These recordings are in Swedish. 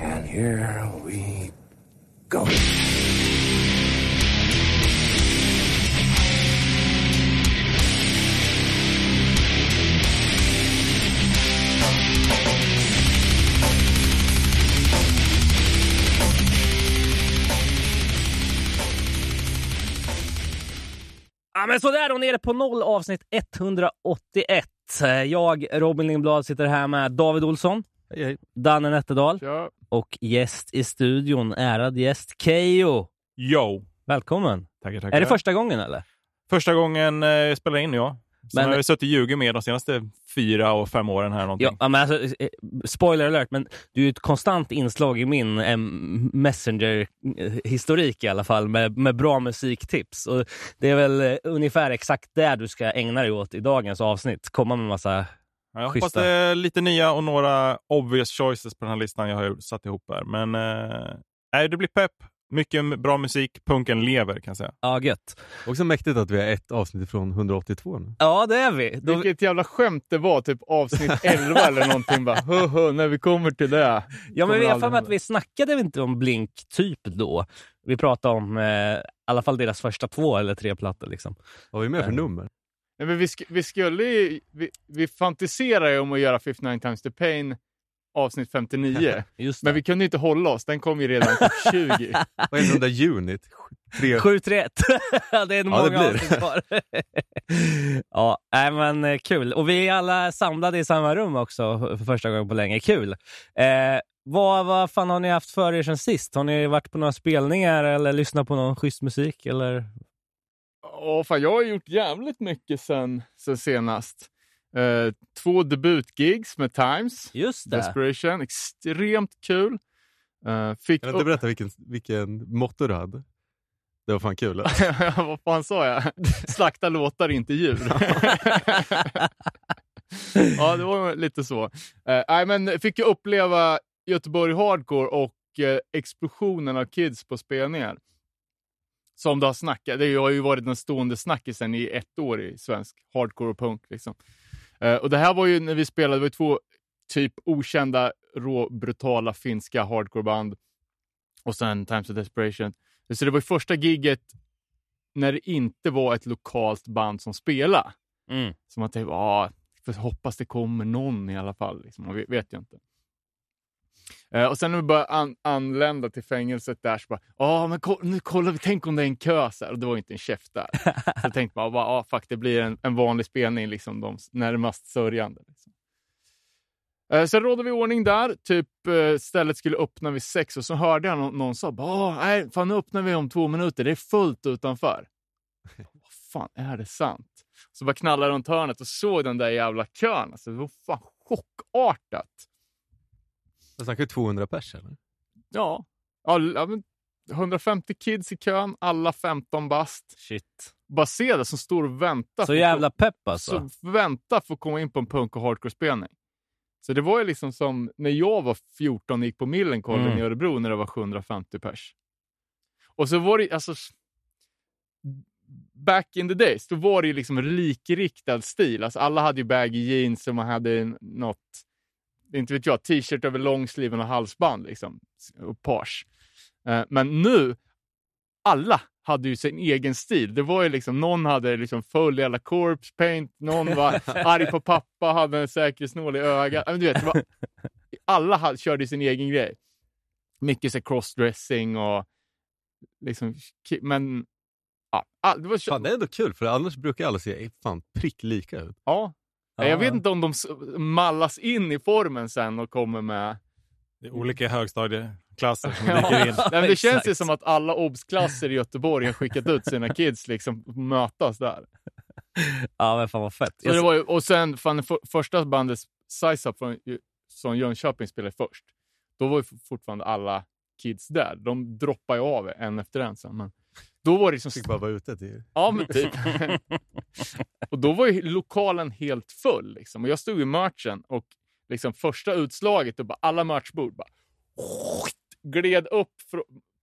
And here we go. Ja, men sådär, och nere på noll avsnitt 181. Jag, Robin Lindblad, sitter här med David Olsson, Hej, hej. Danne Nätterdal och gäst i studion, ärad gäst Keyyo. Yo! Välkommen! Tackar, tackar. Är det första gången eller? Första gången eh, spelar in, ja. Sen Men- har jag suttit och ljugit med de senaste fyra och fem åren här någonting. Ja, men alltså, eh, spoiler alert, men du är ett konstant inslag i min eh, Messenger-historik i alla fall med, med bra musiktips. Och det är väl eh, ungefär exakt det du ska ägna dig åt i dagens avsnitt. Komma med massa... Ja, jag hoppas det är lite nya och några obvious choices på den här listan jag har satt ihop här. Men eh, det blir pepp. Mycket bra musik. Punken lever kan jag säga. Ja, gött. Också mäktigt att vi är ett avsnitt ifrån 182 nu. Ja, det är vi. Då, Vilket jävla skämt det var, typ avsnitt 11 eller någonting. Bara, hö, hö, när vi kommer till det. Ja, men vi har att vi snackade inte om Blink typ då. Vi pratade om eh, i alla fall deras första två eller tre plattor. Liksom. Vad har vi med för Nej. nummer? Nej, men vi, sk- vi skulle ju, vi, vi fantiserar ju om att göra 59 times the pain avsnitt 59. Just men vi kunde inte hålla oss, den kom ju redan till 20. Vad är det där unit? Tre... 731. Ja, det är nog Ja, många avsnitt kvar. ja, nej, men eh, kul. Och vi är alla samlade i samma rum också för första gången på länge. Kul. Eh, vad, vad fan har ni haft för er sen sist? Har ni varit på några spelningar eller lyssnat på någon schysst musik? Eller? Åh, fan, jag har gjort jävligt mycket sen, sen senast. Eh, två debutgigs med Times. Just det. Desperation, extremt kul. Eh, fick Kan du inte berätta vilken, vilken motto du hade? Det var fan kul. Vad fan sa jag? Slakta låtar, inte djur. ja, det var lite så. Eh, men fick ju uppleva Göteborg Hardcore och eh, explosionen av kids på spelningar. Som det har snackat. Det har ju varit den stående snackisen i ett år i svensk hardcore och punk. Liksom. Eh, och det här var ju när vi spelade, det var två typ okända, rå, brutala finska hardcoreband. Och sen Times of Desperation. Så det var ju första gigget när det inte var ett lokalt band som spelade. Mm. Så man tänkte, får hoppas det kommer någon i alla fall. Liksom. Man vet, vet ju inte. Eh, och sen när vi började an- anlända till fängelset där så bara, ja men ko- nu kollar vi, tänk om det är en kö så här. Och det var inte en käft där. så tänkte bara, ja fuck det blir en, en vanlig spelning, liksom de närmast sörjande. Liksom. Eh, Sen rådde vi ordning där. Typ eh, stället skulle öppna vid sex och så hörde jag någon, någon sa nej, fan nu öppnar vi om två minuter. Det är fullt utanför. Vad fan, är det sant? Så bara knallade runt hörnet och såg den där jävla kön. Alltså, det var fan chockartat. Jag snackar 200 pers eller? Ja, ja, l- ja men 150 kids i kön, alla 15 bast. Shit. Bara se det som står och väntar. Så jävla pepp alltså. så vänta för att komma in på en punk och hardcore-spelning. Så det var ju liksom som när jag var 14 och gick på Millencolin Mm. i Örebro när det var 750 pers. Och så var det alltså back in the days, då var det ju liksom likriktad stil. Alltså alla hade ju baggy jeans och man hade något, inte vet jag, t-shirt över långsliven och halsband liksom. Och page. Eh, Men nu, alla hade ju sin egen stil. Det var ju liksom, någon hade liksom full jävla corpse paint, någon var arg på pappa, hade en säkerhetsnål i ögat. Men Du vet, var, alla hade, körde sin egen grej. Mycket så crossdressing och liksom, men ja, det var Fan, det är ändå kul för annars brukar alla se fan prick lika ut. ja. Jag vet inte om de mallas in i formen sen och kommer med... Det är olika högstadieklasser som dyker in. Nej, men det känns ju som att alla obsklasser i Göteborg har skickat ut sina kids liksom mötas där. Ja, men fan vad fett. Så det var ju, och sen fan, det för, första bandet Size Up från, som Jönköping spelade först. Då var ju fortfarande alla kids där. De droppade ju av en efter en sen. Men då var det liksom... Fick bara vara ute till... Ja, men typ. och då var ju lokalen helt full. Liksom. Och jag stod i merchen och liksom första utslaget och bara alla merchbord bara gled upp,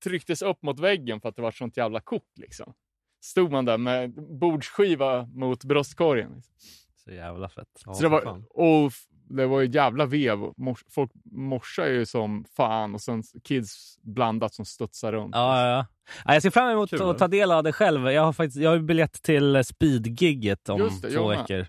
trycktes upp mot väggen för att det var sånt jävla kok. Liksom. Stod man där med bordsskiva mot bröstkorgen. Liksom. Så jävla fett. Ja, så det var, och det var ju jävla vev. Mors, folk morsar ju som fan och sen kids blandat som studsar runt. Ja, ja, ja. Ja, Jag ser fram emot Kul, att ta del av det själv. Jag har faktiskt jag har ju biljett till Speed-gigget om det, två veckor.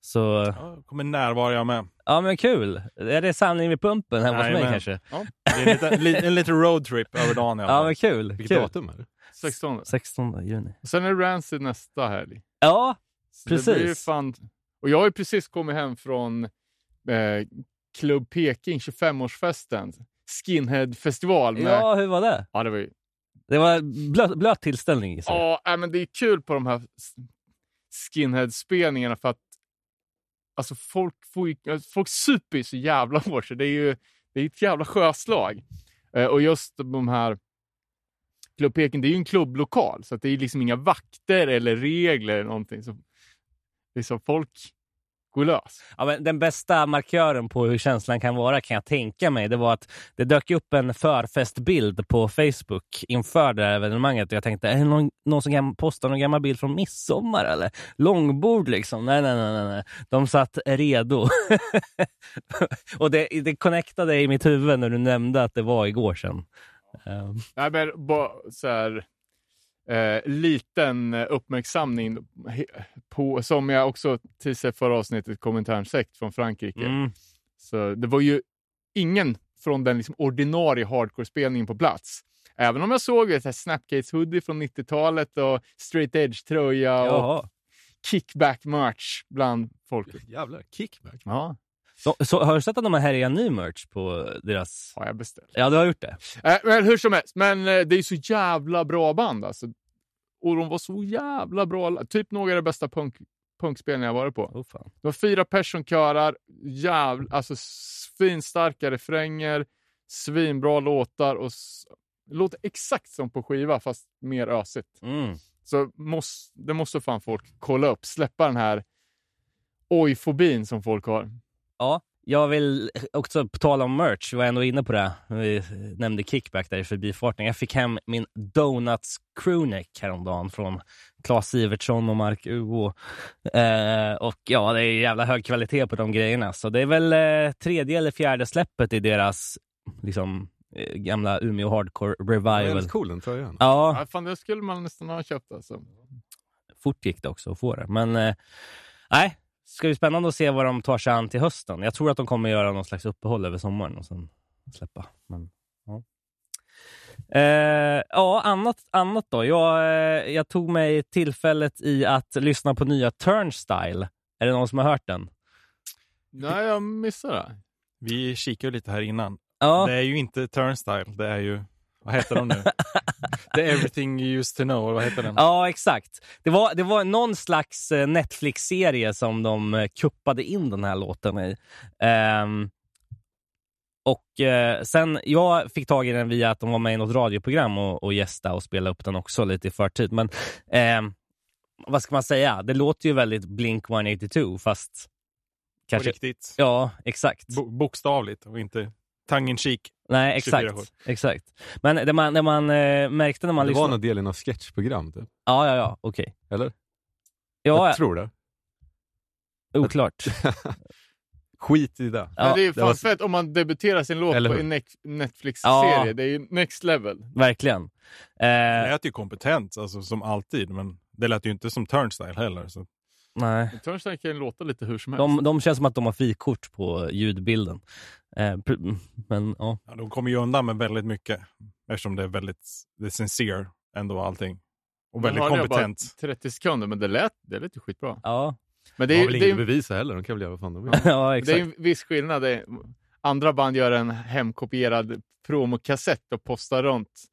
Så Ja, kommer närvara jag med. ja, men kul. Är det samling vid pumpen hemma hos mig kanske? Det är en liten, li- en liten roadtrip över dagen Ja, men kul. Vilket kul. datum är det? 16. 16 juni. Sen är det Rancid nästa helg. Ja, Så Det blir ju Precis. fan... Och jag har ju precis kommit hem från eh, Club Peking, 25-årsfesten. Skinhead-festival. Med... ja, hur var det? ja, det var ju... Det var blöt, blöt tillställning. Ja, äh, men det är kul på de här skinhead-spelningarna för att alltså folk, får ju, folk super ju så jävla hårt så det är ju det är ett jävla sjöslag. Eh, och just de här Club Peking, det är ju en klubblokal så det är liksom inga vakter eller regler eller någonting. Så, liksom folk går lös. Ja, men den bästa markören på hur känslan kan vara kan jag tänka mig. Det var att det dök upp en förfestbild på Facebook inför det här evenemanget. Och jag tänkte, är det någon, någon som kan posta någon gammal bild från midsommar eller? Långbord liksom? Nej, nej, nej. nej. De satt redo. och det, det connectade i mitt huvud när du nämnde att det var igår sedan. Ehm, Nej, men bara så här, eh, liten uppmärksamning på, som jag också teasade förra avsnittet, Kommentärsekt från Frankrike. mm. Så det var ju ingen från den liksom ordinarie hardcore-spelningen på plats. Även om jag såg ett Snapcase hoodie från 90-talet och straight edge-tröja och kickback-merch bland folket. Jävlar, kickback. Ja, Så, så, har du sett att de har härjat ny merch på deras... har jag beställt. Ja, du har gjort det? Äh, men hur som helst, men eh, det är så jävla bra band alltså. Och de var så jävla bra. Typ några av de bästa punk, punkspelningar jag varit på. Oh, fan. Det var fyra personkörar, jävla, alltså svinstarka refränger, svinbra låtar och låter exakt som på skiva fast mer ösigt. Mm. Så måste, det måste fan folk kolla upp, släppa den här oj-fobin som folk har. Ja, jag vill också på tal om merch, vi var ändå inne på det. Vi nämnde kickback där i förbifarten. Jag fick hem min Donuts crewneck häromdagen från Claes Sivertsson och Mark Uo. Eh, och ja, det är jävla hög kvalitet på de grejerna. Så det är väl eh, tredje eller fjärde släppet i deras liksom, eh, gamla Umeå Hardcore Det är Revival. väldigt cool den tröjan. Ja, Ja, fan, det skulle man nästan ha köpt alltså. fort gick det också att få det. Men eh, nej, ska bli spännande att se vad de tar sig an till hösten. Jag tror att de kommer göra någon slags uppehåll över sommaren och sen släppa. Men, ja. Eh, ja, annat, annat då. Jag, eh, jag tog mig tillfället i att lyssna på nya Turnstyle. Är det någon som har hört den? Nej, jag missade det. Vi kikade lite här innan. Ja, Det är ju inte Turnstyle, det är ju... Vad heter de nu? The Everything You Used To Know, vad heter den? ja exakt. Det var, det var någon slags eh, Netflix-serie som de eh, kuppade in den här låten i. Ehm, och eh, sen, jag fick tag i den via att de var med i något radioprogram och, och gästa och spela upp den också lite i förtid. Men ehm, vad ska man säga? Det låter ju väldigt Blink 182 fast På kanske... riktigt. Ja, exakt. Bo- bokstavligt och inte tongue in cheek. Nej, 24 exakt. exakt. Men det man, det man eh, märkte när man Det var lyssnade... någon del i något sketchprogram typ. Ja, ja, ja, okej. Eller? Ja, Jag tror det. oklart. Skit i det. Ja, Men det är ju det fan var- fett om man debuterar sin låt Eller på hur? en Netflix-serie. Ja. Det är ju next level. Verkligen. Det Eh, lät ju kompetent, alltså, som alltid, men det lät ju inte som Turnstyle heller. Så. Nej. Turnstile kan låta lite hur som helst. De, de känns som att de har frikort på ljudbilden. Eh, men ja. Ja, de kommer ju undan med väldigt mycket, eftersom det är väldigt det är sincere ändå allting. Och väldigt hörde jag bara kompetent. 30 sekunder, men det lät, det lät ju skitbra. Ja, Men De det har är, väl det är, inget att bevisa heller, de kan väl göra vad fan de vill. ja det är exakt. en viss skillnad. Det är, andra band gör en hemkopierad promokassett och postar runt.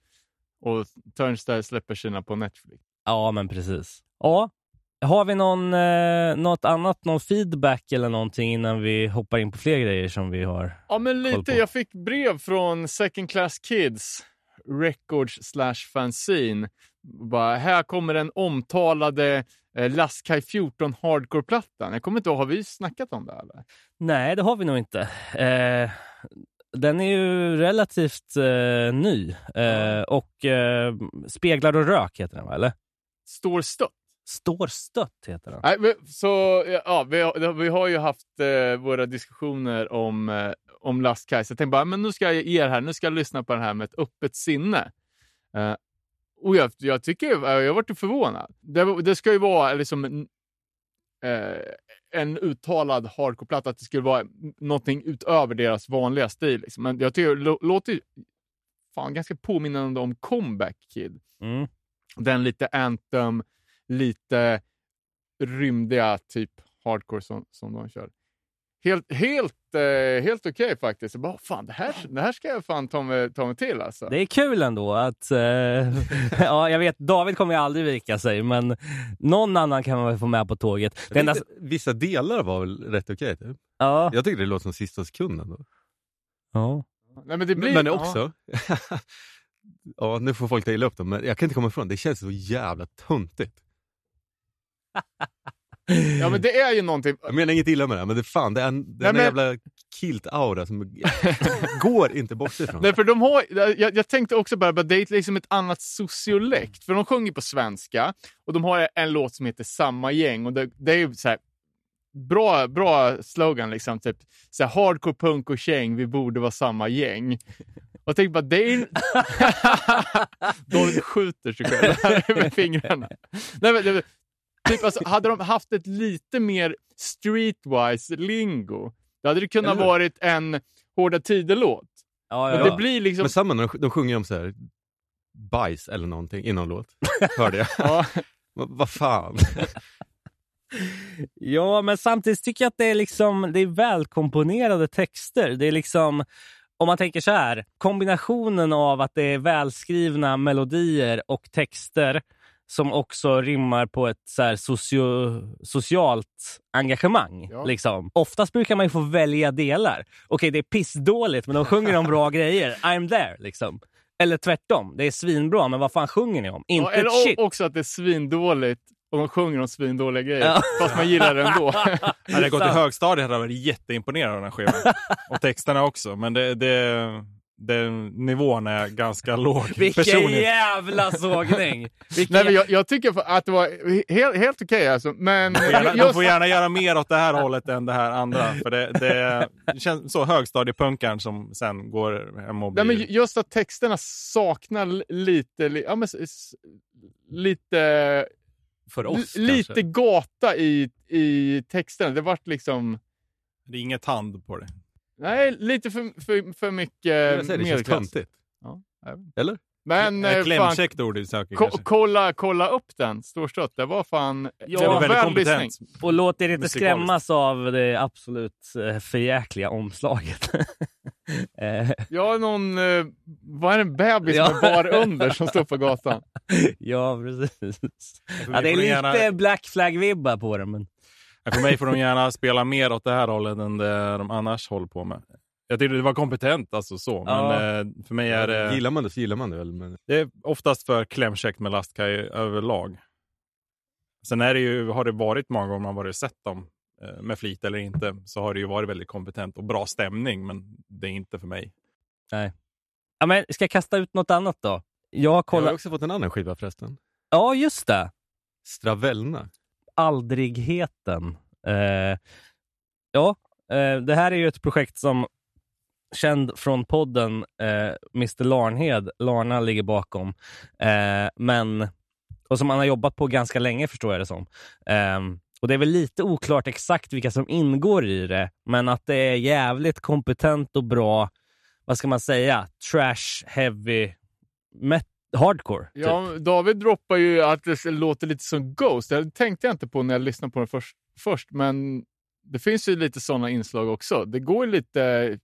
Och Turnstile släpper sina på Netflix. Ja, men precis. Ja. Har vi någon, eh, något annat, någon feedback eller någonting innan vi hoppar in på fler grejer som vi har? Ja, men lite. Jag fick brev från Second Class Kids Records slash fanzine. Bara, här kommer den omtalade eh, Lastkaj 14 hardcore-plattan. Jag kommer inte ihåg, har vi snackat om det eller? Nej, det har vi nog inte. Eh, den är ju relativt eh, ny. Eh, och eh, Speglar och rök heter den, va? Eller? Står stött. Står stött heter den. Nej, men, så, ja, vi, har, vi har ju haft eh, våra diskussioner om, eh, om Lastkaj, så jag tänkte bara, men nu ska jag ge er här, nu ska jag lyssna på den här med ett öppet sinne. Eh, och jag, jag tycker, jag har varit förvånad. Det, det ska ju vara liksom en, eh, en uttalad hardcore-platta, att det skulle vara någonting utöver deras vanliga stil. Liksom. Men jag tycker det låter fan ganska påminnande om Comeback Kid. Mm. Den lite Anthem, lite rymdiga typ hardcore som, som de kör. Helt, helt, eh, helt okej okay, faktiskt. Jag bara, fan, det, här, det här ska jag fan ta mig, ta mig till alltså. Det är kul ändå att... Eh, ja, jag vet, David kommer ju aldrig vika sig, men någon annan kan man väl få med på tåget. Det enda... Vissa delar var väl rätt okej? Okay, typ. ja. Jag tycker det låter som sista sekunden. Då. Ja. Nej, men, det blir, men också, ja, nu får folk ta illa upp dem, men jag kan inte komma ifrån det känns så jävla töntigt. Ja men det är ju någonting. Jag menar inget illa med det, men det, fan, det är en, det är Nej, en men- jävla kilt-aura som går inte bort ifrån. Nej, för de har, jag, jag tänkte också bara, det är liksom ett annat sociolekt. För de sjunger på svenska och de har en låt som heter Samma gäng. Och det, det är så här, bra, bra slogan, liksom. Typ, så här, hardcore, punk och käng, vi borde vara samma gäng. Och jag tänkte bara, det är... David skjuter sig själv med fingrarna. Nej, men, typ, alltså, hade de haft ett lite mer streetwise lingo, då hade det kunnat Eller varit en Hårda Tider-låt. Ja, Men ja. det blir liksom... Men samma när de, de sjunger om så här bajs eller någonting i någon låt. Hörde jag. Ja. Vad vad fan. Ja, men samtidigt tycker jag att det är, liksom, det är välkomponerade texter. Det är liksom, om man tänker så här, kombinationen av att det är välskrivna melodier och texter som också rimmar på ett så här socio, socialt engagemang. Ja. Liksom. Oftast brukar man ju få välja delar. Okej, det är pissdåligt, men de sjunger om bra grejer. I'm there, liksom. Eller tvärtom, det är svinbra, men vad fan sjunger ni om? Inte Ja, eller shit. också att det är svindåligt och de sjunger om svindåliga grejer. Ja. Fast man gillar det ändå. Hade jag gått i högstadiet hade jag varit jätteimponerad av den här skivan. och texterna också. Men det, det, den nivån är ganska låg. Vilken personligen. jävla sågning! Vilken Nej, men jag, jag tycker att det var helt, helt okej alltså. Men De får gärna, de just, får gärna göra mer åt det här hållet än det här andra. För det, det, känns så högstadiepunkaren som sen går hem och blir... nej, men just att texterna saknar li- lite, li, ja, men, lite, För oss li- lite kanske. gata i, i texterna. Det vart liksom, Det är inget hand på det. Nej, lite för, för, för mycket Jag säger, det känns medelklass. töntigt. Ja. Eller? Men Eh, eh, fan, Klämkäckt ord du söker ko- kanske. kolla, kolla upp den, storstött. Det var fan... Ja, Det var väldigt väl kompetent. Och låt er inte skrämmas av det absolut eh, förjäkliga omslaget. Eh, Jag har någon, eh, vad är det, en bebis Ja. med bar under som står på gatan? ja, precis. Ja, det är lite gärna- Black Flag-vibbar på det. Men... För mig får de gärna spela mer åt det här hållet än det de annars håller på med. Jag tyckte det var kompetent alltså så, men Ja. eh, för mig är det, Gillar man det så gillar man det väl. Men... det är oftast för klämkäckt med lastkaj överlag. Sen är det ju, har det varit många gånger man varit sett dem eh, med flit eller inte, så har det ju varit väldigt kompetent och bra stämning, men det är inte för mig. Ja, men ska jag kasta ut något annat då? Jag har Jag har också fått en annan skiva förresten. Ja, just det. Stravelna. Aldrigheten. Eh, ja, eh, det här är ju ett projekt som känd från podden eh, Mr Larnhed, Larna ligger bakom. Eh, men, och som han har jobbat på ganska länge förstår jag det som. Eh, och Det är väl lite oklart exakt vilka som ingår i det, men att det är jävligt kompetent och bra, vad ska man säga, trash heavy metal hardcore. typ. Ja, David droppar ju att det låter lite som Ghost. Det tänkte jag inte på när jag lyssnade på den först, först men det finns ju lite sådana inslag också. Det går lite...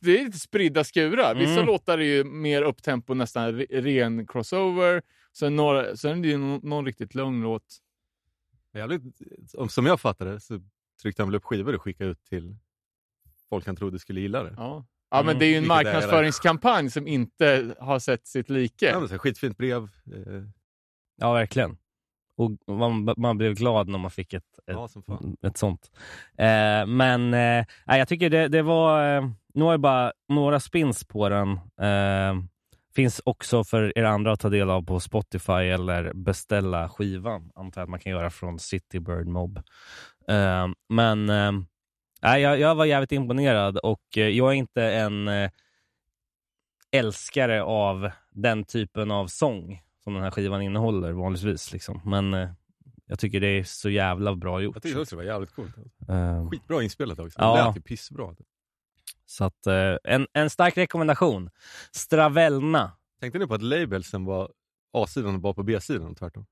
Det är lite spridda skurar. Vissa Mm. låtar är ju mer upptempo, nästan re- ren crossover. Sen, några, sen är det ju någon, riktigt lugn låt. Jävligt, om- som jag fattade det så tryckte han väl upp skivor och skickade ut till folk han trodde skulle gilla det. Ja, ja men Mm, det är ju en vilket marknadsföringskampanj som inte har sett sitt like. Ja, men så skitfint brev. Eh, Ja, verkligen. Och man, man blev glad när man fick ett, ett, ja, ett sånt. Eh, men eh, jag tycker det, det var... Eh, nu har jag bara några spins på den. Eh, Finns också för er andra att ta del av på Spotify eller beställa skivan. Antar att man kan göra från City Bird Mob. Eh, men eh, nej, jag, jag var jävligt imponerad och eh, jag är inte en eh, älskare av den typen av sång som den här skivan innehåller vanligtvis. Liksom. Men eh, jag tycker det är så jävla bra gjort. Jag tyckte också det var jävligt coolt. Eh, Skitbra inspelat också. Ja. Det lät ju pissbra. så att, en, en stark rekommendation. Stravelna. Tänkte ni på att labelsen var A-sidan och bara på B-sidan tvärtom?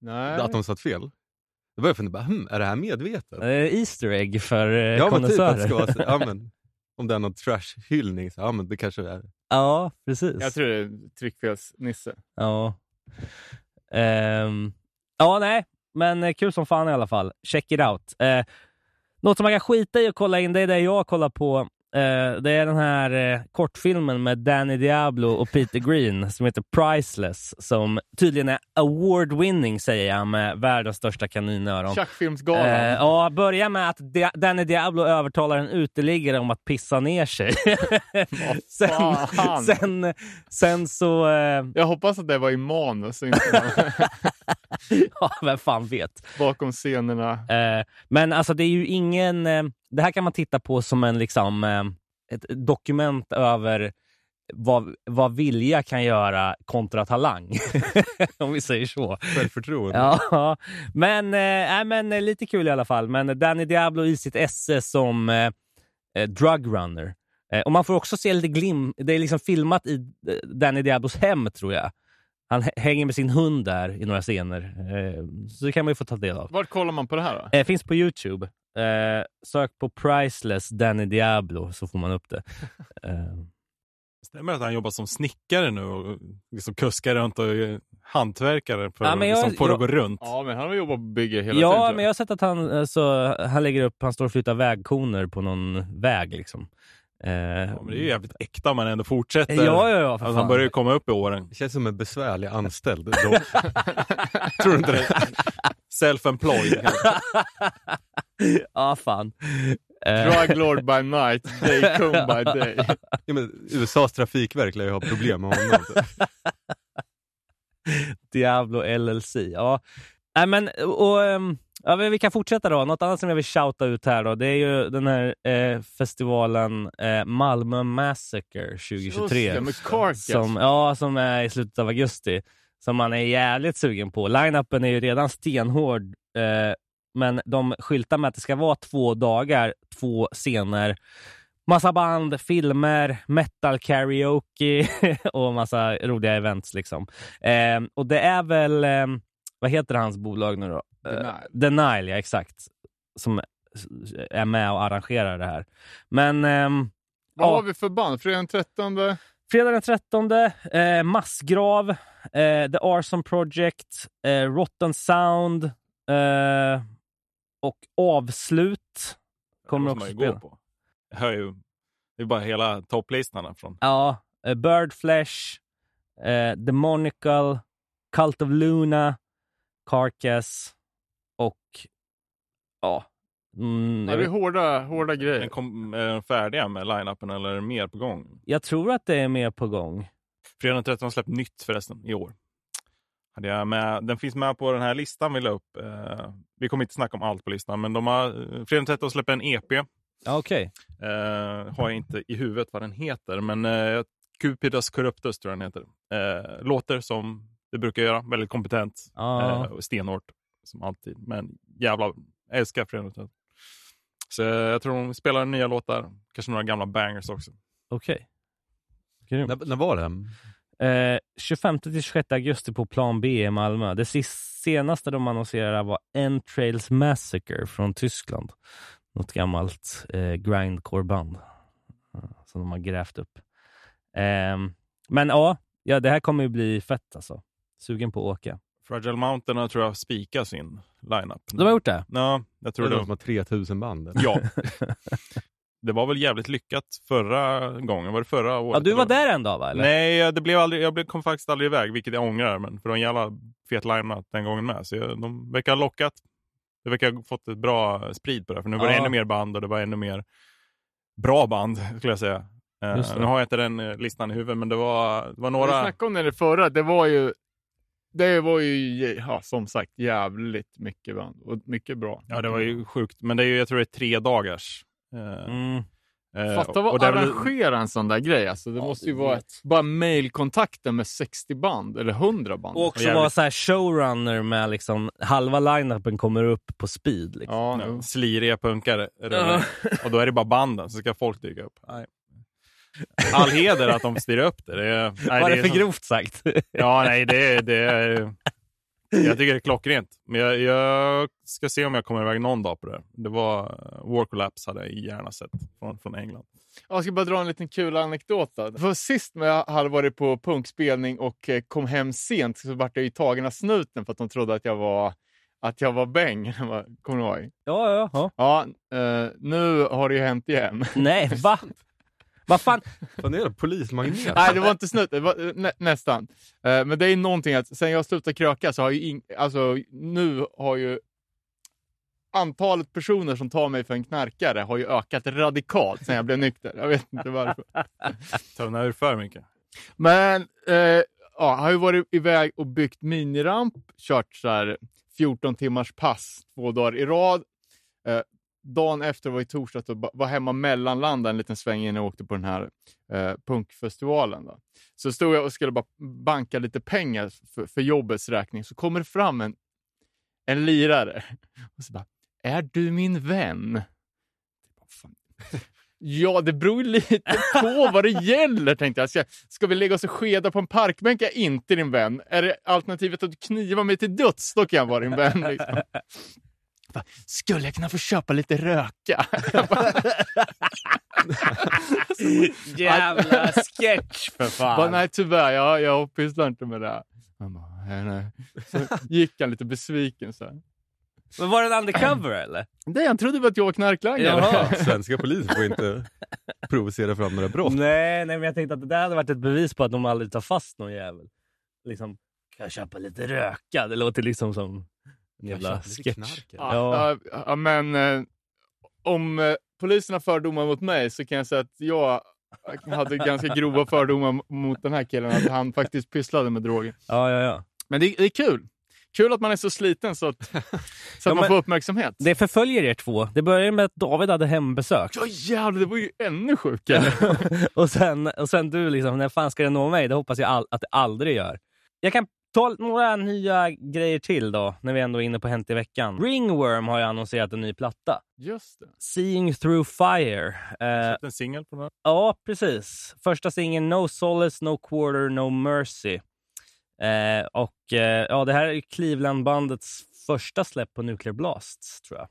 Nej. Att de satt fel? Då började jag fundera, hm, är det här medvetet? Eh, Easter egg för eh, ja, men typ att det kondensörer. ska vara så, ja, men, om det är någon trash-hyllning, så ja men det kanske är ja, precis. Jag tror det är tryckfelsnisse. Ja. Ehm, ja, nej, men eh, kul som fan i alla fall. Check it out. Eh, något som man kan skita i att kolla in, det är det jag kollar på. Eh, det är den här eh, kortfilmen med Danny Diablo och Peter Green som heter Priceless, som tydligen är award-winning, säger jag, med världens största kaninöron. Tjackfilmsgalan. Eh, ja, börja med att Di- Danny Diablo övertalar en uteliggare om att pissa ner sig. sen, sen, sen så... Eh, Jag hoppas att det var i manus ja, vem fan vet. bakom scenerna. Eh, men alltså det är ju ingen... Det här kan man titta på som en liksom eh, ett dokument över vad, vad vilja kan göra kontra talang. Om vi säger så. självförtroende. Ja, men, äh, men eh, lite kul i alla fall. Men Danny Diablo i sitt esse som eh, drugrunner. Eh, och man får också se lite glim. Det är liksom filmat i Danny Diablos hem, tror jag. Han hä- hänger med sin hund där i några scener. Så det kan man ju få ta del av. Vart kollar man på det här då? Eh, finns på Youtube. Eh, sök på Priceless Danny Diablo så får man upp det. Eh, Stämmer det att han jobbar som snickare nu och liksom kuskar runt och är hantverkare för Ja, men jag- liksom få det att jag- gå runt? Ja, men han har jobbat på bygge hela ja, tiden. tror men jag har sett att han, eh, så, han lägger upp, han står och flyttar vägkoner på någon väg. Liksom. Eh, Ja, men det är ju jävligt äkta om man ändå fortsätter. Ja, ja, ja, för alltså, han börjar ju komma upp i åren. Det känns som en besvärlig anställd. dock. Tror du inte det? Self-employed. ja, fan. Eh, Drug Lord by night, day come by day. ja, men USAs trafikverk lär ju ha problem med honom. Diablo LLC. Ja. Nej, men, och, ehm, ja, vi kan fortsätta då. Något annat som jag vill shouta ut här då, det är ju den här eh, festivalen eh, Malmö Massacre 2023. Just det, med Carcass. som, ja, som är i slutet av augusti. Som man är jävligt sugen på. Line-upen är ju redan stenhård, eh, men de skyltar med att det ska vara två dagar, två scener, massa band, filmer, metal karaoke och massa roliga events. liksom. Eh, och det är väl, eh, vad heter hans bolag nu då? Denial. Eh, Denial, ja exakt. Som är med och arrangerar det här. Men ehm, Vad Ja. har vi för band? Fredag den 13? Fredag den 13, eh, Massgrav, eh, The Arson Project, eh, Rotten Sound eh, och Avslut kommer också spela. gå på. Jag hör ju, det är bara hela topplistorna från Ja, eh, Birdflesh, eh, Demonical, Cult of Luna, Carcass och ja. Mm, det är vet, hårda, hårda Den grejer. kom, är de färdiga med line-upen eller är det mer på gång? jag tror att det är mer på gång. Fredag den 13 har släppt nytt förresten i år. Hade jag med, den finns med på den här listan vi la upp. Eh, vi kommer inte snacka om allt på listan, men de har, eh, Fredag den 13 släpper en EP. Okej. Eh, har jag inte i huvudet vad den heter, men eh, Cupidas Corruptus tror jag den heter. Eh, låter som det brukar göra, väldigt kompetent. Eh, och stenhårt, som alltid. Men jävla, jag älskar Fredag den 13. Så eh, jag tror de spelar nya låtar, kanske några gamla bangers också. Okej. Grymt. när, när var det? Eh, 25-26 augusti på Plan B i Malmö. Det senaste de annonserade var Entrails Massacre från Tyskland. Något gammalt eh, grindcore-band eh, som de har grävt upp. Ehm, men ja, ja, det här kommer ju bli fett alltså. Sugen på att åka. Fragile Mountain har, tror jag spikar sin lineup. De har gjort det? Ja, jag Det tror är det. de som har 3000 band. eller? Ja. det var väl jävligt lyckat förra gången. Var det förra året? Ja, du var där en dag va? Eller? Nej, det blev aldrig, jag blev- kom faktiskt aldrig iväg, vilket jag ångrar. Men för de jävla fet line den gången med. Så jag, de verkar ha lockat. Det verkar ha fått ett bra sprid på det. För nu var det Ja. ännu mer band och det var ännu mer bra band, skulle jag säga. Det. nu har jag inte den eh, listan i huvudet, men det var, det var Vi några... snackade om det i det förra. Det var ju, det var ju ja, som sagt jävligt mycket band och mycket bra. Ja, det var ju sjukt. Men det är ju, jag tror det är tre dagars. Eh, Mm. eh, Fatta vad arrangera en sån där grej. Alltså, det Ja, måste ju vara vet. bara mailkontakter med 60 band eller 100 band. Och också vara så här showrunner med liksom halva line-upen kommer upp på speed. Liksom. ja, sliriga punkare. Och då är det bara banden, så ska folk dyka upp. Nej. All heder att de styr upp det. det nej, Var det är för så- grovt sagt? Ja, nej, det är... Det är jag tycker det är klockrent. Men jag, jag ska se om jag kommer iväg någon dag på det. Det var War Collapse hade jag gärna sett från, från England. Jag ska bara dra en liten kul anekdot. då. För sist när jag hade varit på punkspelning och eh, kom hem sent så vart jag ju tagen av snuten för att de trodde att jag var att jag var Beng. Kommer du ihåg? ja, ja, ja. Ja, eh, nu har det ju hänt igen. Nej, va? Vad fan? Fan, är det polismagnet? Nej, det var inte snut, det var, eh, nä, nästan. Eh, men det är någonting att sen jag slutade kröka så har ju ing, alltså, nu har ju antalet personer som tar mig för en knarkare har ju ökat radikalt sen jag blev nykter. Jag vet inte varför. Tunna ur för mycket. Men eh, ja, jag har ju varit iväg och byggt miniramp, kört så här 14 timmars pass två dagar i rad. Eh, dagen efter var i torsdags och var hemma mellanlanda en liten sväng innan jag åkte på den här eh, punkfestivalen. Då. Så stod jag och skulle bara banka lite pengar för, för jobbets räkning. Så kommer det fram en, en lirare och så bara, är du min vän? Ja, det beror ju lite på vad det gäller, tänkte jag. Ska, ska vi lägga oss och skeda på en parkbänk? Jag är inte din vän. Är det alternativet att du knivar mig till döds, då kan jag vara din vän. Liksom. Bara, Skulle jag kunna få köpa lite röka? Jävla sketch för fan. Bara, nej, tyvärr, jag, jag pysslar inte med det. Han bara, nej, nej. Så gick han lite besviken. Så här. Men var det en undercover eller? Det, han trodde väl att jag var knarklangare. Jaha. Svenska polisen får inte provocera fram några brott. Nej, nej, men jag tänkte att det där hade varit ett bevis på att de aldrig tar fast någon jävel. Liksom, kan jag köpa lite röka? Det låter liksom som jävla sketch. Ja, Ja. ja, men eh, om eh, polisen har fördomar mot mig så kan jag säga att jag hade ganska grova fördomar mot den här killen, att han faktiskt pysslade med droger. Ja, ja, ja. Men det, det är kul. Kul att man är så sliten så att, så att Ja, man får uppmärksamhet. Det förföljer er två. Det börjar med att David hade hembesök. Ja jävlar, det var ju ännu sjukare. och, sen, och sen du, liksom, när fan ska det nå mig? Det hoppas jag all, att det aldrig gör. Jag kan ta några nya grejer till då, när vi ändå är inne på Hänt i veckan. Ringworm har ju annonserat en ny platta. Just det. Seeing through fire. Eh, Släppte en singel på den ja, precis. Första singeln No Solace, No Quarter, No Mercy. Eh, och eh, ja, det här är Cleveland-bandets första släpp på Nuclear Blasts, tror jag.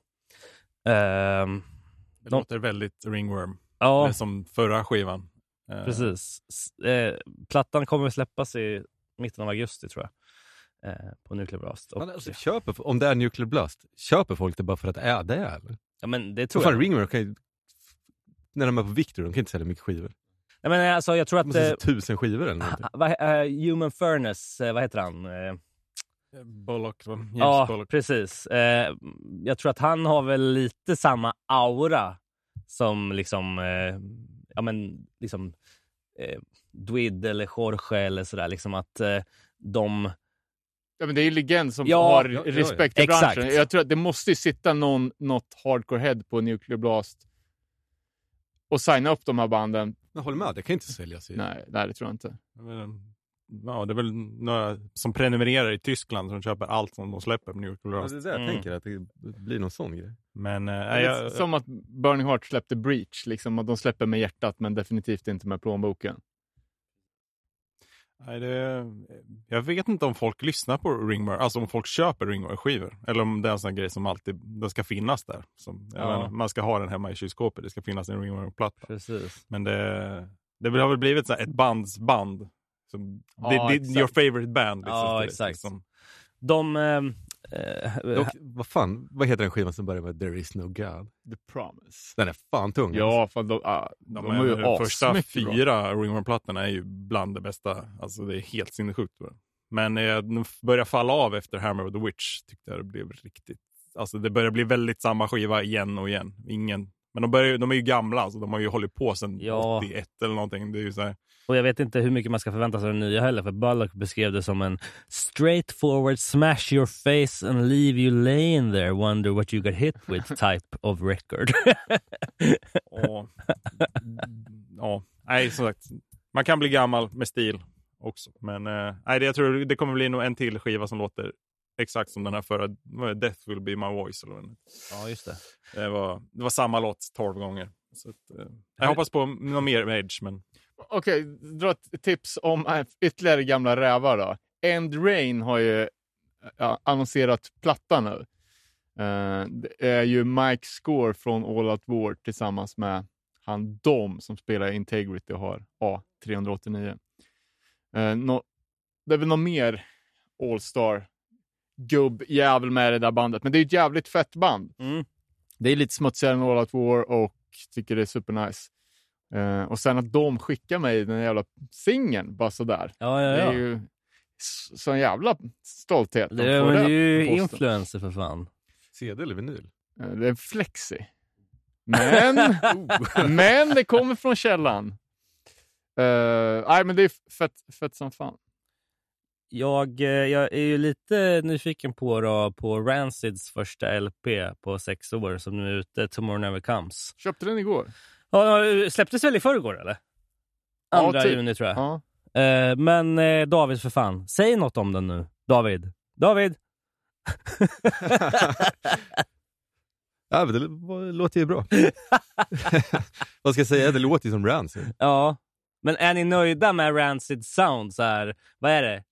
Ehm, Det De- låter väldigt ringworm. ja, som förra skivan. Eh, Precis. Eh, plattan kommer släppas i mitten av augusti tror jag. Eh, på Nuclear Blast. Och, alltså, köper, om det är Nuclear Blast, köper folk det bara för att det är det? Eller? ja, men det tror fan, jag. Ringworm kan ju, när de är på Victor, de kan inte sälja mycket skivor. Ja, men alltså, jag tror De att... måste Eh, tusen skivor eller någonting. eh, Human Furnace, eh, vad heter han? Eh, Bullock, va? James ja, Bullock. precis. Eh, jag tror att han har väl lite samma aura som liksom, eh, ja men liksom eh, Dwid eller Jorge eller sådär. Liksom att eh, de... Ja, men det är ju legend som Ja, har ja, ja, ja. respekt i Exakt. branschen. Jag tror att det måste ju sitta någon, något hardcore head på Nuclear Blast och signa upp de här banden. Jag håller med, det kan inte säljas. I. Nej, nej det tror jag inte. Men, Ja, det är väl några som prenumererar i Tyskland som köper allt som de släpper på Ja, Blast. det är det jag Mm. tänker, att det blir någon sån grej. Men Det är jag, Som att Burning Heart släppte Breach, liksom att de släpper med hjärtat men definitivt inte med plånboken. Nej, det, jag vet inte om folk lyssnar på Ringworm, alltså om folk köper Ringworm-skivor. Eller om det är en sån grej som alltid den ska finnas där. Som, Ja. menar, man ska ha den hemma i kylskåpet, det ska finnas en Ringworm-platta. Precis. Men det, det har väl blivit så ett bandsband. Som, Ja, det, det, your favorite band. Liksom, Ja, exakt. Liksom. De... Eh, eh, Dock, vad fan, vad heter den skivan som börjar med There is no God? The Promise. Den är fan tung. alltså. Ja, för de, ah, de, De, har ju de första fyra Ringworm-plattorna är ju bland det bästa. Alltså det är helt sinnessjukt. Men eh, de börjar falla av efter Hammer of the Witch. Tyckte jag det blev riktigt. Alltså det börjar bli väldigt samma skiva igen och igen. Ingen Men de, börjar, de är ju gamla, alltså. de har ju hållit på sedan Ja. 81 eller någonting. Det är ju så här, Och jag vet inte hur mycket man ska förvänta sig av den nya heller, för Bullock beskrev det som en straight forward smash your face and leave you laying there, wonder what you got hit with type of record. och, ja, nej, som sagt. Man kan bli gammal med stil också. Men eh, nej, det, jag tror det kommer bli nog en till skiva som låter exakt som den här förra. Death will be my voice. Eller ja, just det. det, var, det var samma låt tolv gånger. Så att, eh, jag hoppas på något mer med Edge, men Okej, dra ett tips om äh, ytterligare gamla rävar då. End Rain har ju ja, annonserat platta nu. Eh, det är ju Mike Score från All Out War tillsammans med han Dom som spelar Integrity och har A389. Uh, no, det är väl någon mer All-Star gubbjävel med det där bandet, men det är ett jävligt fett band. Mm. Det är lite smutsigare än All Out War och tycker det är supernice. Eh, och sen att de skickar mig den jävla singeln bara sådär. Ja, ja, Det ja. är ju sån jävla stolthet. att Det är, men det är ju influencer för fan. CD eller vinyl? Eh, Det är flexi. Men, men det kommer från källan. Uh, nej, men det är fett, fett som fan. Jag, jag är ju lite nyfiken på, då, på Rancids första LP på sex år som nu är ute, Tomorrow Never Comes. Köpte den igår. Ja, släpptes väl i förrgår eller? Ja, Andra typ. juni tror jag. Ja. Eh, men eh, David för fan, säg något om den nu. David. David! Ja, men det låter ju bra. Vad ska jag säga? Det låter ju som Rancid. Ja. Men är ni nöjda med Rancid Sound? Så här, vad är det?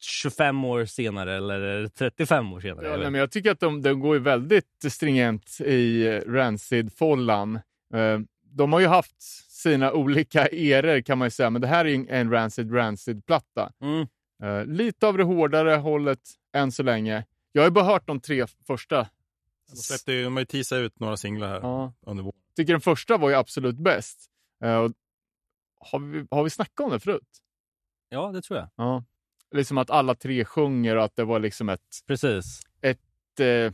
25 år senare eller är det 35 år senare? Ja, nej, men jag tycker att de, de går ju väldigt stringent i eh, Rancid-follan. Eh, de har ju haft sina olika eror kan man ju säga, men det här är ju en Rancid Rancid-platta. Mm. Eh, lite av det hårdare hållet än så länge. Jag har ju bara hört de tre första. de, släppte ju, de har ju teasat ut några singlar här Ja. under våren. tycker den första var ju absolut bäst. Eh, har, vi, har vi snackat om det förut? Ja, det tror jag. Ja. Liksom att alla tre sjunger och att det var liksom ett Precis. eh,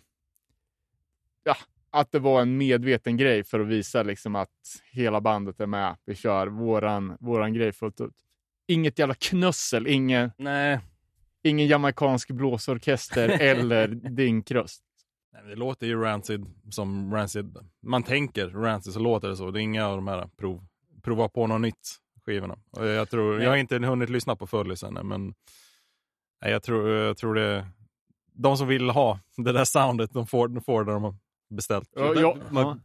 ja, att det var en medveten grej för att visa liksom att hela bandet är med. Vi kör våran, våran grej fullt ut. Inget jävla knussel, ingen, Nej. ingen jamaicansk blåsorkester eller dinkröst. Det låter ju Rancid som Rancid. Man tänker Rancid så låter det så. Det är inga av de här prov, prova på något nytt skivorna. Och jag, tror, jag har inte hunnit lyssna på Fullisen än, men nej, jag, tror, jag tror det de som vill ha det där soundet, de får, de får det de beställt. Ja, ja, Man,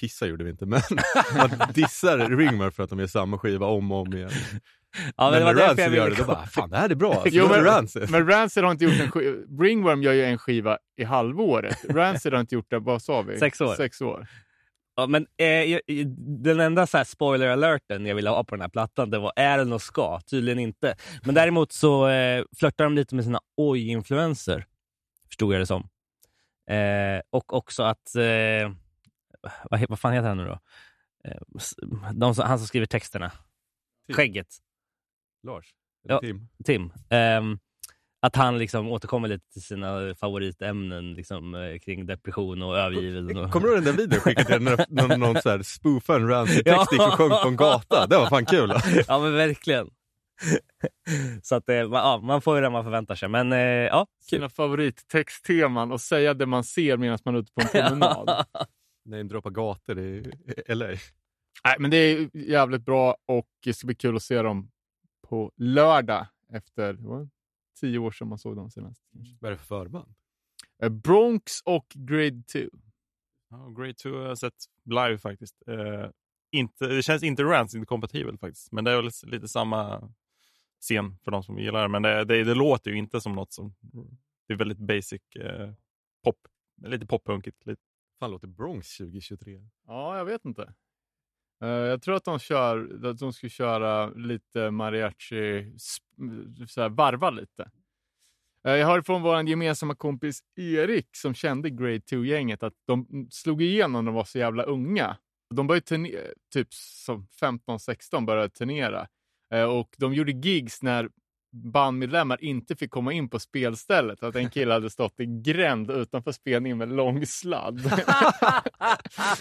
Pissa gjorde vi inte, men man dissar Ringmar för att de gör samma skiva om och om igen. Ja, men men det var när därför jag Rancid gör ville det, då bara, fan det här är bra. Alltså, Jo, det men- Rancid. Men Rancid har inte gjort en skiva. Ringworm gör ju en skiva i halvåret. Rancid har inte gjort det, vad sa vi? Sex år. Sex år. Ja, men eh, den enda så här spoiler alerten jag ville ha på den här plattan, det var är den och ska? Tydligen inte. Men däremot så eh, flörtar de lite med sina oj-influenser, förstod jag det som. Eh, och också att, eh, vad, vad fan heter han nu då? Eh, de som, han som skriver texterna. Tim. Skägget, Lars? Ja. Tim? Tim. Ehm, att han liksom återkommer lite till sina favoritämnen liksom, eh, kring depression och övergiven. Och... Kommer du ihåg den där videon jag skickade till dig? När någon, någon så här spoofade en Rancid-text Ja. och sjöng på en gata? Det var fan kul. ja men verkligen. Så att eh, man, ja, man får ju det man förväntar sig. Men eh, ja. Sina favorittextteman och säga det man ser medan man är ute på en promenad. Nej, en droppar gator i LA. Nej, men det är jävligt bra och det ska bli kul att se dem på lördag efter tio år sedan man såg dem senast. Vad är det för förband? Eh, Bronx och Grade 2. Ja, Great 2 har jag sett live faktiskt. Eh, inte, det känns inte Rancid-kompatibelt faktiskt, men det är väl lite samma scen för de som gillar det. Men det, det, det låter ju inte som något som... Det är väldigt basic eh, pop. Lite poppunkigt. Lite. Fan låter Bronx 2023? Ja, jag vet inte. Eh, jag tror att de kör, att de ska köra lite mariachi, så här, varva lite. Eh, jag hörde från vår gemensamma kompis Erik som kände Grade 2-gänget att de slog igenom när de var så jävla unga. De började turnera, typ som 15-16 började turnera. Eh, och de gjorde gigs när bandmedlemmar inte fick komma in på spelstället. Att en kille hade stått i gränd utanför spelningen med lång sladd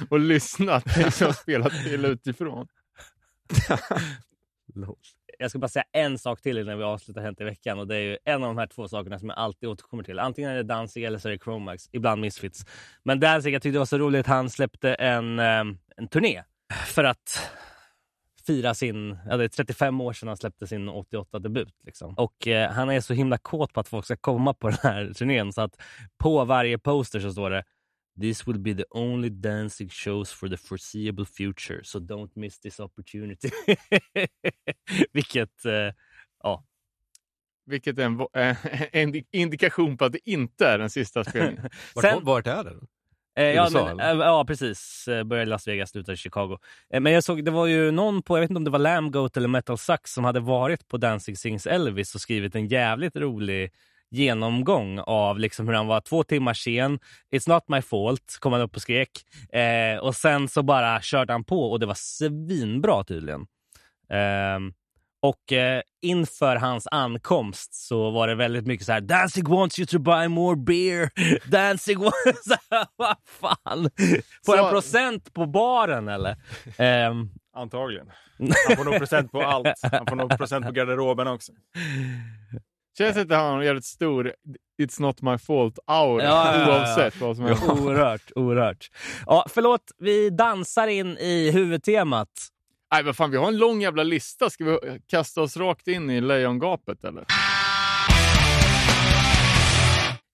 och lyssnat liksom, och spelat till utifrån. Jag ska bara säga en sak till innan vi avslutar Hänt i veckan. Och det är ju en av de här två sakerna som jag alltid återkommer till. Antingen är det Danzig eller så är det Chromax. Ibland Misfits. Men Danzig, jag tyckte det var så roligt. Han släppte en, eh, en turné för att fira sin... Ja, det är 35 år sedan han släppte sin 88-debut. Liksom. Och eh, han är så himla kåt på att folk ska komma på den här turnén så att på varje poster så står det This will be the only dancing shows for the foreseeable future, so don't miss this opportunity. Vilket, eh, ja. Vilket är en, en indikation på att det inte är den sista spelningen. Vart, Sen- vart är det? Eh, ja, USA, men, eller? eh, ja, precis. Eh, Började i Las Vegas, slutade i Chicago. Eh, men jag såg, det var ju någon på, jag vet inte om det var Lambgoat eller Metal Sucks som hade varit på Dancing Sings Elvis och skrivit en jävligt rolig genomgång av liksom hur han var två timmar sen. It's not my fault, kom han upp och skrek. Eh, och sen så bara körde han på och det var svinbra tydligen. Och eh, inför hans ankomst så var det väldigt mycket så här Danzig wants you to buy more beer. Danzig wants... Vad fan? Får han procent på baren eller? Ehm, Antagligen. Han får nog procent på allt. Han får nog procent på garderoben också. Känns inte han en jävligt stor It's not my fault-aura ja, ja, ja. oavsett vad som händer? oerhört, oerhört. Ja, förlåt, vi dansar in i huvudtemat. Nej, vad fan, vi har en lång jävla lista. Ska vi kasta oss rakt in i lejongapet eller?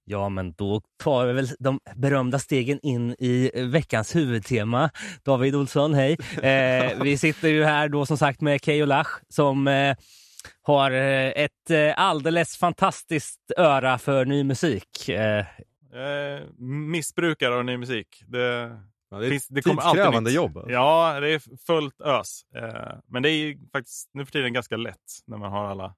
Ja, men då tar vi väl de berömda stegen in i veckans huvudtema. David Olsson, hej. Eh, vi sitter ju här då som sagt med Keyyo Lach som eh, har eh, ett eh, alldeles fantastiskt öra för ny musik. Eh, Eh, missbrukare av ny musik. Det, Ja, det är finns, det tidskrävande nytt. jobb. Alltså. Ja, det är fullt ös. Eh, men det är ju faktiskt nu för tiden ganska lätt när man har alla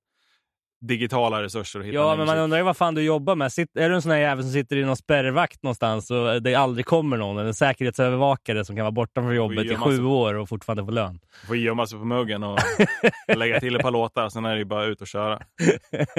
digitala resurser att hitta ja, men man musik. undrar ju vad fan du jobbar med. Sitt, är du en sån här jävel som sitter i någon spärrvakt någonstans och det aldrig kommer någon? Eller en säkerhetsövervakare som kan vara borta från jobbet i sju år och fortfarande få lön? Får gömma sig på muggen och lägga till ett par låtar. Sen är det ju bara ut och köra.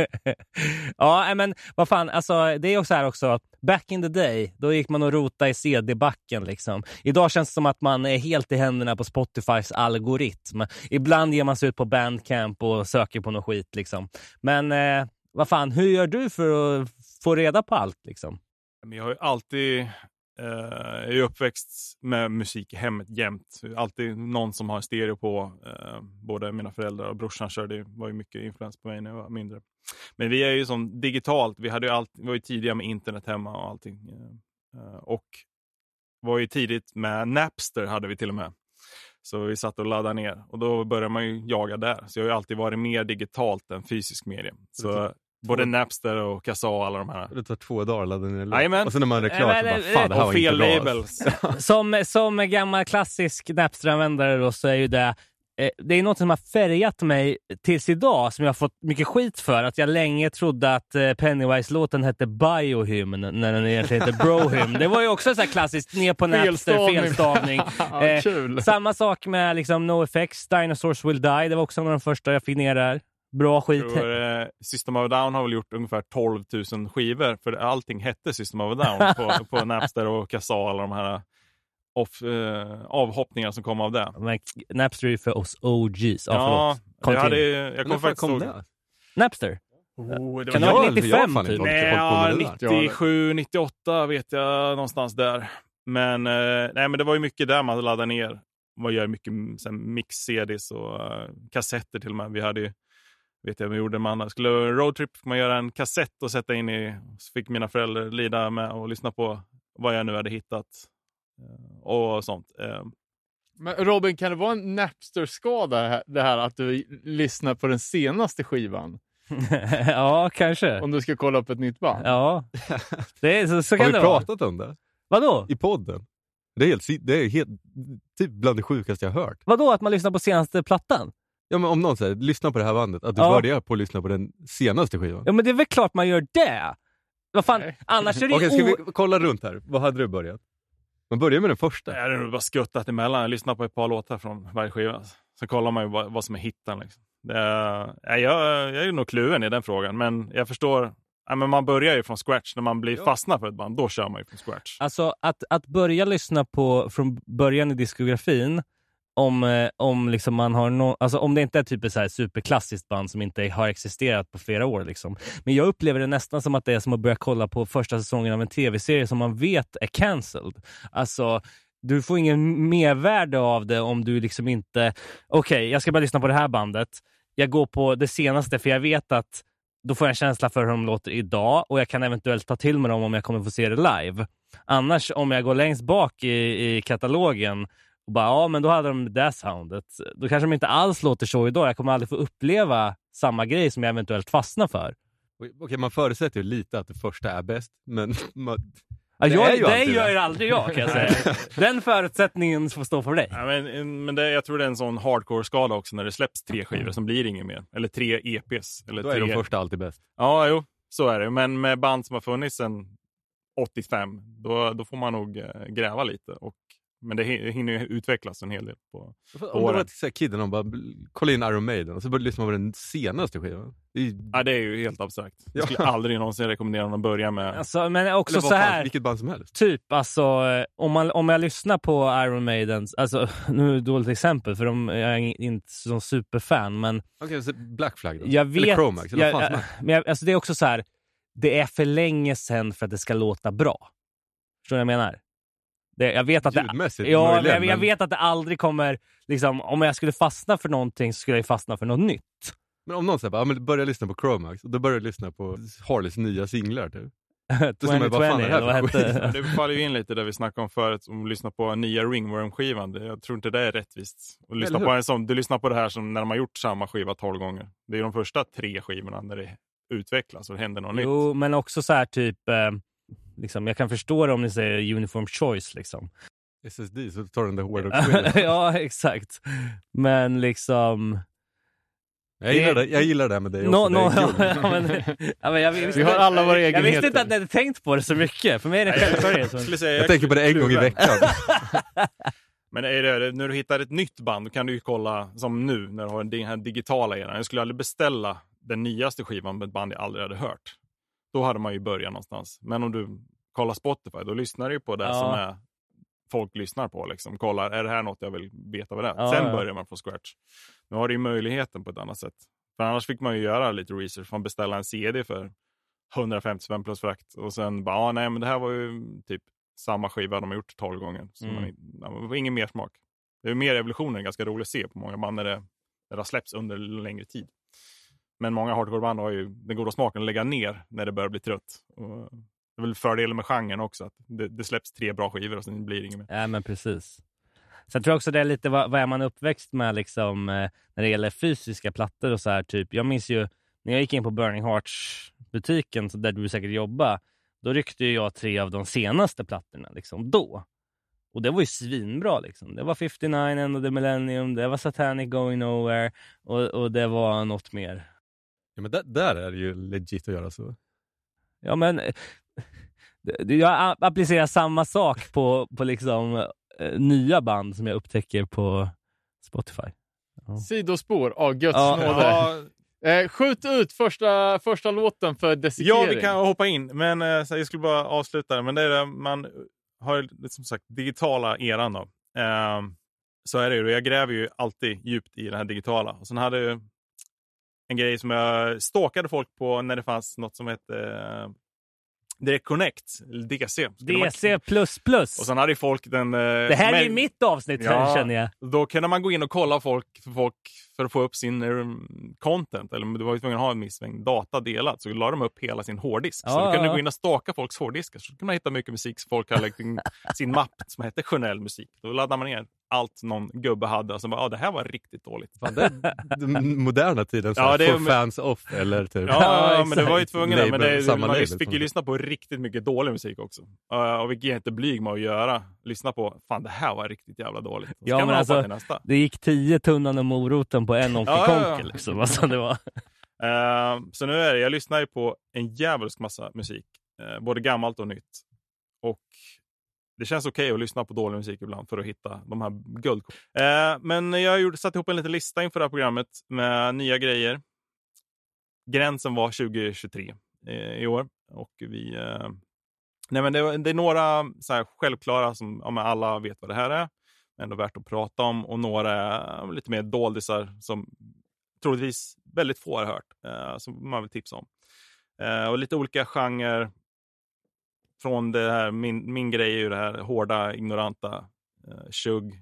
ja, men vad fan, alltså, det är också här också. Back in the day, då gick man och rota i CD-backen. Liksom. Idag känns det som att man är helt i händerna på Spotifys algoritm. Ibland ger man sig ut på Bandcamp och söker på något skit. Liksom. Men eh, vad fan, hur gör du för att få reda på allt? Liksom? Jag har ju alltid eh, jag är uppväxt med musik i hemmet jämt. Alltid någon som har en stereo på. Eh, både mina föräldrar och brorsan körde, var ju mycket influens på mig när jag var mindre. Men vi är ju som digitalt. Vi, hade ju allt, vi var ju tidiga med internet hemma och allting. Eh, eh och var ju tidigt med Napster hade vi till och med. Så vi satt och laddade ner och då började man ju jaga där. Så jag har ju alltid varit mer digitalt än fysisk media. Så både Napster och Kazaa och alla de här. Det tar två dagar att ladda ner en låt. Jajamän. Och sen när man är klar så bara, fan det här var fel inte bra. labels. Som, som gammal klassisk Napster-användare då, så är ju det det är något som har färgat mig tills idag som jag har fått mycket skit för. Att jag länge trodde att eh, Pennywise-låten hette Biohymn när den egentligen heter Brohymn. Det var ju också så här klassiskt, ner på Napster, Felstavning. Ja, Eh, kul. Samma sak med liksom, NoFX, Dinosaurs Will Die. Det var också en av de första jag fick ner där. Bra skit. Tror, eh, System of a Down har väl gjort ungefär 12 000 skivor. För allting hette System of a Down på, på Napster och Kazaa. Alla de här off, eh, avhoppningar som kom av det. Men Napster är för oss OGs. Ja, Ja, förlåt. jag, hade, jag fan faktiskt kom ihåg. det? Napster? Oh, det Kan var det vara Jag- 95 jag har fan typ? Nej, ja, med det där. 97, 98 vet jag någonstans där. Men, eh, nej, men det var ju mycket där man laddade ner. Man gör mycket mix-CDs och uh, kassetter till och med. Vi hade ju, vet jag vad gjorde man? Skulle roadtrip man göra en kassett och sätta in i. Så fick mina föräldrar lida med och lyssna på vad jag nu hade hittat. Eh, och sånt. Eh, Men Robin, kan det vara en Napster-skada det här- att du lyssnar på den senaste skivan? ja, kanske. Om du ska kolla upp ett nytt band? Ja, det är, så, så Har kan vi det vara. pratat om det? Vadå? I podden? Det är, helt, det är helt, typ bland det sjukaste jag har hört. Vadå att man lyssnar på senaste plattan? Ja, men om någon säger lyssna på det här bandet, att du Ja. börjar på att lyssna på den senaste skivan. Ja, men det är väl klart man gör det. Vad fan, Nej. annars är det Okej, ska vi kolla runt här? Vad hade du börjat? Man börjar med den första. jag hade nog bara skuttat emellan. Jag lyssnar på ett par låtar från varje skiva. Så kollar man ju vad, vad som är hitten. Liksom. Det är, ja, jag, jag är nog kluven i den frågan, men jag förstår. Ja, men man börjar ju från scratch. När man blir Ja. fastnar för ett band, då kör man ju från scratch. Alltså att, att börja lyssna på från början i diskografin om, eh, om, liksom man har no, alltså om det inte är typ ett så här superklassiskt band som inte har existerat på flera år. Liksom. Men jag upplever det nästan som att det är som att börja kolla på första säsongen av en tv-serie som man vet är cancelled. Alltså, du får ingen mervärde av det om du liksom inte... Okej, jag ska bara lyssna på det här bandet. Jag går på det senaste för jag vet att då får jag en känsla för hur de låter idag och jag kan eventuellt ta till mig dem om jag kommer få se det live. Annars om jag går längst bak i, i katalogen och bara ja, men då hade de det soundet. Då kanske de inte alls låter så idag. Jag kommer aldrig få uppleva samma grej som jag eventuellt fastnar för. Okej, man förutsätter ju lite att det första är bäst, men man, Ja, Det jag, är ju det gör det. ju aldrig jag kan jag säga. Den förutsättningen får stå för dig. Ja, men men det, jag tror det är en sån hardcore-skala också när det släpps tre skivor, som blir inget mer. Eller tre EPs. Eller då är tre... de första alltid bäst. Ja, jo, så är det. Men med band som har funnits sedan 85, då, då får man nog eh, gräva lite. Och, men det hi- hinner ju utvecklas en hel del. På, Om det åren. var ett så här kid och bara kolla in Iron Maiden och så började lyssna på den senaste skivan. Det är, ju- ja, det är ju helt abstrakt. Jag Ja. skulle aldrig någonsin rekommendera någon att börja med. Alltså, men också så fan, här. vilket band som helst. Typ alltså, om, man, om jag lyssnar på Iron Maidens, alltså nu är det ett dåligt exempel för de, jag är inte så superfan, men Okej, så Black Flag då? jag vet... Eller Chromax, eller jag, jag, men jag, alltså det är också så här, det är för länge sedan för att det ska låta bra. Förstår du vad jag menar? Det, jag vet att det, Ljudmässigt ja, men möjligen, jag, jag vet att det aldrig kommer, liksom, om jag skulle fastna för någonting så skulle jag fastna för något nytt. Men om någon säger ja, men börja lyssna på Chromax och då börjar jag lyssna på Harleys nya singlar typ. Då ska man ju bara, fan är det hette Ja, det faller ju in lite där vi snackade om förut, om att lyssna på nya Ringworm-skivan. Det- Jag tror inte det är rättvist. Att lyssna på en sån, du lyssnar på det här som när de har gjort samma skiva tolv gånger. Det är de första tre skivorna när det utvecklas och det händer något nytt. Jo, men också så här typ, eh, liksom, jag kan förstå det om ni säger uniform choice liksom. SSD så tar den där hårdrocksskivan. ja, exakt. Men liksom... jag, gillar det, jag gillar det med dig No, också. no, det är guld. ja, men, ja, men jag, visste, Vi har alla våra jag visste egenheter. inte att ni hade tänkt på det så mycket. För mig är det en självklarhet. Jag, säga, Jag tänker på det en gång i veckan. Men är det, när du hittar ett nytt band, då kan du ju kolla som nu när du har den här digitala eran. Jag skulle aldrig beställa den nyaste skivan med ett band jag aldrig hade hört. Då hade man ju börjat någonstans. Men om du kollar Spotify, då lyssnar du ju på det Ja. som är, folk lyssnar på. Liksom. Kollar, är det här något jag vill veta vad det är? Ja, Sen ja. börjar man från scratch. Nu har du ju möjligheten på ett annat sätt. För annars fick man ju göra lite research. Man beställa en CD för 150 spänn plus frakt. Och sen bara, ah, nej men det här var ju typ samma skiva de har gjort 12 gånger. Så Mm. man, det var ingen mer smak. Det är mer evolutionen, ganska roligt att se på många band när det, när det har släppts under längre tid. Men många hardcoreband har ju den goda smaken att lägga ner när det börjar bli trött. Och det är väl fördelen med genren också, att det, det släpps tre bra skivor och sen blir det inget mer. Ja, men precis. Sen tror jag också det är lite vad, vad är man uppväxt med liksom, eh, när det gäller fysiska plattor och så här. Typ. Jag minns ju när jag gick in på Burning Hearts-butiken där du säkert jobbar. Då ryckte ju jag tre av de senaste plattorna liksom, då. Och det var ju svinbra. Liksom. Det var 59 and the Millennium, det var Satanic Going Nowhere och, och det var något mer. Ja, men där, där är det ju legit att göra så. Ja, men eh, jag applicerar samma sak på, på liksom, eh, nya band som jag upptäcker på Spotify. Sidospår av Guds Ja, nåde. Ja, Eh, skjut ut första, första låten för dissekering. Ja, vi kan hoppa in. Men eh, jag skulle bara avsluta. Men det är det, man har som sagt digitala eran då. Eh, så är det ju. Jag gräver ju alltid djupt i det här digitala. Och sen hade jag en grej som jag stalkade folk på när det fanns något som hette eh, Direct Connect, DC. Man- DC++. plus plus. Och sen hade folk den... eh, Det här är ju mitt avsnitt Ja. känner jag. Då kunde man gå in och kolla folk folk för att få upp sin eh, content. Eller du var ju tvungen att ha en viss mängd data delat. Så la de upp hela sin hårddisk. så Ja, du kunde ja. gå in och staka folks hårddiskar. Så kunde man hitta mycket musik. Så folk hade lagt in sin mapp som hette Journell musik. Då laddade man ner allt någon gubbe hade. Och så bara, ja det här var riktigt dåligt. Fan, det den moderna tiden, så Ja, det fans off eller typ. Ja, Ja, ja men det var ju tvungen Men Label, det, samma man label, fick ju som- lyssna på riktigt mycket dålig musik också. Uh, och vilket jag är inte blyg med att göra. Lyssna på, fan det här var riktigt jävla dåligt. Så Ja, men alltså-. Det gick tio tunnan och moroten på en Onkel Ja, ja, ja. Konkel. Liksom. Alltså, det var... Eh, så nu är det, jag lyssnar ju på en djävulsk massa musik. eh, både gammalt och nytt. Och det känns okej att lyssna på dålig musik ibland för att hitta de här guld. Eh, men jag gjorde, satte ihop en liten lista inför det här programmet med nya grejer. Gränsen var 2023 eh, i år och vi eh, Nej, men det, det är några så här, självklara som ja, alla vet vad det här är, ändå värt att prata om. Och några är lite mer doldisar som troligtvis väldigt få har hört, eh, som man vill tipsa om. Eh, och lite olika genrer. Från det här, min, min grej är ju det här hårda, ignoranta, eh, shug,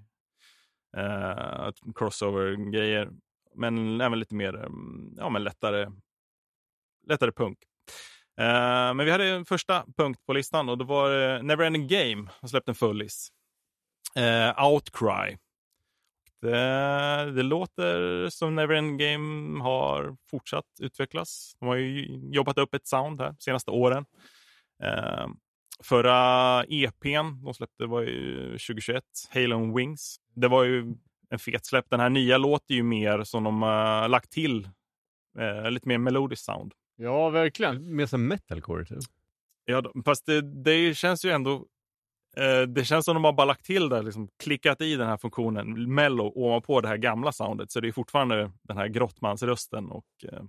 eh, crossover-grejer. Men även lite mer mm, ja, men lättare, lättare punk. Eh, men vi hade en första punkt på listan och det var det Neverending Game har släppte en fullis. Uh, Outcry. Det, det, låter som Neverending Game har fortsatt utvecklas. De har ju jobbat upp ett sound här de senaste åren. Uh, förra EPn de släppte var ju 2021, Halo Wings. Det var ju en fet släpp. Den här nya låter ju mer som de har lagt till lite mer melodisk sound. Ja, verkligen. Mer som metalcore typ. Ja, fast det, det känns ju ändå... Eh, det känns som de har bara lagt till där, liksom, klickat i den här funktionen mello ovanpå det här gamla soundet. Så det är fortfarande den här grottmansrösten. Och, eh...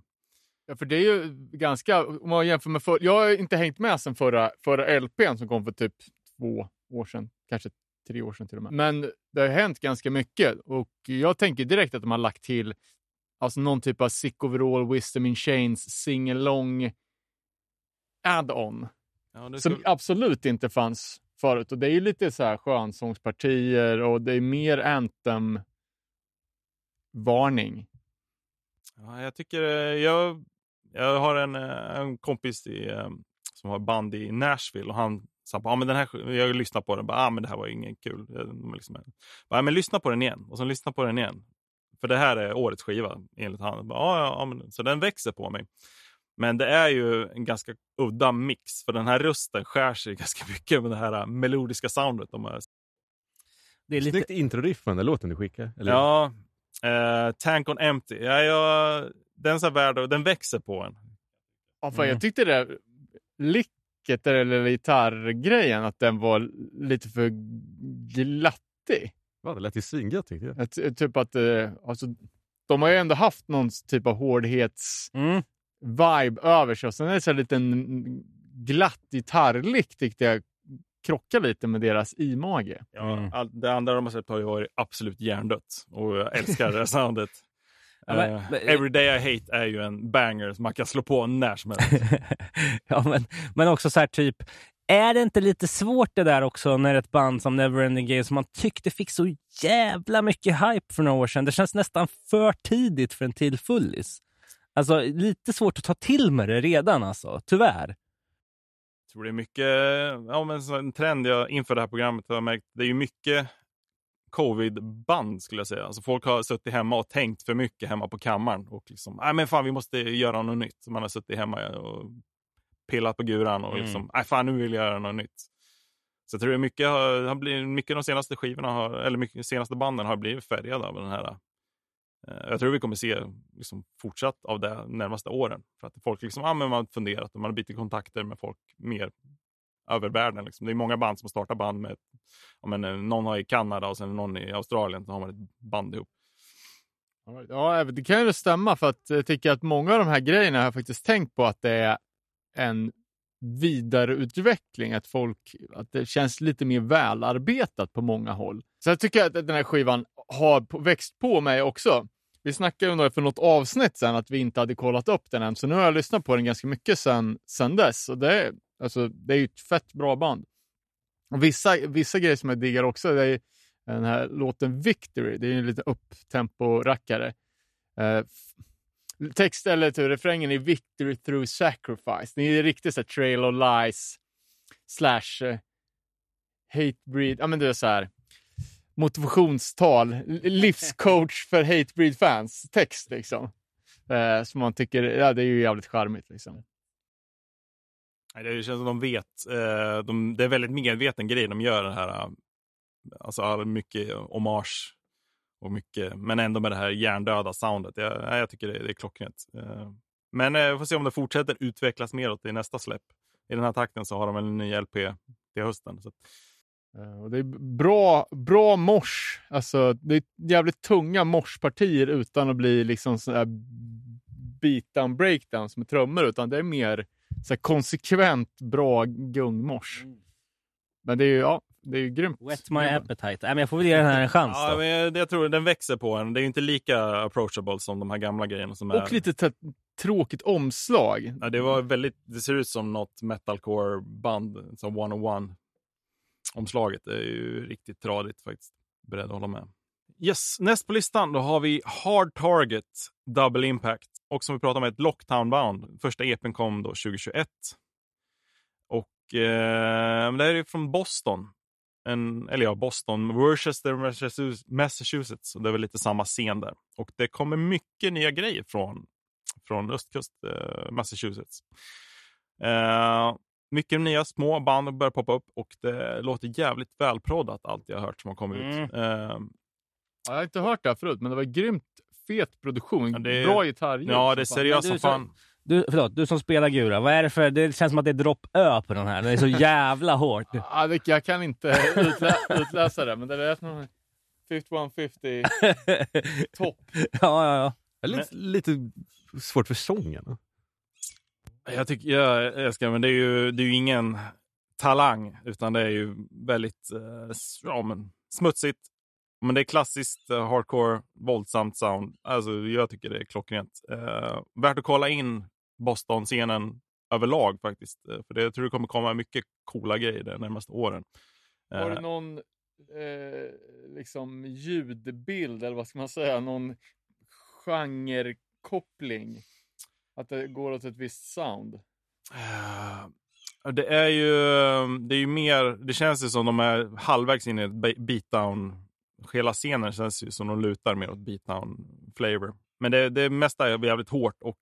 Ja, för det är ju ganska... Om man jämför med för, Jag har inte hängt med sen förra, förra LPn som kom för typ två år sedan. Kanske tre år sedan till och med. Men det har hänt ganska mycket och jag tänker direkt att de har lagt till Alltså någon typ av Sick Overall, Wisdom in Chains, singalong add-on. Ja, som skulle... absolut inte fanns förut. Och det är ju lite så här skönsångspartier och det är mer anthem-varning. Ja, jag tycker... Eh, jag, jag har en, eh, en kompis i, eh, som har band i Nashville och han sa ah, men den här, jag lyssnade på den och ah, men det här var ingen kul. Jag, liksom, bara, ah, men lyssna på den igen och sen lyssna på den igen. För det här är årets skiva enligt han. Ah, Ja, ah, men, så den växer på mig. Men det är ju en ganska udda mix, för den här rösten skär sig ganska mycket med det här äh, melodiska soundet. De här. Det är lite... Snyggt introriff med den låten du skickar. Eller? Ja, eh, Tank on Empty. Ja, jag, den, så värld, den växer på en. Ja, för mm. Jag tyckte det licket eller gitarrgrejen, att den var lite för glattig. Va, det lät ju svingött tyckte jag. Att, typ att, eh, alltså, de har ju ändå haft någon typ av hårdhets-vibe mm. Över sig. Och sen är det så en liten glatt gitarrlick tyckte jag krockar lite med deras image. Ja, mm. all, det andra de har sett har ju varit absolut hjärndött och jag älskar det soundet. Ja, men, uh, Every Day I Hate är ju en banger som man kan slå på när som helst. ja, men, men också så här typ, är det inte lite svårt det där också när ett band som Neverending Game som man tyckte fick så jävla mycket hype för några år sedan. Det känns nästan för tidigt för en till fullis. Alltså lite svårt att ta till med det redan alltså, tyvärr. Jag tror det är mycket, ja men en trend jag inför det här programmet har märkt, det är ju mycket covid-band skulle jag säga. Alltså folk har suttit hemma och tänkt för mycket hemma på kammaren och liksom, nej men fan vi måste göra något nytt. Man har suttit hemma och pillat på guran och mm. liksom, nej fan nu vill jag göra något nytt. Så jag tror mycket, har, har blivit, mycket de senaste skivorna, har, eller mycket senaste banden har blivit färgade av den här. Eh, jag tror vi kommer se liksom, fortsatt av det närmaste åren. För att folk liksom, ah, men man har funderat och man har bytt kontakter med folk mer över världen. Liksom. Det är många band som startar band med, ja, men, eh, någon har i Kanada och sen någon i Australien, så har man ett band ihop. Ja, det kan ju stämma för att jag tycker att många av de här grejerna har jag faktiskt tänkt på att det är en vidareutveckling, att, folk, att det känns lite mer välarbetat på många håll. Så jag tycker att den här skivan har växt på mig också. Vi snackade om det för något avsnitt sen att vi inte hade kollat upp den än, så nu har jag lyssnat på den ganska mycket sen, sen dess. Och det, är, alltså, det är ju ett fett bra band. Och vissa, vissa grejer som jag diggar också, det är den här låten Victory. Det är en liten upptempo-rackare. Eh, text eller till refrängen är Victory through sacrifice. Det är riktigt så här, trail of lies slash eh, hate breed. Ja, men det är så här motivationstal, livscoach för Hatebreed-fans text liksom. Eh, som man tycker, ja det är ju jävligt charmigt liksom. Det känns som de vet, eh, de, det är väldigt medveten grej de gör den här, eh, alltså mycket hommage och mycket, men ändå med det här hjärndöda soundet. Jag, jag tycker det, det är klockrent. Eh, men jag eh, får se om det fortsätter utvecklas neråt i nästa släpp. I den här takten så har de en ny LP till hösten. Så och det är bra, bra mors. Alltså, det är jävligt tunga morspartier utan att bli liksom sådär beatdown breakdowns med trummor, utan det är mer så här, konsekvent bra gungmors. Men det är ju, ja, det är ju grymt. Wet my appetite. Nej, men jag får väl ge den här en chans Ja, då. men jag, jag tror den växer på en. Det är ju inte lika approachable som de här gamla grejerna. Som är... Och lite så här tråkigt omslag. Ja, det var väldigt, det ser ut som något metalcore-band, som one-on-one. Omslaget är ju riktigt tradigt faktiskt. Beredd att hålla med. Yes, näst på listan då har vi Hard Target Double Impact. Och som vi pratade om, ett Lockdown Bound. Första EPn kom då 2021. Och eh, det här är från Boston. En, eller ja, Boston, Worcester, Massachusetts- Massachusetts. Och det är väl lite samma scen där. Och det kommer mycket nya grejer från, från östkust eh, Massachusetts. Eh, mycket nya små band börjar poppa upp och det låter jävligt välproddat allt jag har hört som har kommit Mm. ut. Eh, Ja, Jag har inte hört det här förut, men det var grymt fet produktion. Ja, det är- Bra gitarrljud. ja, det är som seriöst som du, fan. Du, förlåt, du som spelar Gura, vad är det för... Det känns som att det är dropp Ö på den här. Den är så jävla hårt. Ja, det, jag kan inte utlä, utläsa det, men det är någon 5150 topp. ja, ja, ja. Lite, lite svårt för sången. Jag tycker, jag älskar men det är ju, det är ju ingen talang, utan det är ju väldigt eh, ja, men, smutsigt. Men det är klassiskt eh, hardcore, våldsamt sound. Alltså, jag tycker det är klockrent. Eh, värt att kolla in Boston-scenen överlag faktiskt. Eh, För det, jag tror det kommer komma mycket coola grejer de närmaste åren. Har du någon eh, liksom ljudbild, eller vad ska man säga, någon genrekoppling? Att det går åt ett visst sound? Eh, Det är ju, det är ju mer, det känns ju som de är halvvägs in i ett be- beatdown. Hela scenen känns ju som de lutar mer åt beatdown flavor. Men det, det mesta är jävligt hårt och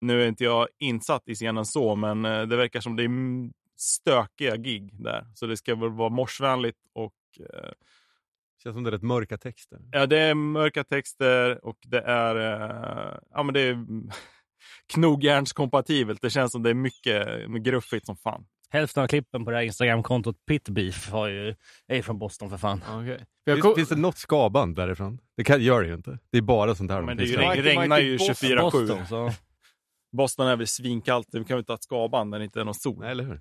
nu är inte jag insatt i scenen så, men eh, det verkar som det är stökiga gig där. Så det ska väl vara morsvänligt och eh, Känns som det är rätt mörka texter. ja, det är mörka texter och det är, eh, ja men det är knogjärnskompatibelt. Det känns som det är mycket gruffigt som fan. Hälften av klippen på det här Instagramkontot Pitbeef har ju, är ju från Boston för fan. Okay. Jag Finns, kom, finns det något skaband därifrån? Det kan, gör det ju inte. Det är bara sånt här. Men det ju, regn. Michael- regnar ju Michael 24-7. Boston, så. Boston är väl svinkallt. Vi kan väl inte ha ett skaband när det inte är någon sol. Nej, eller hur?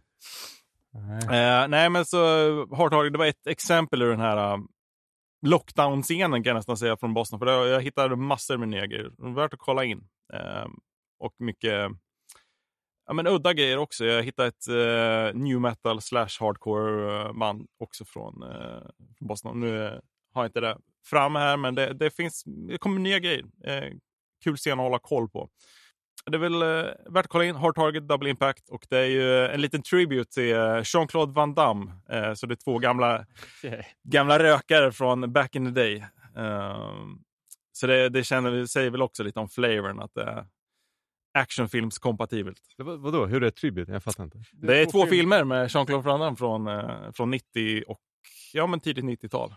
Nej. Eh, nej, men så Hard Target, det var ett exempel ur den här uh, lockdown-scenen kan jag nästan säga från Boston. För det, jag hittade massor med nya grejer. Det Värt att kolla in. Eh, och mycket ja, men udda grejer också. Jag hittade ett eh, new metal slash hardcore eh, band också från, eh, Boston. Nu eh, har jag inte det framme här, men det, det finns, det kommer nya grejer. Eh, kul scen att hålla koll på. Det är väl eh, värt att kolla in. Hard Target, Double Impact. Och det är ju en liten tribute till Jean-Claude Van Damme. Så det är två gamla, gamla rökare från back in the day. Ehm, så det, det känner, vi säger väl också lite om flavorn, att det är actionfilmskompatibelt. Det, vad, vadå? Hur är det tribute? Jag fattar inte. Det är två filmer med Jean-Claude Van Damme från, eh, från 90 och ja, men tidigt 90-tal.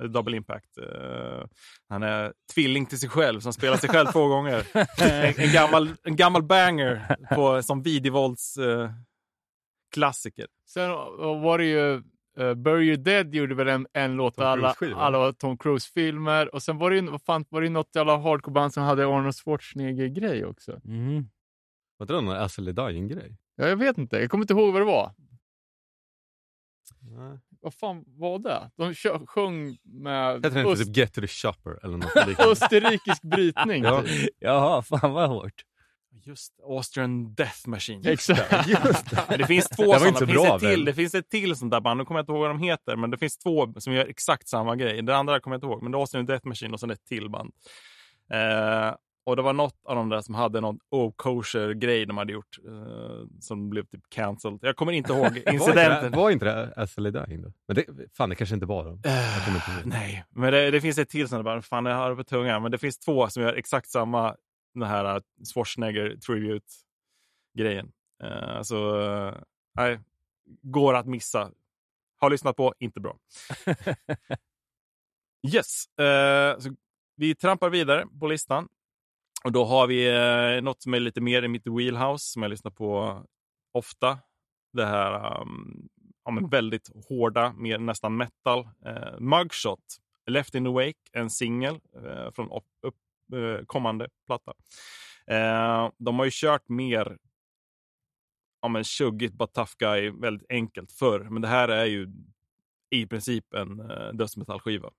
Eh, Double Impact. Eh, han är tvilling till sig själv, som spelar sig själv två gånger. En, en, gammal, en gammal banger på, som videovålds eh, klassiker. Sen var det ju uh, Bury You Dead gjorde väl en, en låt Tom av alla, alla Tom Cruise-filmer. Och sen var det ju vad fan, var det något jävla hardcore-band som hade Arnold Schwarzenegger-grej också. Mm. Var det någon Ashley Dying-grej? Ja, jag vet inte, jag kommer inte ihåg vad det var. Nej. Vad fan var det? De kö- sjöng med Heter den inte typ Get to the Shopper eller något österrikisk brytning. Ja. typ. Jaha, fan vad hårt. Just Austrian Death Machine. Exakt. Men det finns två Det sådana. så det, finns till, det finns ett till sånt där band. Nu kommer jag inte ihåg vad de heter, men det finns två som gör exakt samma grej. Det andra kommer jag inte ihåg, men det är Austrian Death Machine och sen ett till band. Eh, och det var något av de där som hade någon oh-kosher grej de hade gjort eh, som blev typ cancelled. Jag kommer inte ihåg incidenten. det- var inte det Ashley Dying? Men det, fan, det kanske inte var dem. Ihåg. Nej, men det, det finns ett till som bara, fan jag har det på tungan, men det finns två som gör exakt samma, den här uh, Schwarzenegger tribute-grejen. Uh, så, uh, nej, går att missa. Har lyssnat på, inte bra. yes, uh, så vi trampar vidare på listan. Och då har vi uh, något som är lite mer i mitt wheelhouse, som jag lyssnar på ofta. Det här um, ja, men väldigt hårda, mer nästan metal. Eh, Mugshot, Left in the Wake, en singel eh, från upp, upp, eh, kommande platta. Eh, de har ju kört mer ja, men tjuggigt, bara tough guy, väldigt enkelt förr. Men det här är ju i princip en eh, dödsmetallskiva.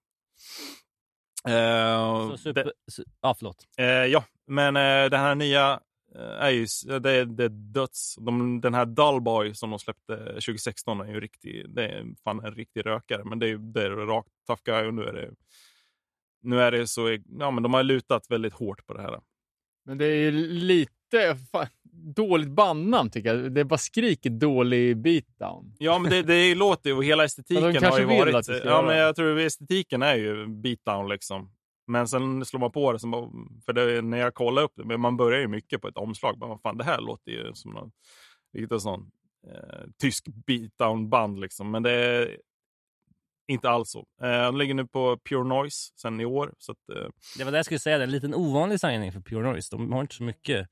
Eh, Så super, su, ja, förlåt. Eh, ja, men eh, den här nya eh, är ju det är, det döds. De, den här Dullboy som de släppte 2016 är ju riktig, det är fan en riktig rökare. Men det är ju det är rakt tough guy och nu är det nu är det så, ja men de har lutat väldigt hårt på det här. Men det är lite fan, dåligt bandnamn tycker jag. Det bara skriker dålig beatdown. Ja, men det, det låter ju, och hela Ja, estetiken de har ju varit... Ja, men jag tror estetiken är ju beatdown liksom. Men sen slår man på det, som bara, för det, när jag kollar upp det, man börjar ju mycket på ett omslag. Bara, fan, det här låter ju som någon riktigt sån eh, tysk beatdown-band liksom. Men det är inte alls så. Eh, de ligger nu på Pure Noise sen i år. Så att, eh, Det var det jag skulle säga, det är en liten ovanlig signing för Pure Noise. De har inte så mycket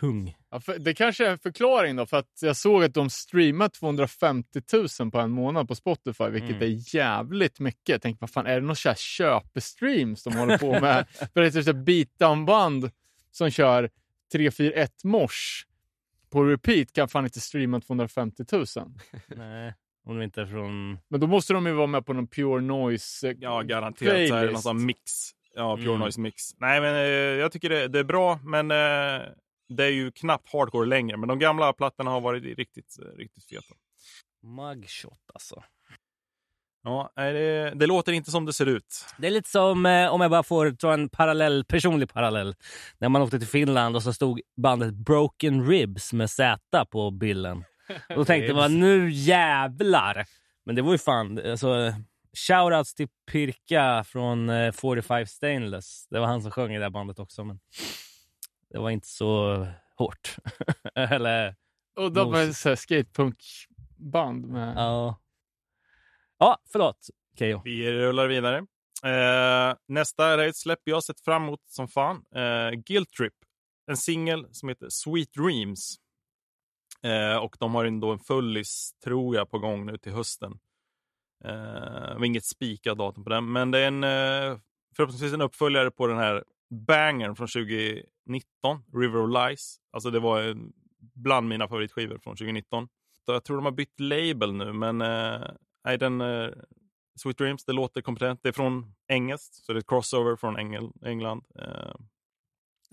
tung. Ja, för, det kanske är en förklaring då, för att jag såg att de streamar 250 000 på en månad på Spotify, vilket Mm. är jävligt mycket. Jag tänkte, vad fan, är det någon köpestreams de håller på med? för det är typ ett beatdown-band som kör 341 mors på repeat kan fan inte streama 250 000. Nej, om de inte är från... Men då måste de ju vara med på någon pure noise eh, ja, garanterat så är det någon sån mix. Ja, Pure Mm. Noise mix. Nej, men eh, jag tycker det, det är bra, men eh, det är ju knappt hardcore längre. Men de gamla plattorna har varit riktigt, eh, riktigt feta. Mugshot alltså. Ja, det, det låter inte som det ser ut. Det är lite som, eh, om jag bara får dra en parallell, personlig parallell. När man åkte till Finland och så stod bandet Broken Ribs med Z på bilden. Och då tänkte man, nu jävlar! Men det var ju fan, alltså, shoutouts till Pirka från eh, 45 Stainless. Det var han som sjöng i det här bandet också. Men det var inte så hårt. Eller, Och de så här skatepunkband med... ja. Ja, förlåt Keyyo. Vi rullar vidare. Eh, nästa är ett släpp jag sett fram emot som fan. Eh, Guilt Trip. En singel som heter Sweet Dreams. Eh, och de har ändå en fullis, tror jag, på gång nu till hösten. Eh, det var inget spikat datum på den, men det är en eh, förhoppningsvis en uppföljare på den här bangern från 2019, River of Lies. Alltså det var en, bland mina favoritskivor från 2019. Så jag tror de har bytt label nu, men eh, nej, den eh, Sweet Dreams, det låter kompetent. Det är från engelskt, så det är ett crossover från Engel, England. Eh,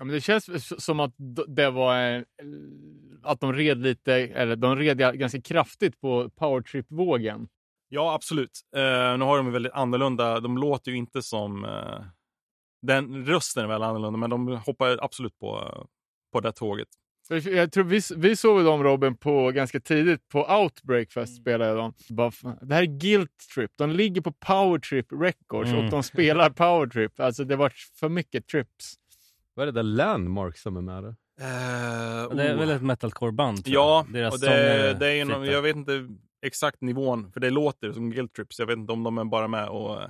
Ja, men det känns som att det var en, att de red lite, eller de red ganska kraftigt på powertrip-vågen. Ja, absolut. Eh, nu har de väldigt annorlunda, de låter ju inte som... Eh, den rösten är väl annorlunda, men de hoppar absolut på, på det tåget. Jag tror vi, vi såg dem Robin på ganska tidigt på Outbreak Fest spelade. Bara, fan, det här är Guilt Trip. De ligger på Powertrip Records Mm. och de spelar Powertrip. Alltså det var för mycket trips. Vad är det där Landmark som är med där? Eh, Det är oh. väl ett metalcore-band? Ja, jag. Deras och det, det är någon, jag vet inte exakt nivån, för det låter som Guilt Trips. Jag vet inte om de är bara med och eh,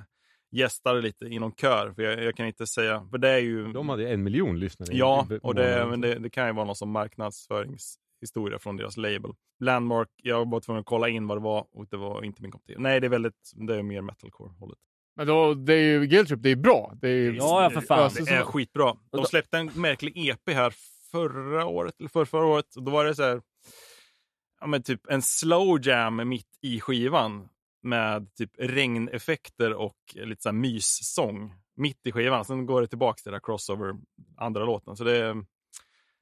gästar lite i någon kör, för jag, jag kan inte säga. För det är ju... De hade en miljon lyssnare. Ja, och det, men det, det kan ju vara någon som marknadsföringshistoria från deras label. Landmark, jag var tvungen att kolla in vad det var och det var inte min kopp te. Nej, det är väldigt, det är mer metalcore-hållet. Men då, det är ju, Guilt Trip, det är bra. Det är ju, Ja, ja, för fan. Alltså, Det är skitbra. De då- släppte en märklig EP här förra året, eller för förra året. Och då var det så här, ja men typ en slow jam mitt i skivan med typ regneffekter och lite så här myssång mitt i skivan. Sen går det tillbaka till det där crossover, andra låten. Så det är,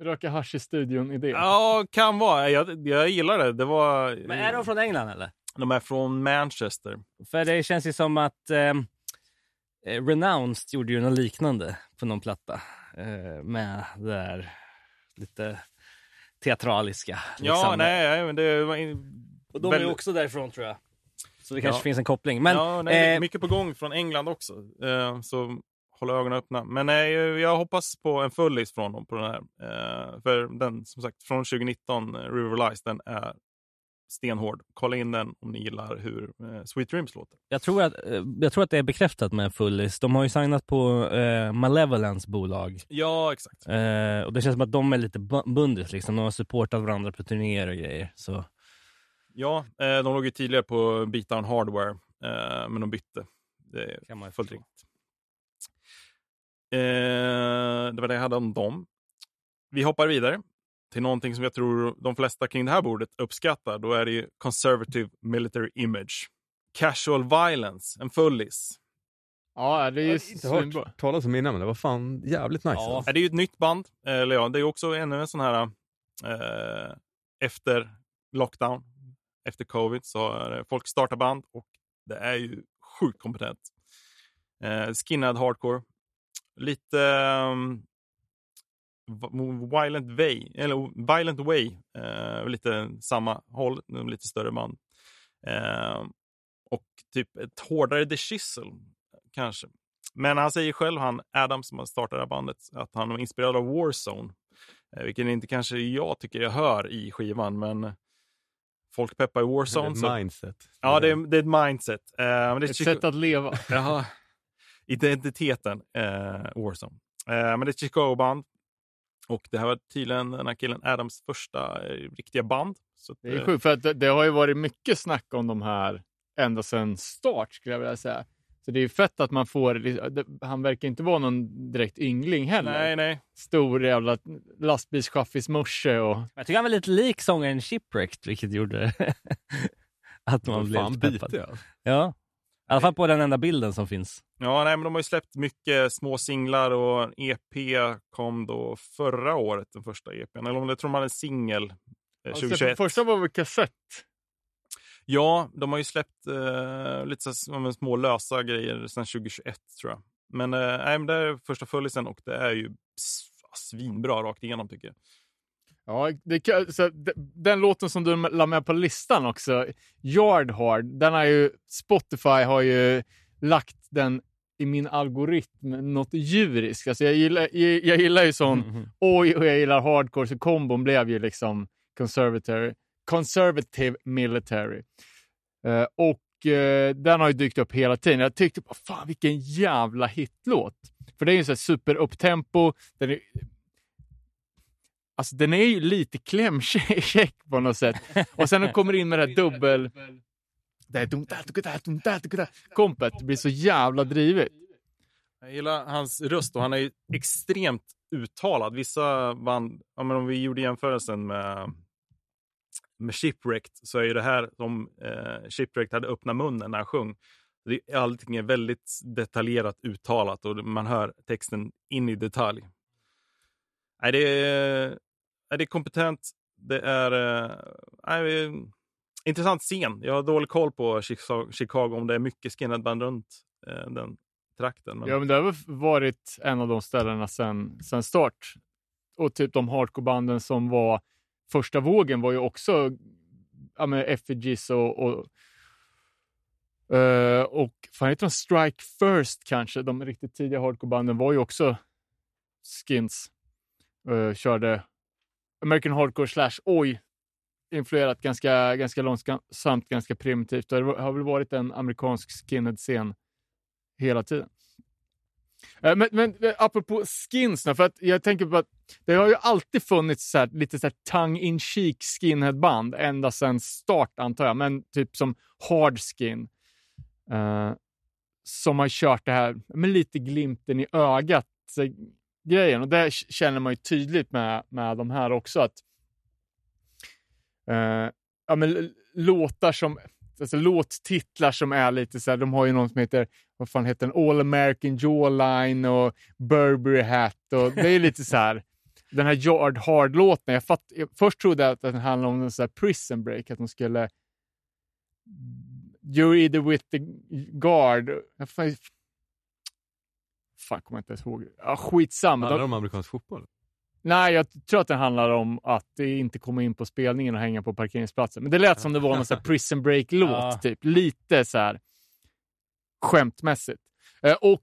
Röka hasch i studion-idé. ja, kan vara. Jag, jag gillar det. Det var... Men är de från England eller? De är från Manchester. För det känns ju som att eh, eh, Renounced gjorde ju något liknande på någon platta. Eh, med det där lite teatraliska. Ja, liksom. nej, nej, men det var... Och de är ju också därifrån tror jag. Så det kanske Ja. finns en koppling. Men ja, nej, eh, mycket på gång från England också. Eh, så håll ögonen öppna. Men nej, jag hoppas på en fullis från dem på den här. Eh, för den, som sagt, från 2019, eh, River Lies, den är stenhård. Kolla in den om ni gillar hur eh, Sweet Dreams låter. jag, tror att, eh, jag tror att det är bekräftat med fullis. De har ju signat på eh, Malevolence bolag. Ja, exakt. Eh, och det känns som att de är lite bu- bundis liksom. De har supportat varandra på turnéer och grejer. Så Ja, eh, de låg ju tidigare på Beatdown Hardware, eh, men de bytte. Det är Kan man fullt riktigt. Eh, det var det jag hade om dem. Vi hoppar vidare till någonting som jag tror de flesta kring det här bordet uppskattar. Då är det ju Conservative Military Image. Casual Violence, en fullis. Ja, det är ju inte hört talas om innan, men det var fan jävligt nice. Ja. alltså. Det är ju ett nytt band. Eller ja, det är också ännu en sån här eh, efter lockdown, efter covid, så är det folk startar band och det är ju sjukt kompetent. Eh, skinhead hardcore. Lite um, Violent Way, eller Violent Way, eh, lite samma håll, lite större band. Eh, och typ ett hårdare The Chisel, kanske. Men han säger själv, han Adam som har startat det här bandet, att han var inspirerad av Warzone. Eh, vilket inte kanske jag tycker jag hör i skivan, men folk peppar i Det är Warzone. ett Så, mindset. ja, det är, det är ett mindset. Eh, men det är Ett sätt att leva. Jaha. Identiteten eh, Warzone. Eh, men det är ett Chicago-band. Och det här var tydligen den här killen Adams första eh, riktiga band. Så att, Det är eh, sjukt, för att det, det har ju varit mycket snack om de här ända sedan start, skulle jag vilja säga. Så det är ju fett att man får, han verkar inte vara någon direkt yngling heller. Nej, nej. Stor jävla lastbilschaffismorse och... Jag tycker han var lite lik sångaren Shipwrecked, vilket gjorde att man blev lite peppad. alltså. Ja. Alla fall på den enda bilden som finns. Ja, nej, men de har ju släppt mycket små singlar och en EP kom då förra året, den första EPn. Eller om det tror man är en singel eh, Alltså, 2021. första var väl kassett? Ja, de har ju släppt eh, lite så små lösa grejer sedan 2021 tror jag. Men, eh, nej, men det är första följisen och det är ju svinbra rakt igenom tycker jag. Ja, det, så, den låten som du la med på listan också, Yard Hard, den har ju, Spotify har ju lagt den i min algoritm något djuriskt. Alltså jag, gillar, jag, jag gillar ju sån Mhm. oj och jag gillar hardcore, så kombon blev ju liksom conservative, conservative military. Eh, och eh, den har ju dykt upp hela tiden. Jag tyckte, fan vilken jävla hitlåt. För det är ju så här super upptempo, den är, Alltså den är ju lite klämkäck på något sätt. Och sen när de kommer in med det här dubbel... Det här Kompet blir så jävla drivet. Jag gillar hans röst och han är ju extremt uttalad. Vissa band, ja, men om vi gjorde jämförelsen med, med Shipwrecked så är ju det här som eh, Shipwrecked hade öppna munnen när han sjöng. Allting är väldigt detaljerat uttalat och man hör texten in i detalj. Nej, det, är, det är kompetent. Det är, eh, nej, intressant scen. Jag har dålig koll på Chicago, om det är mycket skinheadband runt eh, den trakten. Men... Ja, men det har väl varit en av de ställena sen, sen start. Och typ de hardcorebanden som var första vågen var ju också ja, med Effigies och, och Uh, och fan heter de Strike First kanske? De riktigt tidiga hardcorebanden var ju också skins. Uh, körde American Hardcore slash oj influerat ganska, ganska långsamt, ganska primitivt. Det har väl varit en amerikansk skinhead-scen hela tiden. Eh, men, men eh, apropå skins, för att jag tänker på att det har ju alltid funnits så här, lite så här tongue-in-cheek skinheadband ända sedan start antar jag, men typ som hard skin. Uh, som har kört det här med lite glimten i ögat så, grejen. Och det känner man ju tydligt med, med de här också. att eh, ja, men Låtar som, alltså låttitlar som är lite så här, de har ju någon som heter vad fan heter den? All American Jawline och Burberry Hat. Och det är lite så här, den här Yard Hard-låten. Jag, fatt, jag först trodde jag att den handlade om en så här prison break, att de skulle mm, You're either with the guard. Fan, kommer jag inte ens ihåg. Ja, skitsamma. Handlar De, det om amerikansk fotboll? nej, jag tror att den handlar om att det inte komma in på spelningen och hänga på parkeringsplatsen. Men det lät som det var någon så här prison break-låt, Ja. typ. Lite så här skämtmässigt. Eh, och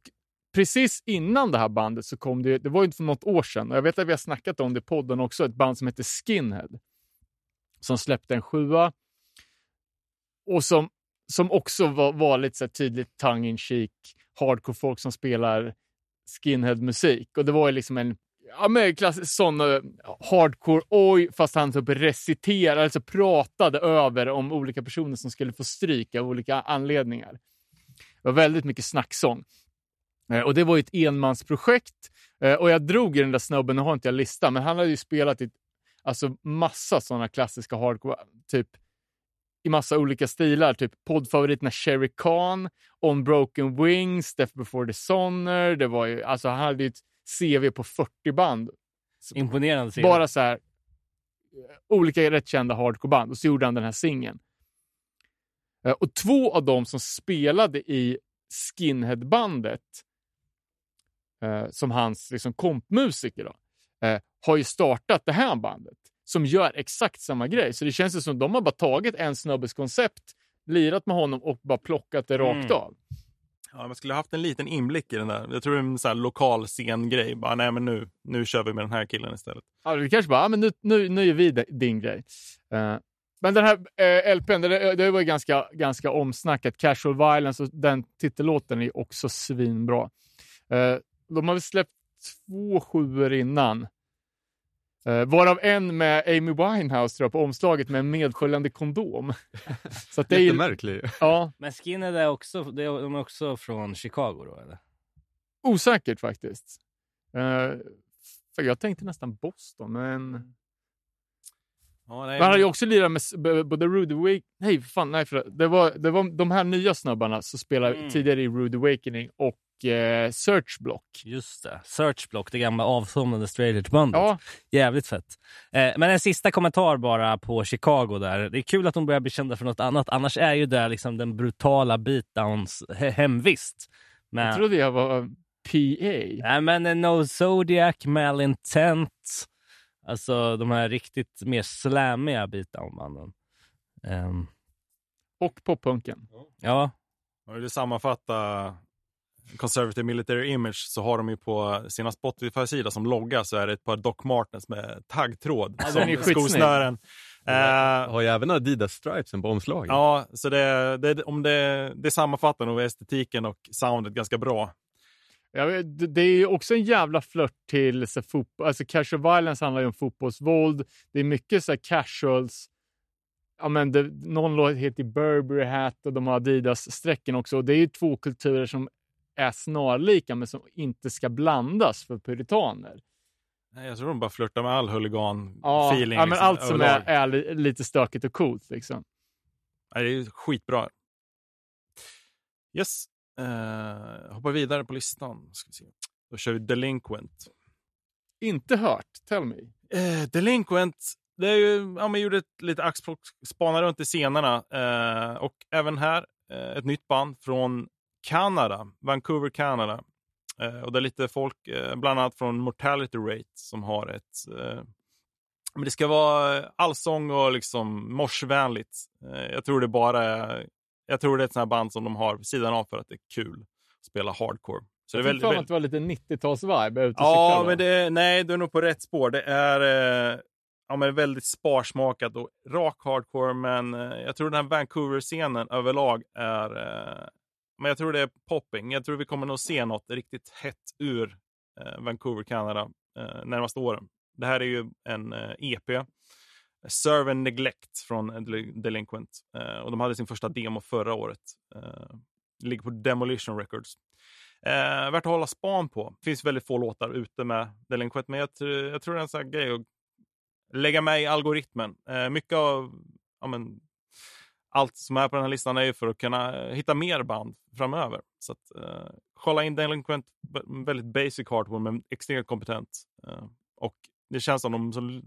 precis innan det här bandet så kom det, det var ju för något år sedan, och jag vet att vi har snackat om det i podden också, ett band som heter Skinhead. Som släppte en sjua. Och som, som också var, var lite så tydligt tongue in cheek hardcore-folk som spelar skinhead-musik. Och det var ju liksom en, ja, men klassisk sån uh, hardcore oj, fast han typ reciterade, alltså pratade över om olika personer som skulle få stryk av olika anledningar. Det var väldigt mycket snacksång. Eh, och det var ju ett enmansprojekt. Eh, och jag drog i den där snubben, nu har inte jag listan, men han hade ju spelat i alltså massa sådana klassiska hardcore, typ i massa olika stilar. Typ poddfavoriterna Sherry Khan, On Broken Wings, Death Before Dishonor. Det var ju, alltså han hade ju ett CV på 40 band. Imponerande serie. Bara så här, eh, olika rätt kända hardcore-band. Och så gjorde han den här singeln. Eh, Och två av dem som spelade i Skinhead-bandet, eh, som hans liksom, kompmusiker, då, har ju startat det här bandet som gör exakt samma grej. Så det känns ju som de har bara tagit en snubbes koncept, lirat med honom och bara plockat det rakt Mm. av. Ja, man skulle haft en liten inblick i den där. Jag tror det är en sån här lokal scengrej. Bara, nej men nu, nu kör vi med den här killen istället. Ja, vi kanske bara, men nu, nu, nu gör vi det- din grej. Eh, men den här uh, LPn, det, det var ganska, ganska omsnackat. Casual Violence och den titellåten är också svinbra. Uh, de har väl släppt två sjuor innan. Uh, varav en med Amy Winehouse tror jag, på omslaget med en medföljande kondom. Så att det är ju, Jättemärklig. ja, Men Skinhead är också, det är- de är också från Chicago då eller? osäkert faktiskt. Eh, för jag tänkte nästan Boston, men... Ja, nej, han hade ju också lirat med både Rude Awakening... Nej, fan, nej förlåt. Det var, det var de här nya snubbarna som spelade Mm. tidigare i Rude Awakening och eh, Search Block. Just det. Searchblock, det gamla avsomnade straight edge-bandet. Ja, Jävligt fett. Eh, men en sista kommentar bara på Chicago där. Det är kul att de börjar bli kända för något annat. Annars är ju det liksom den brutala beatdowns he- hemvist. Men, jag trodde jag var PA. Nej, men eh, No Zodiac, Malintent. Alltså de här riktigt mer slammiga beatdown-banden. Ehm, Och poppunken. ja, du vill sammanfatta Conservative Military Image så har de ju på sina Spotify-sida som logga så är det ett par Doc Martens med taggtråd Ja, som skosnören. Eh, Har ju även Adidas stripesen på omslaget. ja, så det, det, om det, det sammanfattar nog estetiken och soundet ganska bra. Ja, det är ju också en jävla flört till så, fotboll. Alltså casual violence handlar ju om fotbollsvåld. Det är mycket så här, casuals. Ja, men det, någon låt heter Burberry Hat och de har Adidas-strecken också. Och det är ju två kulturer som är snarlika men som inte ska blandas för puritaner. Nej, Jag tror de bara flörtar med all Ja, huligan-feeling. ja, men liksom, allt som är, är li- lite stökigt och coolt. Liksom. Nej, det är skitbra. Yes. Uh, hoppar vidare på listan. Ska se. Då kör vi Delinquent. Inte hört, tell me. Eh, Delinquent, det är ju, ja, man gjorde ett lite axplock, spana runt i scenerna. Eh, och även här, ett nytt band från Kanada, Vancouver, Kanada. Eh, och det är lite folk, eh, bland annat från Mortality Rate, som har ett... Eh, men det ska vara allsång och liksom morsvänligt. Eh, jag tror det bara är, jag tror det är ett sånt här band som de har vid sidan av för att det är kul att spela hardcore. Så Jag det är tyckte väldigt, att det var lite 90-tals-vibe. ute och Ja, cyklar men det, nej, du är nog på rätt spår. Det är eh, ja, men väldigt sparsmakat och rak hardcore, men eh, jag tror den här Vancouver-scenen överlag är... Men jag tror det är popping. Jag tror vi kommer nog se något riktigt hett ur eh, Vancouver, Kanada eh, närmaste åren. Det här är ju en eh, EP. Serve and Neglect från Delinquent. Eh, och de hade sin första demo förra året. Eh, ligger på Demolition Records. Eh, värt att hålla span på. Det finns väldigt få låtar ute med Delinquent, men jag, tr- jag tror det är en sån här grej att lägga med i algoritmen. Eh, mycket av ja, men, allt som är på den här listan är ju för att kunna eh, hitta mer band framöver. Så att, eh, kolla in Delinquent, väldigt basic hardware men extremt kompetent. Eh, och det känns som de som,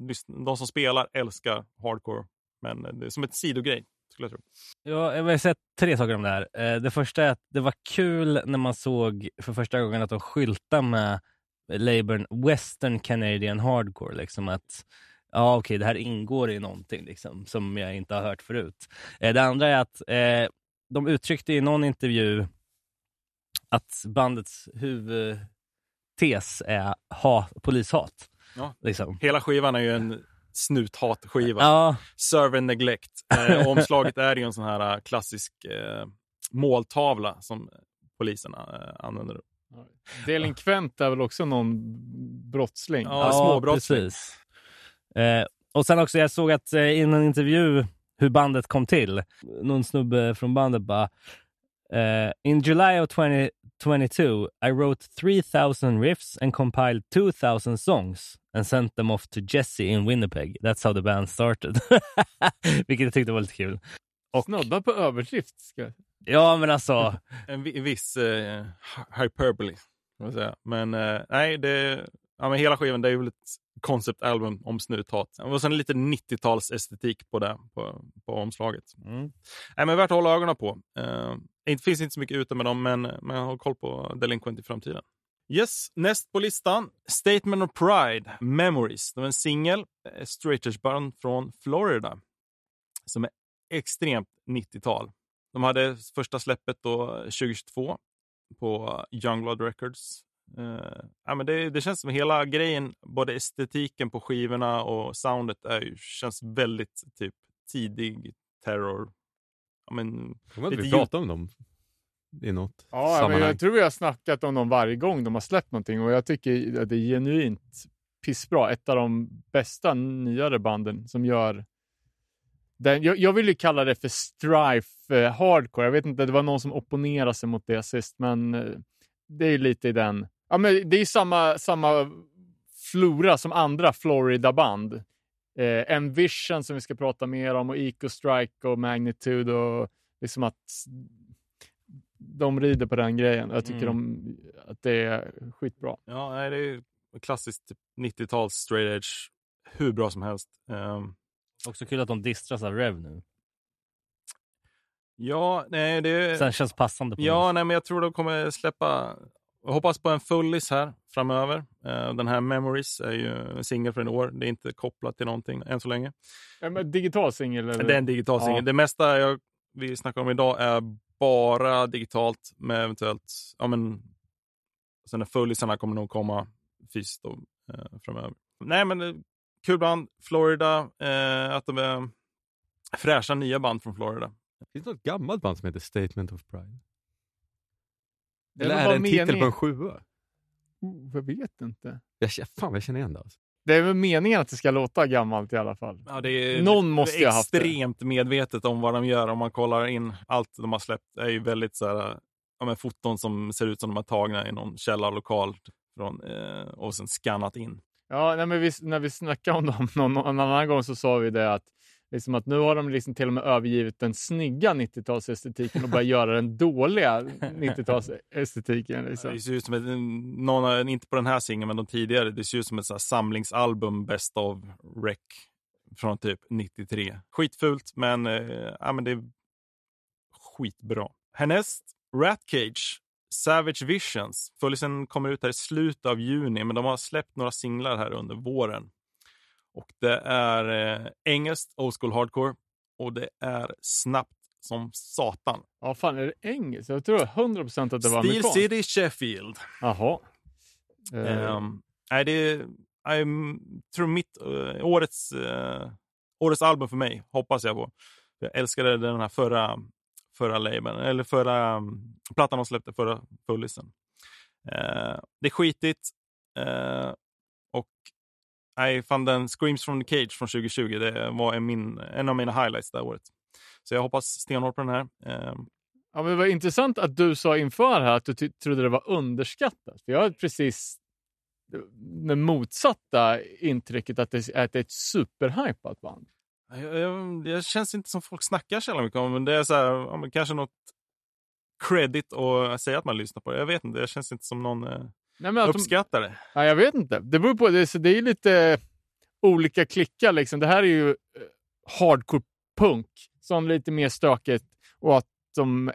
de som spelar älskar hardcore, men det är som ett sidogrej skulle jag tro. Ja, jag har sett tre saker om det här. Eh, Det första är att det var kul när man såg för första gången att de skyltade med labeln Western Canadian Hardcore. Liksom att ja, okej, det här ingår i någonting liksom, som jag inte har hört förut. Eh, Det andra är att eh, de uttryckte i någon intervju att bandets huvudtes är ha, polishat. Ja. Liksom. Hela skivan är ju en snuthatskiva. Ja, Serve and Neglect. Eh, omslaget är ju en sån här eh, klassisk eh, måltavla som poliserna eh, använder Delinkvent är väl också någon brottsling? Ja, småbrottsling. precis. Eh, och sen också, jag såg att eh, i en intervju hur bandet kom till, någon snubbe från bandet bara eh, In July of 2022 I wrote 3000 riffs and compiled 2000 songs and sent them off to Jesse in Winnipeg. That's how the band started. Vilket jag tyckte var lite kul. Och, Snuddar på överdrift. Ska... Ja, men alltså. En vi- viss eh, hyperbole. Men eh, nej, det, ja, men hela skivan det är väl ett konceptalbum om snuthat. Och sen lite 90-tals estetik på det, på, på omslaget. Mm. Nej, men värt att hålla ögonen på. Eh, det finns inte så mycket ute med dem, men man har koll på Delinquent i framtiden. Yes, näst på listan. Statement of Pride, Memories. Det var en singel, eh, straight edge band från Florida. Som är extremt 90-tal. De hade första släppet då 2022 på Youngblood Records. Eh, ja, men det, det känns som hela grejen, både estetiken på skivorna och soundet är känns väldigt typ tidig terror. Ja, men, Kommer inte Lite vi ljud- prata om dem i något Ja, men sammanhang? jag tror vi har snackat om dem varje gång de har släppt någonting och jag tycker att det är genuint pissbra. Ett av de bästa nyare banden som gör den, jag, jag vill ju kalla det för strife eh, hardcore. Jag vet inte, det var någon som opponerade sig mot det sist, men eh, det är ju lite i den. Ja, men det är samma, samma flora som andra Florida-band. Eh, Envision som vi ska prata mer om och Eco Strike och Magnitude och liksom att de rider på den grejen. Jag tycker de, att det är skitbra. ja, nej, det är klassiskt typ 90-tals straight edge. Hur bra som helst. Ehm, Också kul att de distras av Rev nu. ja, nej, det... Sen känns passande på Ja, nej, men jag tror de kommer släppa... Jag hoppas på en fullis här framöver. Eh, den här Memories är ju en singel för en år. Det är inte kopplat till någonting än så länge. Ja, digital singel? Det är en digital Ja. singel. Det mesta jag, vi snackar om idag är bara digitalt med eventuellt... Ja, men, sen när fullisarna kommer nog komma fysiskt då, eh, framöver. Nej, men eh, kul band. Florida. Eh, att de är fräscha nya band från Florida. Finns det något gammalt band som heter Statement of Pride? Det Eller är det en titel på en sjua? Oh, jag vet inte. Jag, fan, jag känner igen det. Alltså. Det är väl meningen att det ska låta gammalt i alla fall. Ja, det är Någon måste ju ha haft det. extremt medvetet om vad de gör. Om man kollar in allt de har släppt är ju väldigt så här, ja, men foton som ser ut som de har tagna i någon källarlokal från, eh, och sen skannat in. Ja, nej, men vi, när vi snackade om dem någon, någon annan gång så sa vi det att, liksom att nu har de liksom till och med övergivit den snygga 90-talsestetiken och börjat göra den dåliga 90-talsestetiken. Liksom. Det ser ut som ett, någon, inte på den här singeln, men de tidigare. Det ser ut som ett så samlingsalbum Best of Rec från typ 93. Skitfult, men, eh, ja, men det är skitbra. Härnäst, Rat Cage. Savage Visions. Följsen kommer ut här i slutet av juni, men de har släppt några singlar här under våren. Och det är eh, engelskt, old school hardcore. Och det är snabbt som satan. Ja, fan är det engelskt? Jag tror 100% att det var Steel amerikanskt. City Sheffield. Jaha. Eh, Um, nej, det är, jag tror mitt, eh, årets, eh, årets album för mig, hoppas jag på. Jag älskade den här förra, förra labeln, eller förra um, plattan de släppte, förra fullisen. Eh, det är skitigt. Nej, fan den Screams from the Cage från 2020, det var en, min, en av mina highlights det här året. Så jag hoppas stenhårt på den här. Eh, Ja, men det var intressant att du sa inför här att du trodde det var underskattat. För jag har precis det motsatta intrycket att det, att det är ett superhypat band. Jag, jag, det känns inte som folk snackar så mycket om men det. är så här, kanske något credit att säga att man lyssnar på det. Jag vet inte, det känns inte som någon eh, Nej, men att de, uppskattar det. ja, jag vet inte. Det beror på. Det, det är lite olika klickar. Liksom. Det här är ju eh, hardcore punk som lite mer stökigt och att de eh,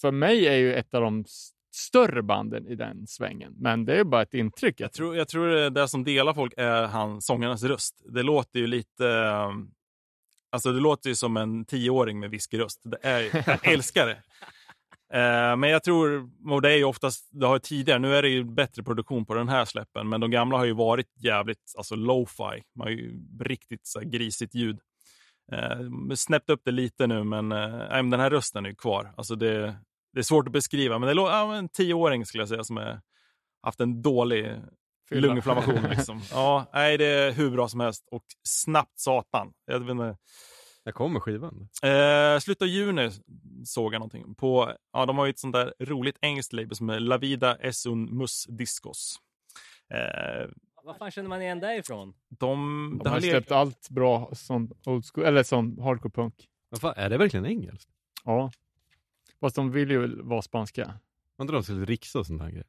för mig är ju ett av de större banden i den svängen. Men det är bara ett intryck. Jag tror, jag tror det, det som delar folk är han, sångarnas röst. Det låter ju lite... eh, Alltså det låter ju som en tioåring med whiskyröst. Det är, jag älskar det. Eh, men jag tror, och det är ju oftast, det har ju tidigare, nu är det ju bättre produktion på den här släppen, men de gamla har ju varit jävligt, alltså lo-fi. Man har ju riktigt så grisigt ljud. Eh, snäppt upp det lite nu, men, eh, men den här rösten är ju kvar. Alltså det, det är svårt att beskriva, men det är ja, en tioåring skulle jag säga som är, haft en dålig Fylla. lunginflammation. Liksom. ja, nej, det är hur bra som helst och snabbt satan. Jag vet inte, När kommer skivan? Eh, slutet av juni såg jag någonting. På, ja, de har ju ett sånt där roligt engelskt label som är La Vida es un mus discos. Eh, Vad fan känner man igen dig ifrån? de, De har släppt legat, allt bra sån old school, eller sån hardcore punk. Vad fan, är det verkligen engelskt? Ja. Fast de vill ju vara spanska. Var inte de till rixa och sånt här grejer?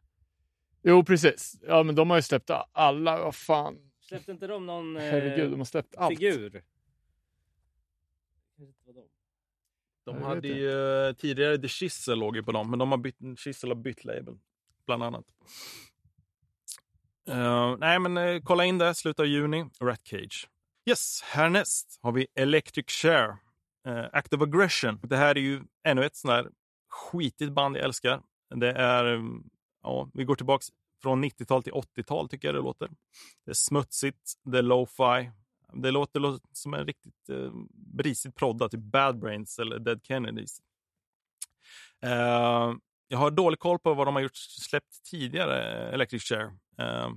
Jo, precis. Ja, men de har ju släppt alla. Vad fan. Släppte inte de någon eh, Herregud, de har släppt allt. figur? De jag hade ju eh, tidigare The Chisel låg ju på dem, men de har bytt, Chisel har bytt label, bland annat. Eh, nej, men eh, kolla in det, slutet av juni, Rat Cage. Yes, härnäst har vi Electric Share, eh, Active Aggression. Det här är ju ännu ett sånt här skitigt band jag älskar. Det är, eh, ja, vi går tillbaks från 90-tal till 80-tal tycker jag det låter. Det är smutsigt, det är lo-fi. Det låter lo- som en riktigt eh, brisigt prodda, typ Bad Brains eller Dead Kennedys. Eh, jag har dålig koll på vad de har gjort släppt tidigare, Electric Chair. Eh,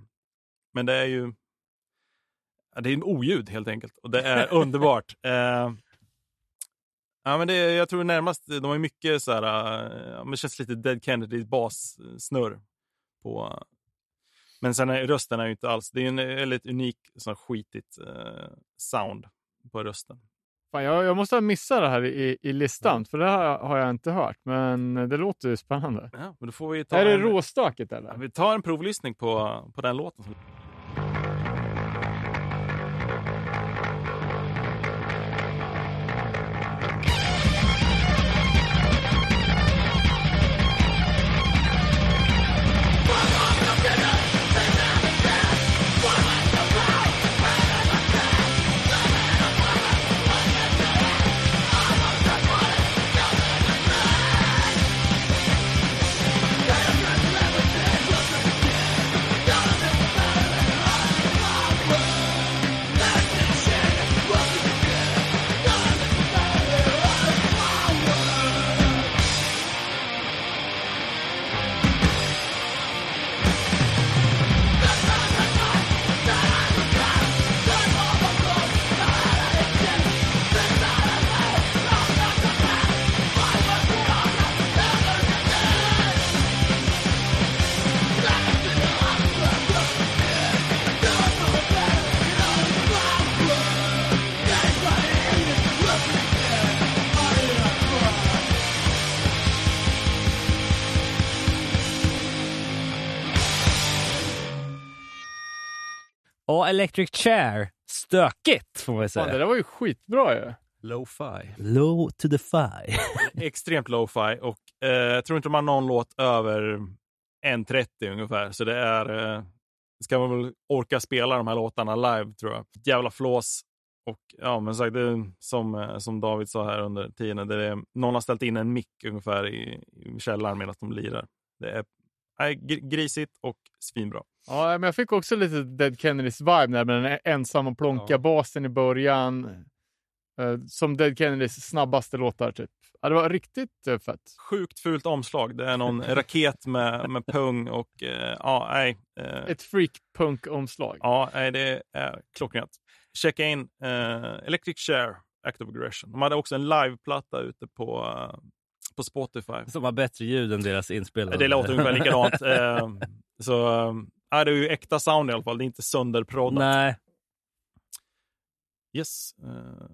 men det är ju det är en oljud helt enkelt och det är underbart. Eh, ja, men det, jag tror närmast, de har mycket så här, eh, det känns lite Dead Kennedys bassnurr på men sen är rösten är ju inte alls, det är en väldigt unik sån skitigt eh, sound på rösten. Fan, jag, jag måste ha missat det här i, i listan, för det här har jag inte hört. Men det låter ju spännande. Ja, men då får vi ta Är det en, råstökigt ja, eller? vi tar en provlyssning på, på den låten. Electric Chair. Stökigt får man säga. det där var ju skitbra ju. Lo-fi. Low to the fi. Extremt lo-fi och eh, jag tror inte de har någon låt över 1.30 ungefär. Så det är, eh, ska man väl orka spela de här låtarna live tror jag. Jävla flås. Och ja, men sagt, det är som, eh, som David sa här under tiden, det är, någon har ställt in en mick ungefär i, i källaren medan de lirar. Det är nej, gr- grisigt och svinbra. Ja, men jag fick också lite Dead Kennedys vibe där med den ensamma plonka basen i början. Eh, som Dead Kennedys snabbaste låtar typ. Ja, det var riktigt eh, fett. Sjukt fult omslag. Det är någon raket med, med pung och eh, ja, nej. Ett freak punk-omslag. Ja, nej, det är klockrent. Checka in eh, Electric Share, Active Aggression. De hade också en liveplatta ute på, på Spotify. Som har bättre ljud än deras inspelade. Det låter ungefär likadant. Eh, så ja, det är ju äkta sound i alla fall. Det är inte sönderproddat. Nej. Yes. Eh,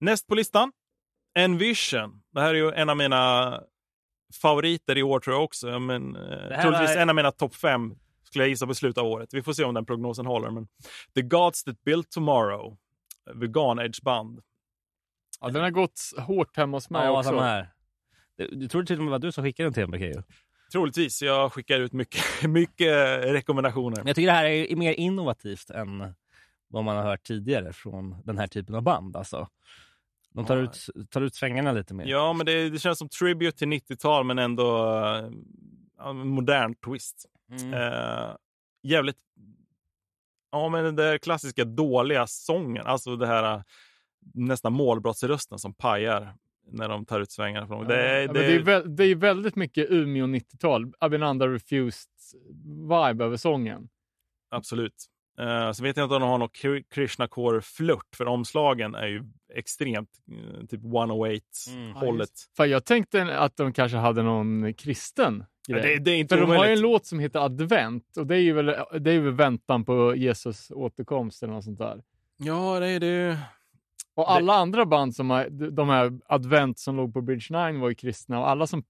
näst på listan, Envision. Det här är ju en av mina favoriter i år tror jag också. Men, eh, troligtvis var- en av mina topp fem skulle jag gissa på slutet av året. Vi får se om den prognosen håller. Men The Gods That Built Tomorrow, Vegan Edge Band. Ja, den har gått hårt hemma hos mig Ja, också. samma här. Du, du tror till och med var du som skickade den till mig, Keyyo. Troligtvis. Jag skickar ut mycket, mycket rekommendationer. Men jag tycker det här är mer innovativt än vad man har hört tidigare från den här typen av band. Alltså. De tar, Ja. ut, tar ut svängarna lite mer. Ja, men det, det känns som tribute till 90-tal men ändå en modern twist. Mm. Eh, jävligt... Ja, men den där klassiska dåliga sången, alltså det här eh, nästan målbrottsrösten som pajar när de tar ut svängarna. Från. Ja, Det, men det, det, är det är väldigt mycket Umeå 90-tal. Abinanda Refused vibe över sången. Absolut. Uh, så vet jag inte om de har någon Kri- Krishna Core-flört, för omslagen är ju extremt eh, typ 108-hållet. För jag tänkte att de kanske hade någon kristen Ja, grej. det, det är inte För de har ju en låt som heter Advent och det är ju väl, det är väl väntan på Jesus återkomst eller något sånt där. Ja, det är det. Och alla andra band som har, de här Advent som låg på Bridge 9 var ju kristna och alla som,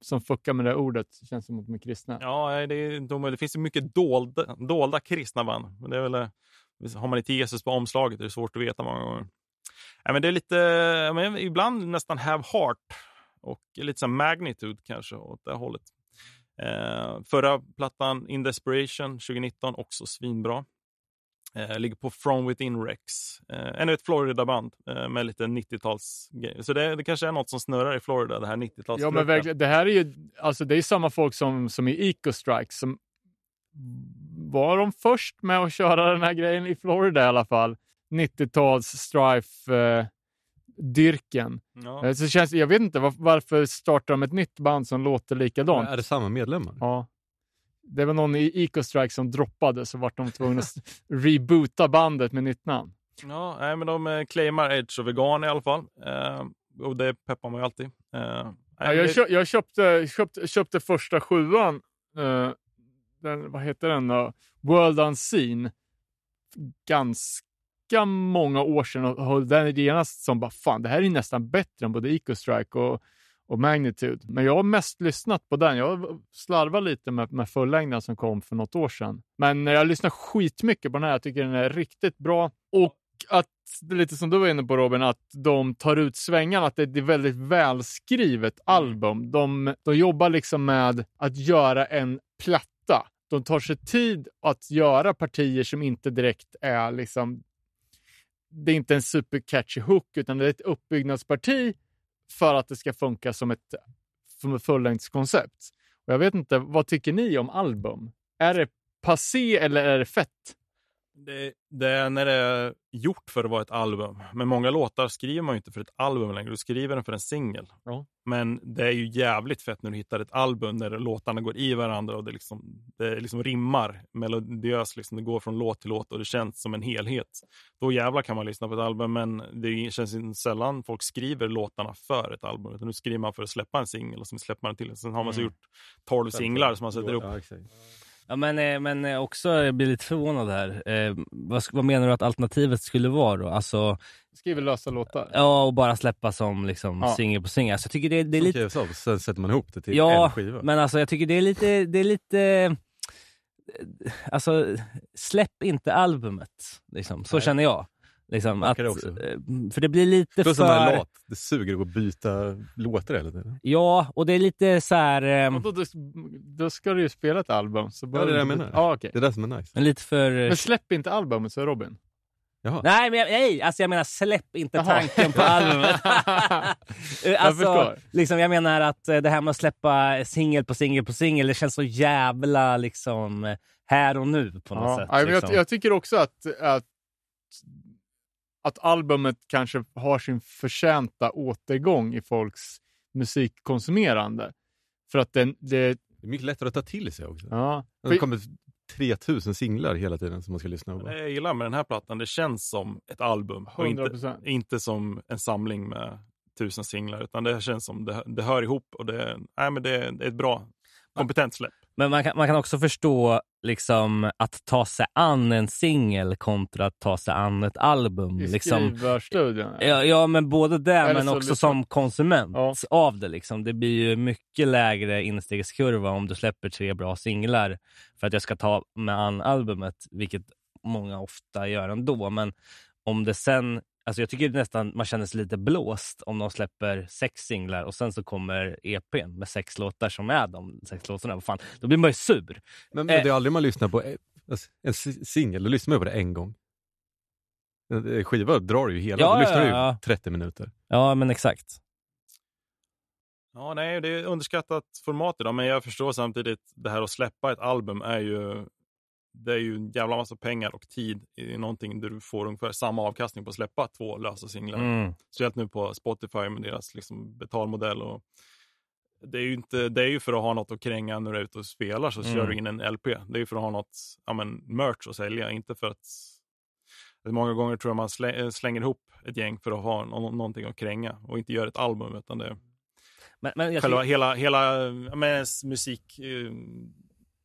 som fuckar med det ordet känns som att de är kristna. Ja, det, är omöjligt. det finns ju mycket dolda, dolda kristna band. Men det är väl, eh, har man inte Jesus på omslaget är det svårt att veta många gånger. Nej, men det är lite, men ibland nästan Have Heart och lite så Magnitude kanske åt det hållet. Eh, förra plattan In Desperation 2019 också svinbra. Eh, ligger på From Within Rex. Eh, ännu ett Florida-band eh, med lite 90-tals Så det, det kanske är något som snurrar i Florida, det här 90-tals Ja, men verkligen. Det här är ju, alltså det är samma folk som, som i Eco Strike som var de först med att köra den här grejen i Florida i alla fall. 90-tals strife-dyrken. Ja. Eh, Så känns, jag vet inte var, varför startar de ett nytt band som låter likadant? Är det samma medlemmar? Ja. Det var någon i Eco Strike som droppade så vart de tvungna att reboota bandet med nytt namn. Ja, nej, men de eh, claimar Edge och vegan i alla fall. Eh, och det peppar man ju alltid. Eh, Ja, jag, det- kö, jag köpte, köpte, köpte första sjuan, eh, den, vad heter den då? World Unseen, ganska många år sedan och höll den genast som bara fan, det här är nästan bättre än både Eco Strike och, och Magnitude. Men jag har mest lyssnat på den. Jag slarvar lite med, med fullängden som kom för något år sedan. Men jag lyssnar skitmycket på den här. Jag tycker den är riktigt bra. Och att, lite som du var inne på Robin, att de tar ut svängarna, att det är ett väldigt välskrivet album. De, de jobbar liksom med att göra en platta. De tar sig tid att göra partier som inte direkt är liksom det är inte en supercatchy hook, utan det är ett uppbyggnadsparti för att det ska funka som ett, fullängdskoncept. Och jag vet inte, vad tycker ni om album? Är det passé eller är det fett? Det, det är när det är gjort för att vara ett album. Men många låtar skriver man ju inte för ett album längre. Du skriver den för en singel. Ja. Men det är ju jävligt fett när du hittar ett album där låtarna går i varandra och det liksom, det liksom rimmar melodiöst. Liksom. Det går från låt till låt och det känns som en helhet. Då jävlar kan man lyssna på ett album. Men det känns sällan folk skriver låtarna för ett album. Utan nu skriver man för att släppa en singel och sen släpper man till. Sen har man så Mm. gjort 12 singlar som man sätter ihop. Ja. Ja, men, eh, men eh, också, jag blir lite förvånad här. Eh, vad, vad menar du att alternativet skulle vara då? Alltså, Skriver lösa låtar. ja, och bara släppa som liksom, Ja. singel på singel. Alltså, jag tycker det, det är Som lite... Sen sätter man ihop det till Ja, en skiva. men alltså jag tycker det är lite... Det är lite alltså, släpp inte albumet. Liksom. Så Nej. känner jag. Liksom, att, eh, för det blir lite Plus för... lat. Det suger att byta låtar hela tiden. Ja, och det är lite så här... Och då, då, då ska du ju spela ett album. Så Ja, bör det är det jag menar. Ja, okej. Det är det som är nice. lite för... Men släpp inte albumet, så Robin. Jaha. Nej, men jag, nej, alltså jag menar släpp inte Jaha. tanken på albumet. Jag alltså, förstår. liksom, jag menar att eh, det här med att släppa singel på singel på singel, det känns så jävla liksom eh, här och nu på något Ja. sätt. Ja, men liksom. jag, jag tycker också att, att, att albumet kanske har sin förtjänta återgång i folks musikkonsumerande. För att den, det, Det är mycket lättare att ta till sig också. ja. Det kommer 3000 singlar hela tiden som man ska lyssna på. Det jag gillar med den här plattan, det känns som ett album. Och 100 inte, inte som en samling med tusen singlar. Utan det känns som det, det hör ihop och det, nej, men det, det är ett bra, kompetent släpp. Men man kan, man kan också förstå liksom, att ta sig an en singel kontra att ta sig an ett album. I Liksom. Ja, ja, men både det Eller men så också lyssna- som konsument Ja. av det. Liksom. Det blir ju mycket lägre instegskurva om du släpper tre bra singlar för att jag ska ta med an albumet, vilket många ofta gör ändå. Men om det sen, alltså jag tycker nästan man känner sig lite blåst om de släpper sex singlar och sen så kommer EPn med sex låtar som är de sex låtarna. Fan, då blir man ju sur. Men, men Eh. det är aldrig man lyssnar på en, alltså, en si- singel, då lyssnar man på det en gång. En en skiva drar ju hela, Ja, då lyssnar ja, du ju ja. 30 minuter. Ja, men exakt. Ja, nej, det är underskattat format idag, men jag förstår samtidigt det här att släppa ett album är ju det är ju en jävla massa pengar och tid i någonting där du får ungefär samma avkastning på att släppa två lösa singlar. Mm. Speciellt nu på Spotify med deras liksom betalmodell. Och det är ju inte, det är ju för att ha något att kränga när du är ute och spelar så Mm. kör du in en LP. Det är ju för att ha något, ja men merch att sälja, inte för att Många gånger tror jag man slä, slänger ihop ett gäng för att ha nå, någonting att kränga och inte gör ett album utan det Men, men själva hela, hela men musik eh,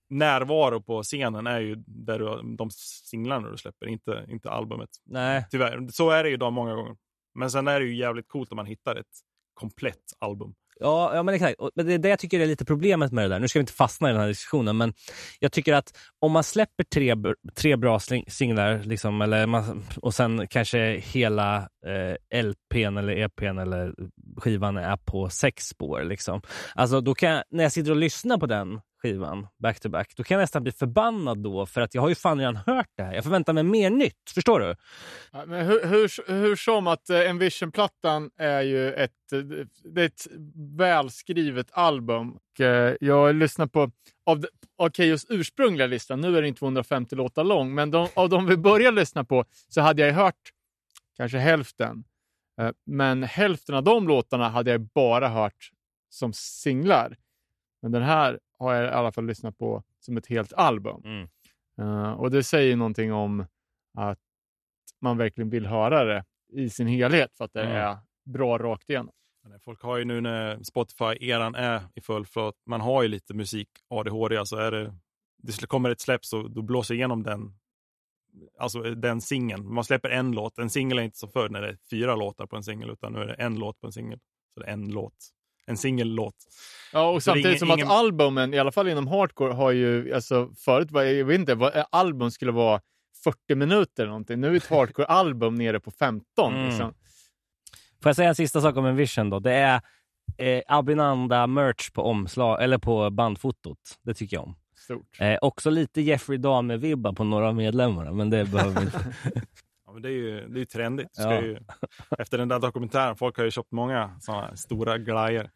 närvaro på scenen är ju där du, de singlarna du släpper, inte, inte albumet. nej, Tyvärr. Så är det ju idag många gånger. Men sen är det ju jävligt coolt om man hittar ett komplett album. Ja, ja men exakt. Men det är det jag tycker är lite problemet med det där. Nu ska vi inte fastna i den här diskussionen, men jag tycker att om man släpper tre, tre bra singlar liksom, eller man, och sen kanske hela eh, LPn eller EPn eller skivan är på sex spår. Liksom. Alltså, då kan jag, när jag sitter och lyssnar på den skivan back to back, då kan jag nästan bli förbannad då för att jag har ju fan redan hört det här. Jag förväntar mig mer nytt. Förstår du? Ja, Men hur, hur, hur som att eh, Envision-plattan är ju ett, eh, det är ett välskrivet album. Och, eh, jag lyssnar på, av, av Keyyos ursprungliga lista, nu är den 250 låtar lång, men de, av de vi började lyssna på så hade jag hört kanske hälften. Eh, Men hälften av de låtarna hade jag bara hört som singlar. Men den här har jag i alla fall lyssnat på som ett helt album. Mm. Eh, och det säger någonting om att man verkligen vill höra det i sin helhet för att det Mm. är bra rakt igenom. Folk har ju nu när Spotify-eran är i full flöt, man har ju lite musik ADHD, alltså är det, det kommer ett släpp så då blåser igenom den Alltså den singeln. Man släpper en låt. En singel är inte som förr när det är fyra låtar på en singel, utan nu är det en låt på en singel. Så det är en låt. En singellåt. Ja, och Så samtidigt ingen- som att ingen- albumen, i alla fall inom hardcore, har ju, alltså förut var jag vet inte, vad, ett album skulle vara 40 minuter eller någonting. Nu är ett hardcore-album nere på 15. Mm. Liksom. Får jag säga en sista sak om en vision då? Det är eh, Abinanda merch på omslag, eller på bandfotot. Det tycker jag om. Stort. Eh, också lite Jeffrey Dahmer-vibbar på några av medlemmarna, men det behöver vi inte. Ja, men det är ju det är ju trendigt. Ska Ja. ju, efter den där dokumentären, folk har ju köpt många sådana stora glajjor.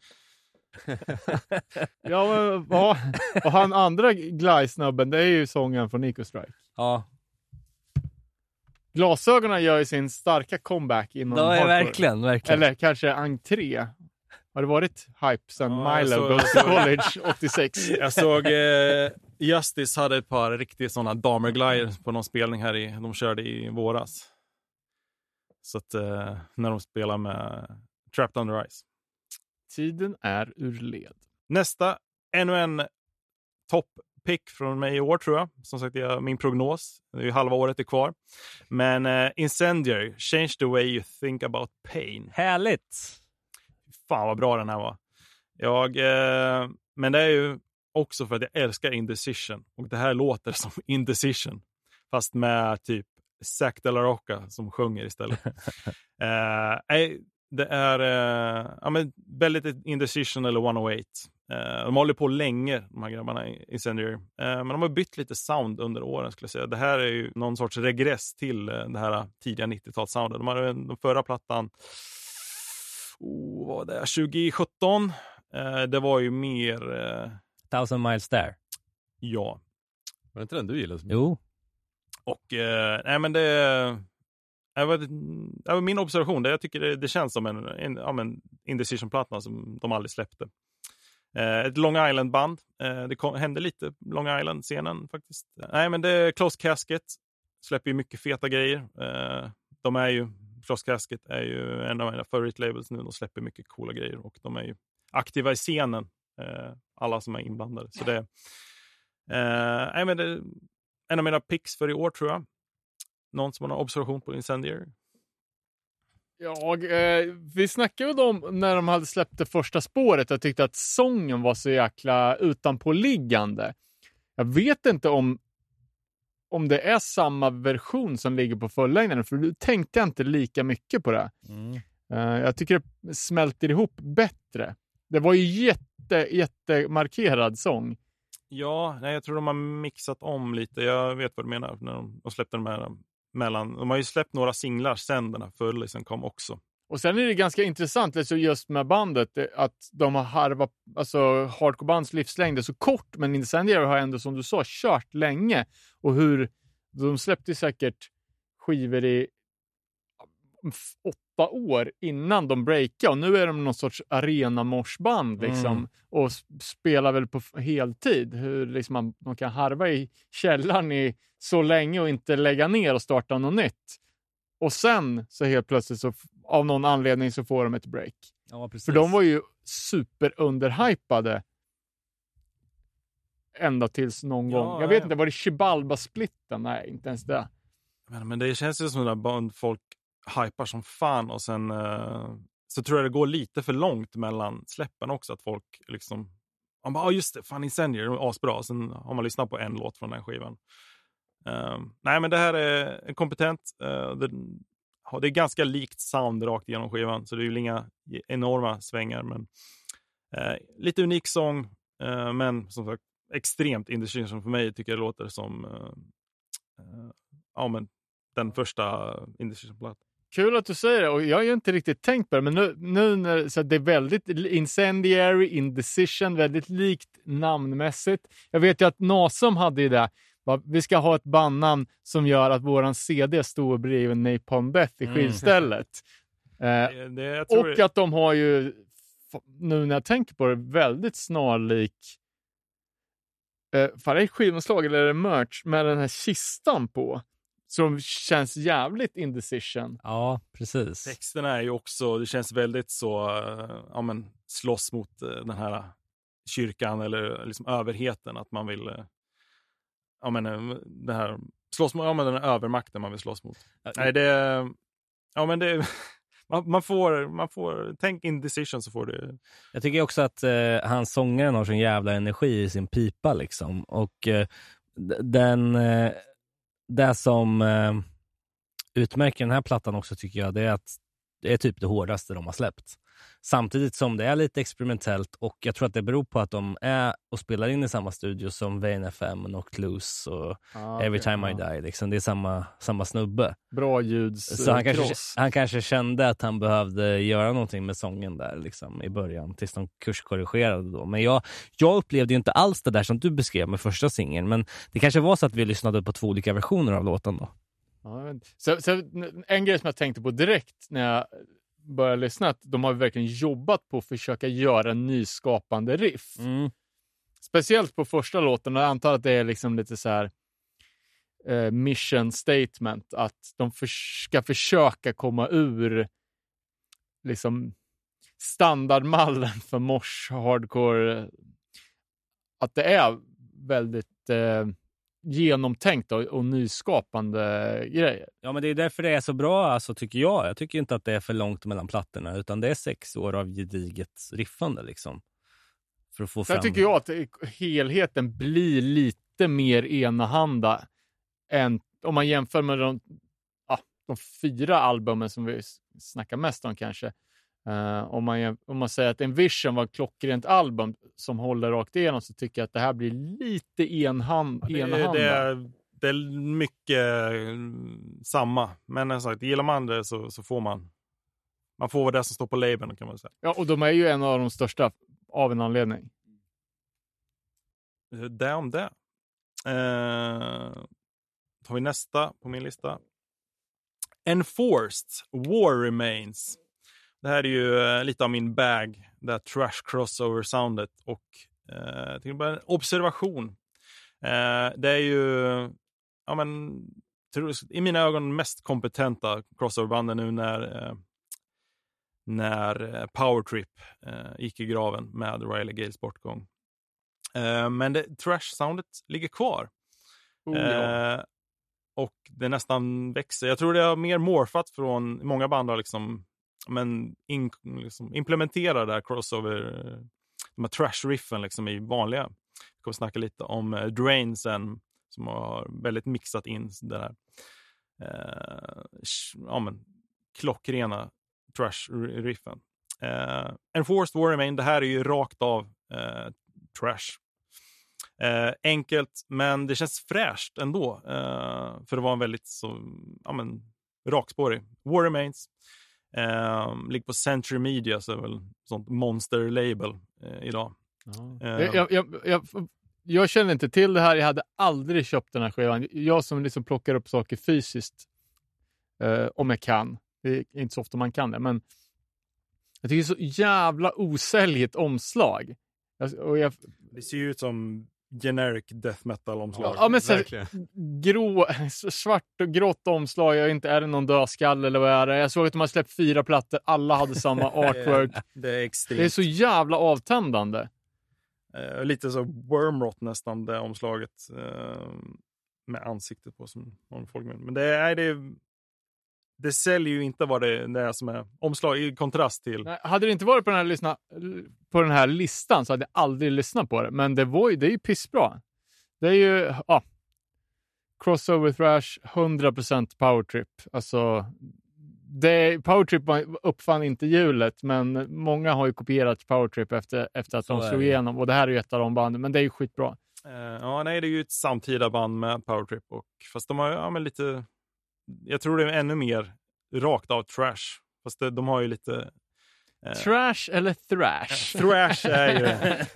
Ja, men, vad- och han andra glajsnubben, det är ju sången från Nico Strike. Ja, Glasögonen gör ju sin starka comeback inom ja hardcore. verkligen, verkligen. Eller kanske entré. Har det varit hype sen Ja, Milo såg- Goes to College 86? Jag såg eh, Justice hade ett par riktigt sådana damerglajjor på någon spelning här i, de körde i våras. Så att eh, när de spelar med Trapped Under Ice. Tiden är ur led. Nästa, ännu en topp-pick från mig i år tror jag. Som sagt, jag, min prognos. Det är ju halva året är kvar. Men eh, Incendiary, Change the way you think about pain. Härligt! Fan vad bra den här var. Jag, eh, men det är ju också för att jag älskar Indecision. Och det här låter som Indecision. Fast med typ Zac de la Rocca som sjunger istället. eh, nej, det är eh, ja, men väldigt Indecision eller 108. Eh, de håller på länge, de här grabbarna i Incendiary. Eh, men de har bytt lite sound under åren skulle jag säga. Det här är ju någon sorts regress till eh, det här tidiga 90-talssoundet. De hade den förra plattan, oh, vad var det, 2017. Eh, det var ju mer, eh, Thousand miles there. ja. Var det inte den du gillade? så mycket? Jo. Och eh, nej men det, det var, det var min observation. Det, jag tycker det, det känns som en, en, ja, men Indecision-platta som de aldrig släppte. Eh, ett Long Island-band. Eh, det kom, hände lite Long Island-scenen faktiskt. Nej men det är Close Casket. Släpper ju mycket feta grejer. Eh, de är ju, Close Casket är ju en av mina favoritlabels nu. De släpper mycket coola grejer och de är ju aktiva i scenen. Eh, alla som är inblandade. Så det, eh, nej, men det en av mina picks för i år tror jag. Någon som har någon observation på Incendiary? Jag, eh, vi snackade ju om när de hade släppt det första spåret. Jag tyckte att sången var så jäkla utanpåliggande. Jag vet inte om, om det är samma version som ligger på fullängden, för nu tänkte jag inte lika mycket på det. Mm. Eh, jag tycker det smälter ihop bättre. Det var ju jätte, jättemarkerad sång. Ja, nej, jag tror de har mixat om lite. Jag vet vad du menar när de, de släppte de här mellan. De har ju släppt några singlar sen den här fullisen kom också. Och sen är det ganska intressant alltså just med bandet eh, att de har harvat, alltså hardcore-bands livslängd är så kort, men Incendiary har ändå som du sa kört länge. Och hur de släppte säkert skivor i åtta år innan de breakade och nu är de någon sorts arena-morsband liksom Mm. och spelar väl på heltid. Hur liksom man, de kan harva i källaren i så länge och inte lägga ner och starta något nytt. Och sen så helt plötsligt så av någon anledning så får de ett break. Ja, precis. För de var ju superunderhypade ända tills någon Ja, gång. Jag vet ja. inte, var det Chibalba-splitten? Nej, inte ens det. Men, men det känns ju som att band folk hypar som fan och sen eh, så tror jag det går lite för långt mellan släppen också. Att folk liksom, man bara, ah, just det, fan Incendiary, de är asbra. Sen har man lyssnat på en låt från den skivan. Eh, nej, men det här är kompetent. eh, det, det är ganska likt sound rakt igenom skivan, så det är ju inga e-, enorma svängar. Men eh, lite unik sång, eh, men som sagt extremt indecision för mig tycker jag det låter som eh, eh, ja, men den första Indecision-plattan. Kul att du säger det och jag har ju inte riktigt tänkt på det, men nu, nu när så det är väldigt incendiary, indecision, väldigt likt namnmässigt. Jag vet ju att Nasum hade ju det. Vi ska ha ett bandnamn som gör att våran CD står bredvid Napalm Death i Mm. skivstället. Eh, Det, och det, att de har ju, nu när jag tänker på det, väldigt snarlik eh, fan, är det skivomslag eller är det merch med den här kistan på? Som känns jävligt indecision. Ja, precis. texterna är ju också, det känns väldigt så, eh, ja men slåss mot eh, den här kyrkan eller liksom överheten, att man vill, eh, ja men eh, det här, slåss mot, ja men den här övermakten man vill slåss mot. Nej, det, ja men det, man, man får, man får, tänk indecision så får du, Jag tycker också att eh, hans sångaren har sån jävla energi i sin pipa liksom. Och eh, den, eh, det som eh, utmärker den här plattan också tycker jag, det är att det är typ det hårdaste de har släppt. Samtidigt som det är lite experimentellt och jag tror att det beror på att de är och spelar in i samma studio som Vain FM, Knocked Loose och Ah, Every Time I ja. Die. Liksom. Det är samma, samma snubbe. Bra ljuds Så han kanske, kross. han kanske kände att han behövde göra någonting med sången där liksom, i början, tills de kurskorrigerade då. Men jag, jag upplevde inte alls det där som du beskrev med första singeln, men det kanske var så att vi lyssnade på två olika versioner av låten då. Ja, så, så, en grej som jag tänkte på direkt när jag började lyssna, att de har verkligen jobbat på att försöka göra nyskapande riff. Mm. Speciellt på första låten, och jag antar att det är liksom lite så här eh, mission statement, att de för, ska försöka komma ur liksom standardmallen för mors hardcore. Att det är väldigt eh, genomtänkt och, och nyskapande grejer. Ja, men det är därför det är så bra, alltså, tycker jag. Jag tycker inte att det är för långt mellan plattorna, utan det är sex år av gediget riffande. Liksom, för att få Sen fram... tycker jag att helheten blir lite mer enahanda än om man jämför med de, ja, de fyra albumen som vi snackar mest om kanske. Eh, om, man, om man säger att Envision var ett klockrent album som håller rakt igenom så tycker jag att det här blir lite enhand, det, enahanda. det, är, det är mycket mm, samma. Men som sagt, gillar man det så, så får man, man får det som står på labeln kan man säga. Ja, och de är ju en av de största av en anledning. Det om det. Eh, tar vi nästa på min lista. Enforced War Remains. Det här är ju eh, lite av min bag, det här trash crossover soundet och eh, jag bara en observation. Eh, det är ju, ja men, i mina ögon mest kompetenta crossoverbanden nu när eh, när eh, Powertrip eh, gick i graven med Riley Gales bortgång. Eh, men det, trash-soundet ligger kvar. Oh, ja. Eh, och det nästan växer. Jag tror det har mer morfat från, många band har liksom, men in, liksom implementera det här crossover, de här trash-riffen liksom i vanliga. Vi kommer snacka lite om eh, Drain sen, som har väldigt mixat in det här Eh, ja, men, klockrena trash-riffen. Eh, Enforced War Remain, det här är ju rakt av eh, trash. Eh, enkelt, men det känns fräscht ändå. Eh, för det var en väldigt så, ja, men, rakspårig. War Remains. Eh, ligger på Century Media, så är väl sånt monster-label eh, idag. Eh. Jag, jag, jag, jag, jag känner inte till det här. Jag hade aldrig köpt den här skivan. Jag som liksom plockar upp saker fysiskt, eh, om jag kan. Det är inte så ofta man kan det, men jag tycker det är så jävla osäljigt omslag. Och jag, Det ser ju ut som generic death metal-omslag. ja, men så grå, svart och grått omslag. Jag inte, är det någon dödskalle eller vad är det? Jag såg att de har släppt fyra plattor. Alla hade samma artwork. Det är extremt. Det är så jävla avtändande. Eh, lite så wormrot nästan, det omslaget. Eh, med ansiktet på som många folk med. Men det är det, det säljer ju inte vad det, det är som är omslag i kontrast till. Nej, hade det inte varit på den, här lyssna, på den här listan så hade jag aldrig lyssnat på det. Men det, var ju, det är ju pissbra. Det är ju ja, crossover thrash, 100% powertrip. Alltså, det, powertrip var- uppfann inte hjulet, men många har ju kopierat powertrip efter, efter att Så de slog igenom. Och det här är ju ett av de banden, men det är ju skitbra. Eh, ja, nej, det är ju ett samtida band med powertrip. Och, fast de har ja, men lite, jag tror det är ännu mer rakt av trash. Fast det, de har ju lite Eh. Trash eller thrash? Thrash är ju,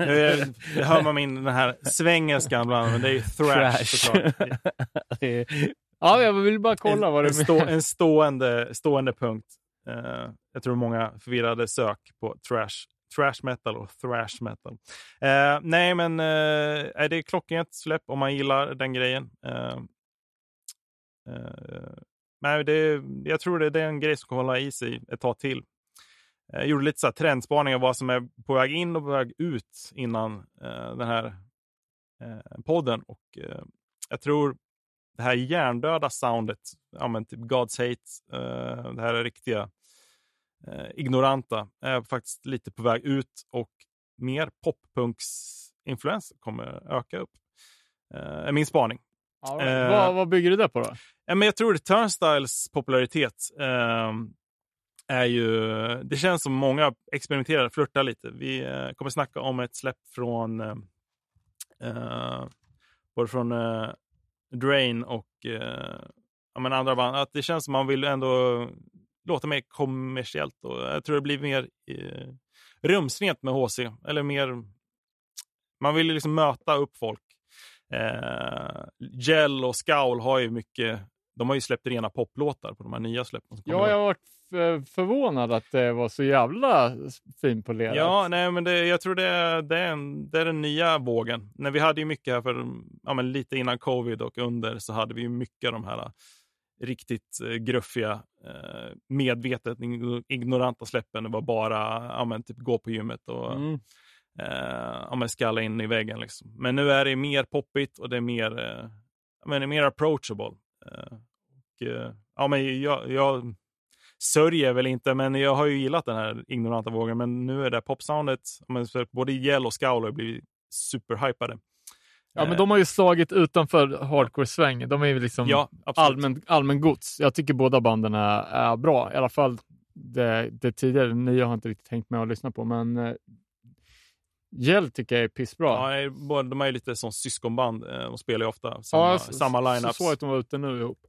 nu det hör man min den här svengelskan ibland, men det är ju thrash, såklart. Är- Ja, jag vill bara kolla vad en, det en, stå, en stående, stående punkt. Eh, jag tror många förvirrade sök på trash, trash metal och thrash metal. Eh, nej, men eh, är det klockrent släpp om man gillar den grejen. Eh, eh, nej, det, jag tror det, det är en grej som kommer hålla i sig ett tag till. Jag gjorde lite så här trendspaning av vad som är på väg in och på väg ut innan eh, den här eh, podden. Och eh, jag tror det här hjärndöda soundet, ja, men typ God's Hate, eh, det här är riktiga eh, ignoranta, är faktiskt lite på väg ut och mer poppunks-influens kommer öka upp. Eh, är min spaning. Ja, Eh. vad, vad bygger du det på då? Ja, men jag tror att Turnstiles popularitet eh, är ju... Det känns som många experimenterar, flörtar lite. Vi eh, kommer snacka om ett släpp från eh, eh, både från eh, Drain och eh, ja, men andra band. Att det känns som man vill ändå låta mer kommersiellt. Och jag tror det blir mer eh, rumsrent med HC. Eller mer... Man vill ju liksom möta upp folk. Eh, Gel och Scowl har ju mycket, de har ju släppt rena poplåtar på de här nya släppen. Ja, jag har varit förvånad att det var så jävla finpolerat. Ja, nej, men det, jag tror det är, det, är en, det är den nya vågen. När vi hade ju mycket här för ja, men lite innan covid och under så hade vi ju mycket av de här riktigt eh, gruffiga, eh, medvetet ig- ignoranta släppen. Det var bara ja, men, typ gå på gymmet och Mm. ja, men skalla in i väggen. Liksom. Men nu är det mer poppigt och det är mer, ja, men det är mer approachable. Eh, och, eh, ja, men jag, jag sörjer väl inte, men jag har ju gillat den här ignoranta vågen. Men nu är det popsoundet, både Yell och Scowl har blivit superhypade. Ja, men de har ju slagit utanför hardcore-svängen. De är ju liksom Ja, allmän, allmän gods. Jag tycker båda banden är, är bra. I alla fall det, det tidigare. Nya har jag inte riktigt tänkt med att lyssna på, men eh, Gel tycker jag är pissbra. Ja, det de är ju lite som syskonband. eh, De spelar ju ofta samma, samma Så lineups. såg att de var ute nu ihop.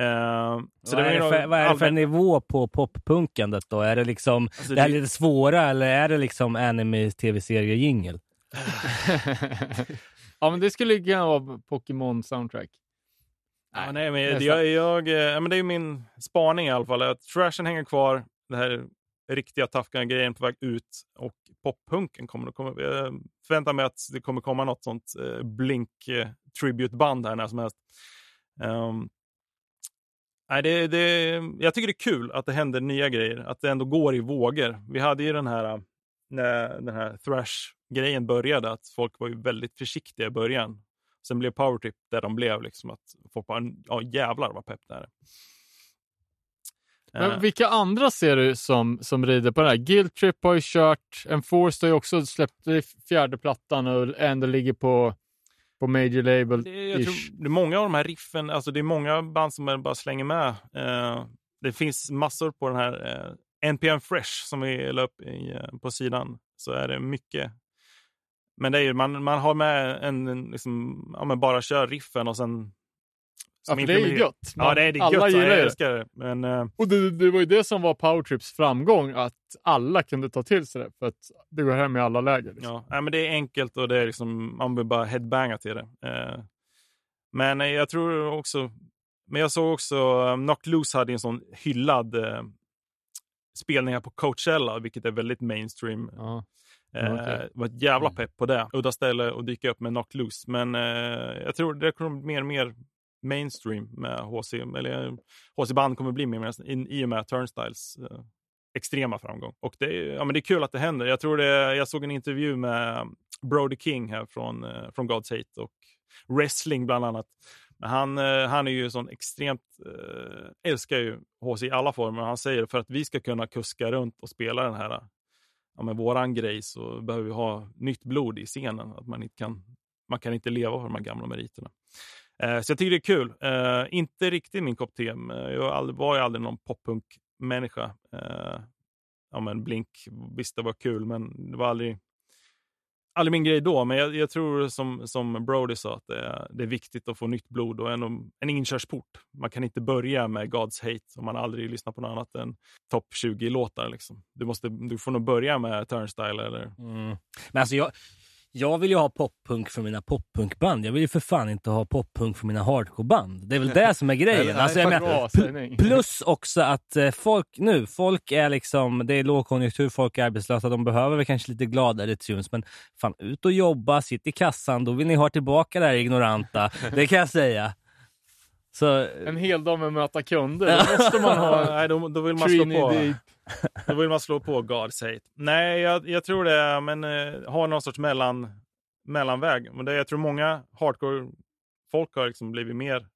Eh, så vad, är det för, vad är det för allmän- nivå på poppunkandet då? Är det liksom Alltså, det här det- lite svåra eller är det liksom anime tv-serie-jingel? ja, men det skulle kunna vara Pokémon soundtrack. Ja, nej, men nästan. jag, jag, eh, ja, men det är ju min spaning i alla fall. Att trashen hänger kvar. Det här riktiga tough grejen på väg ut. Och poppunken kommer att komma. Jag eh, förväntar mig att det kommer komma något sånt eh, blink-tributeband här när som helst. Um, nej, det, det, jag tycker det är kul att det händer nya grejer. Att det ändå går i vågor. Vi hade ju den här, eh, när den här thrash-grejen började, att folk var ju väldigt försiktiga i början. Sen blev powertrip där de blev. Liksom, att folk bara, ja jävlar vad pepp det här är. Men Eh, vilka andra ser du som, som rider på det här? Guilt Trip har ju kört, Enforced har ju också släppt fjärde plattan och ändå ligger på, på major label. Det, jag tror, det är många av de här riffen, alltså det är många band som bara slänger med. Eh, det finns massor på den här eh, NPM Fresh som vi la upp i, eh, på sidan. Så är det mycket. Men det är ju, man, man har med en, en liksom, ja bara kör riffen och sen inte det är ju gött. Ja, det är, det alla gött. gillar jag älskar det. Men eh, Och det, det var ju det som var Powertrips framgång, att alla kunde ta till sig det. För att det går hem i alla läger. Liksom. Ja, men det är enkelt och det är liksom, man vill bara headbanga till det. Eh, men eh, jag tror också, men jag såg också, eh, Knock Loose hade en sån hyllad spelning här på Coachella, vilket är väldigt mainstream. Ja. Det var ett jävla pepp på det. Udda ställe att dyka upp med Knock Loose. Men eh, jag tror det kommer mer och mer mainstream med HC. Eller eh, HC-band kommer bli mer i, och med Turnstiles eh, extrema framgång. Och det är, ja, men det är kul att det händer. Jag tror det, jag såg en intervju med eh, Brody King här från, eh, från God's Hate och wrestling bland annat. Men han, eh, han är ju sån extremt, eh, älskar ju HC i alla former. Han säger för att vi ska kunna kuska runt och spela den här ja, men våran grej så behöver vi ha nytt blod i scenen. Att man, inte kan, man kan inte leva på de här gamla meriterna. Eh, så jag tycker det är kul. Eh, inte riktigt min kopp te. Jag var ju aldrig någon poppunk-människa. Eh, ja, men Blink, visst det var kul, men det var aldrig, aldrig min grej då. Men jag, jag tror som, som Brody sa att det är, det är viktigt att få nytt blod och en, en inkörsport. Man kan inte börja med God's Hate om man aldrig lyssnar på något annat än topp 20-låtar. Liksom. Du, måste, du får nog börja med Turnstyle eller Mm. Men alltså jag, jag vill ju ha poppunk för mina poppunkband. Jag vill ju för fan inte ha poppunk för mina hardcoreband. Det är väl det som är grejen. Alltså, jag menar. Plus också att eh, folk nu, folk är liksom, det är lågkonjunktur, folk är arbetslösa, de behöver väl kanske lite gladare tunes, men fan ut och jobba, sitt i kassan, då vill ni ha tillbaka det här ignoranta. Det kan jag säga. Så, En hel dag med att möta kunder. Då måste man ha Nej, då, då vill man slå på. Deep. Då vill man slå på Hate. Nej, jag, jag tror det, men eh, ha någon sorts mellan, mellanväg. Men det, jag tror många hardcore-folk har liksom blivit mer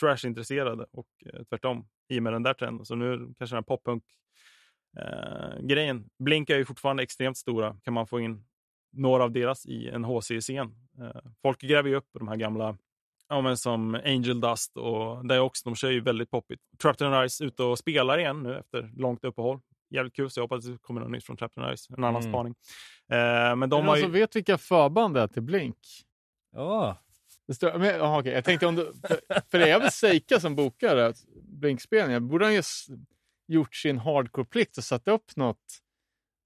trash-intresserade och eh, tvärtom i och med den där trenden. Så nu kanske den här poppunk-grejen. Blink är ju fortfarande extremt stora. Kan man få in några av deras i en HC-scen. Eh, folk gräver ju upp de här gamla Ja, men som Angel Dust och det är också, de kör ju väldigt poppigt. Trapton Rise ute och spelar igen nu efter långt uppehåll. Jävligt kul, så jag hoppas det kommer något nytt från Trapton Rise. En annan Mm. spaning. Eh, men De de har alltså ju... vet vilka förband det är till Blink? ja. Det står, men, aha, okej. Jag tänkte om du, för, för det är väl Seika som bokar Blink-spelningar. Borde han ju gjort sin hardcore-plikt och satt upp något,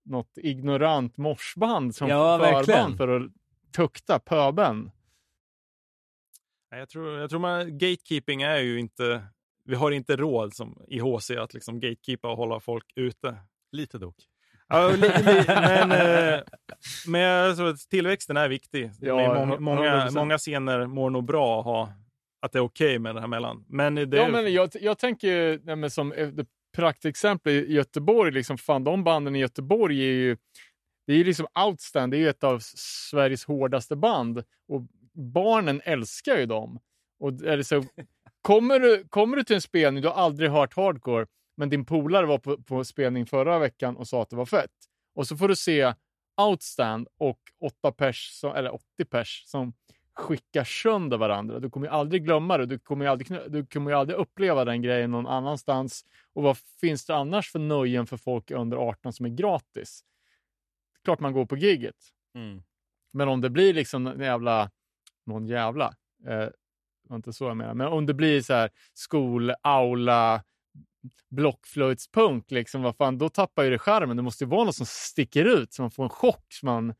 något ignorant morsband som Ja, verkligen. förband för att tukta pöben? Jag tror, jag tror man, gatekeeping är ju inte... Vi har inte råd som i HC att liksom gatekeepa och hålla folk ute. Lite dock. Ja, men, eh, men jag tror att tillväxten är viktig. Ja, många, 100%. många, många scener mår nog bra att ha att det är okej med det här mellan. Men det, Ja, men jag, jag tänker nej, men som ett praktexempel i Göteborg, liksom, fan, de banden i Göteborg är ju, det är ju liksom outstand, det är ju ett av Sveriges hårdaste band och barnen älskar ju dem. Och är det så, kommer, du, kommer du till en spelning, du har aldrig hört hardcore, men din polare var på, på spelning förra veckan och sa att det var fett. Och så får du se outstand och åtta pers, som, eller 80 pers som skickar sönder varandra. Du kommer ju aldrig glömma det. Du kommer ju aldrig, du kommer ju aldrig uppleva den grejen någon annanstans. Och vad finns det annars för nöjen för folk under 18 som är gratis? Klart man går på giget. Mm. Men om det blir liksom en jävla, någon jävla, eh, var inte så jag menar, men om det blir så här skol, aula, blockflöjtspunk, liksom, vad fan, då tappar ju det skärmen. Det måste ju vara något som sticker ut så man får en chock så man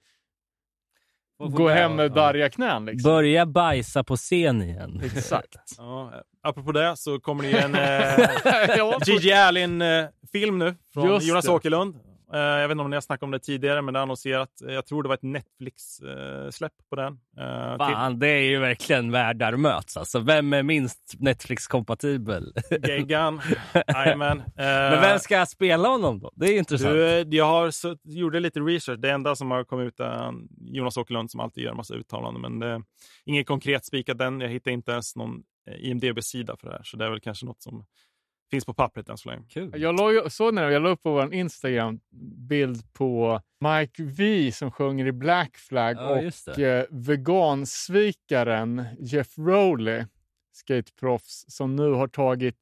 går hem med darriga knän. Liksom. Börja bajsa på scen igen. Exakt. Ja, eh, apropå det så kommer det en eh, Gigi Allen-film nu från Just Jonas det. Åkerlund. Eh, jag vet inte om ni har snackat om det tidigare, men det är annonserat. eh, Jag tror det var ett Netflix-släpp på den. Eh, Fan, det är ju verkligen världar möts alltså. Vem är minst Netflix-kompatibel? Gaygan. Jajamän. Men Eh, vem ska spela honom då? Det är intressant. Eh, jag har så, gjorde lite research. Det enda som har kommit ut är Jonas Åkerlund som alltid gör en massa uttalanden. Men det inget konkret spikat än. Jag hittade inte ens någon eh, IMDB-sida för det här. Så det är väl kanske något som finns på pappret än så länge. Kul. Jag la, ju- såg när jag la upp på vår Instagram bild på Mike V som sjunger i Black Flag Ja, just och det. eh, vegansvikaren Jeff Rowley, skateproffs, som nu har tagit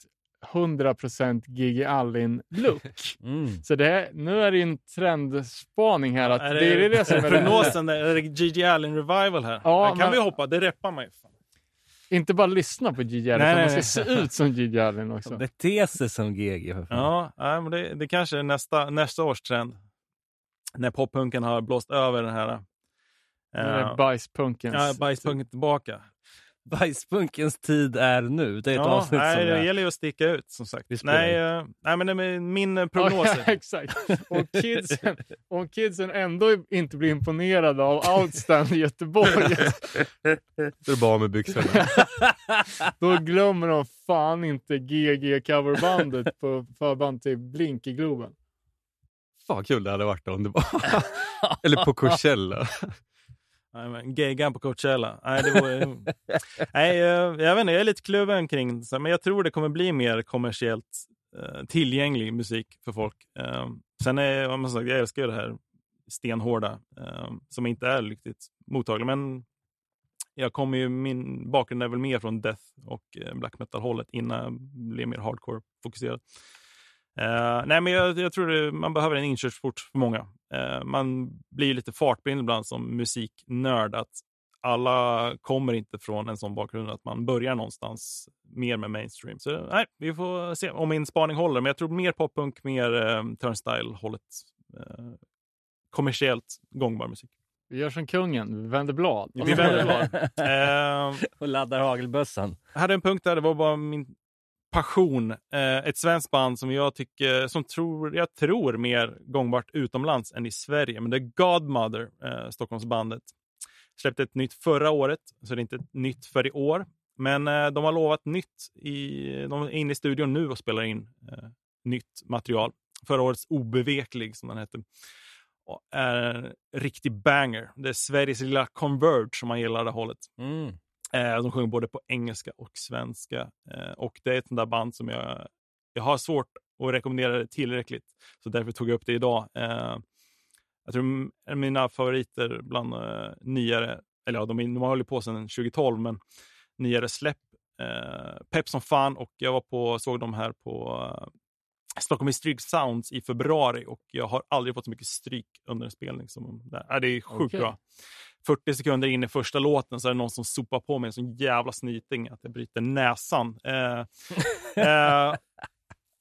100% Gigi Allin-look. Mm. Så det är, nu är det en trendspaning här. Att Är det, är det som är det prognosen? Där, är det Gigi Allen revival här? Ja, Här kan men- vi hoppa, det reppar man ju. Inte bara lyssna på Gigi Allen, utan man ska nej. se ut som Gigi Allen också. Bete sig som GG. Ja, nej, men det, det kanske är nästa, nästa års trend. När poppunken har blåst över den här... Uh, bajspunkens... ja, bajspunken tillbaka. Bajspunkens tid är nu. Det är ett Ja, avsnitt nej, som det är... gäller ju att sticka ut som sagt. Nej, eh, nej, men det är min eh, Ja, prognos. ja, exakt. Och kidsen, om kidsen ändå inte blir imponerade av Outstand i Göteborg, Så är det bara med byxorna. då glömmer de fan inte GG coverbandet på förband till Blink i Globen. Fan vad kul det hade varit om det var... Eller på Coachella. Men Geggan på Coachella. Nej, det var, nej, eh, jag vet inte, jag är lite kluven kring det, men jag tror det kommer bli mer kommersiellt eh, tillgänglig musik för folk. Eh, sen är man sagt, jag älskar ju det här stenhårda eh, som inte är riktigt mottagligt, men jag kommer ju, min bakgrund är väl mer från death och eh, black metal-hållet innan jag blev mer hardcore-fokuserad. Eh, nej, men jag, jag tror det, man behöver en inkörsport för många. Eh, man blir lite fartblind ibland som musiknörd. Att alla kommer inte från en sån bakgrund att man börjar någonstans mer med mainstream. Så nej, vi får se om min spaning håller. Men jag tror mer poppunk, mer eh, turnstyle-hållet. Eh, kommersiellt gångbar musik. Vi gör som kungen, vi vänder blad. Vi vänder blad. Och laddar hagelbössan. jag hade en punkt där, det var bara min passion. Eh, ett svenskt band som jag tycker, som tror, jag tror mer gångbart utomlands än i Sverige. Men det är Godmother, eh, Stockholmsbandet. Släppte ett nytt förra året, så det är inte ett nytt för i år. Men eh, de har lovat nytt. I, de är inne i studion nu och spelar in eh, nytt material. Förra årets Obeveklig, som den hette. Är en riktig banger. Det är Sveriges lilla Converge, som man gillar det hållet. Mm. Eh, de sjunger både på engelska och svenska. Eh, och det är ett sånt där band som jag, jag har svårt att rekommendera det tillräckligt. Så därför tog jag upp det idag. Eh, jag tror av mina favoriter bland eh, nyare, eller ja, de, är- de har hållit på sedan 2012, men nyare släpp. Eh, pepp som fan och jag var på, såg dem här på eh, Stockholm Stryk Sounds i februari och jag har aldrig fått så mycket stryk under en spelning som där. Ja, det är sjukt Okej. bra. 40 sekunder in i första låten så är det någon som sopar på mig en sån jävla snyting att jag bryter näsan. Eh, eh,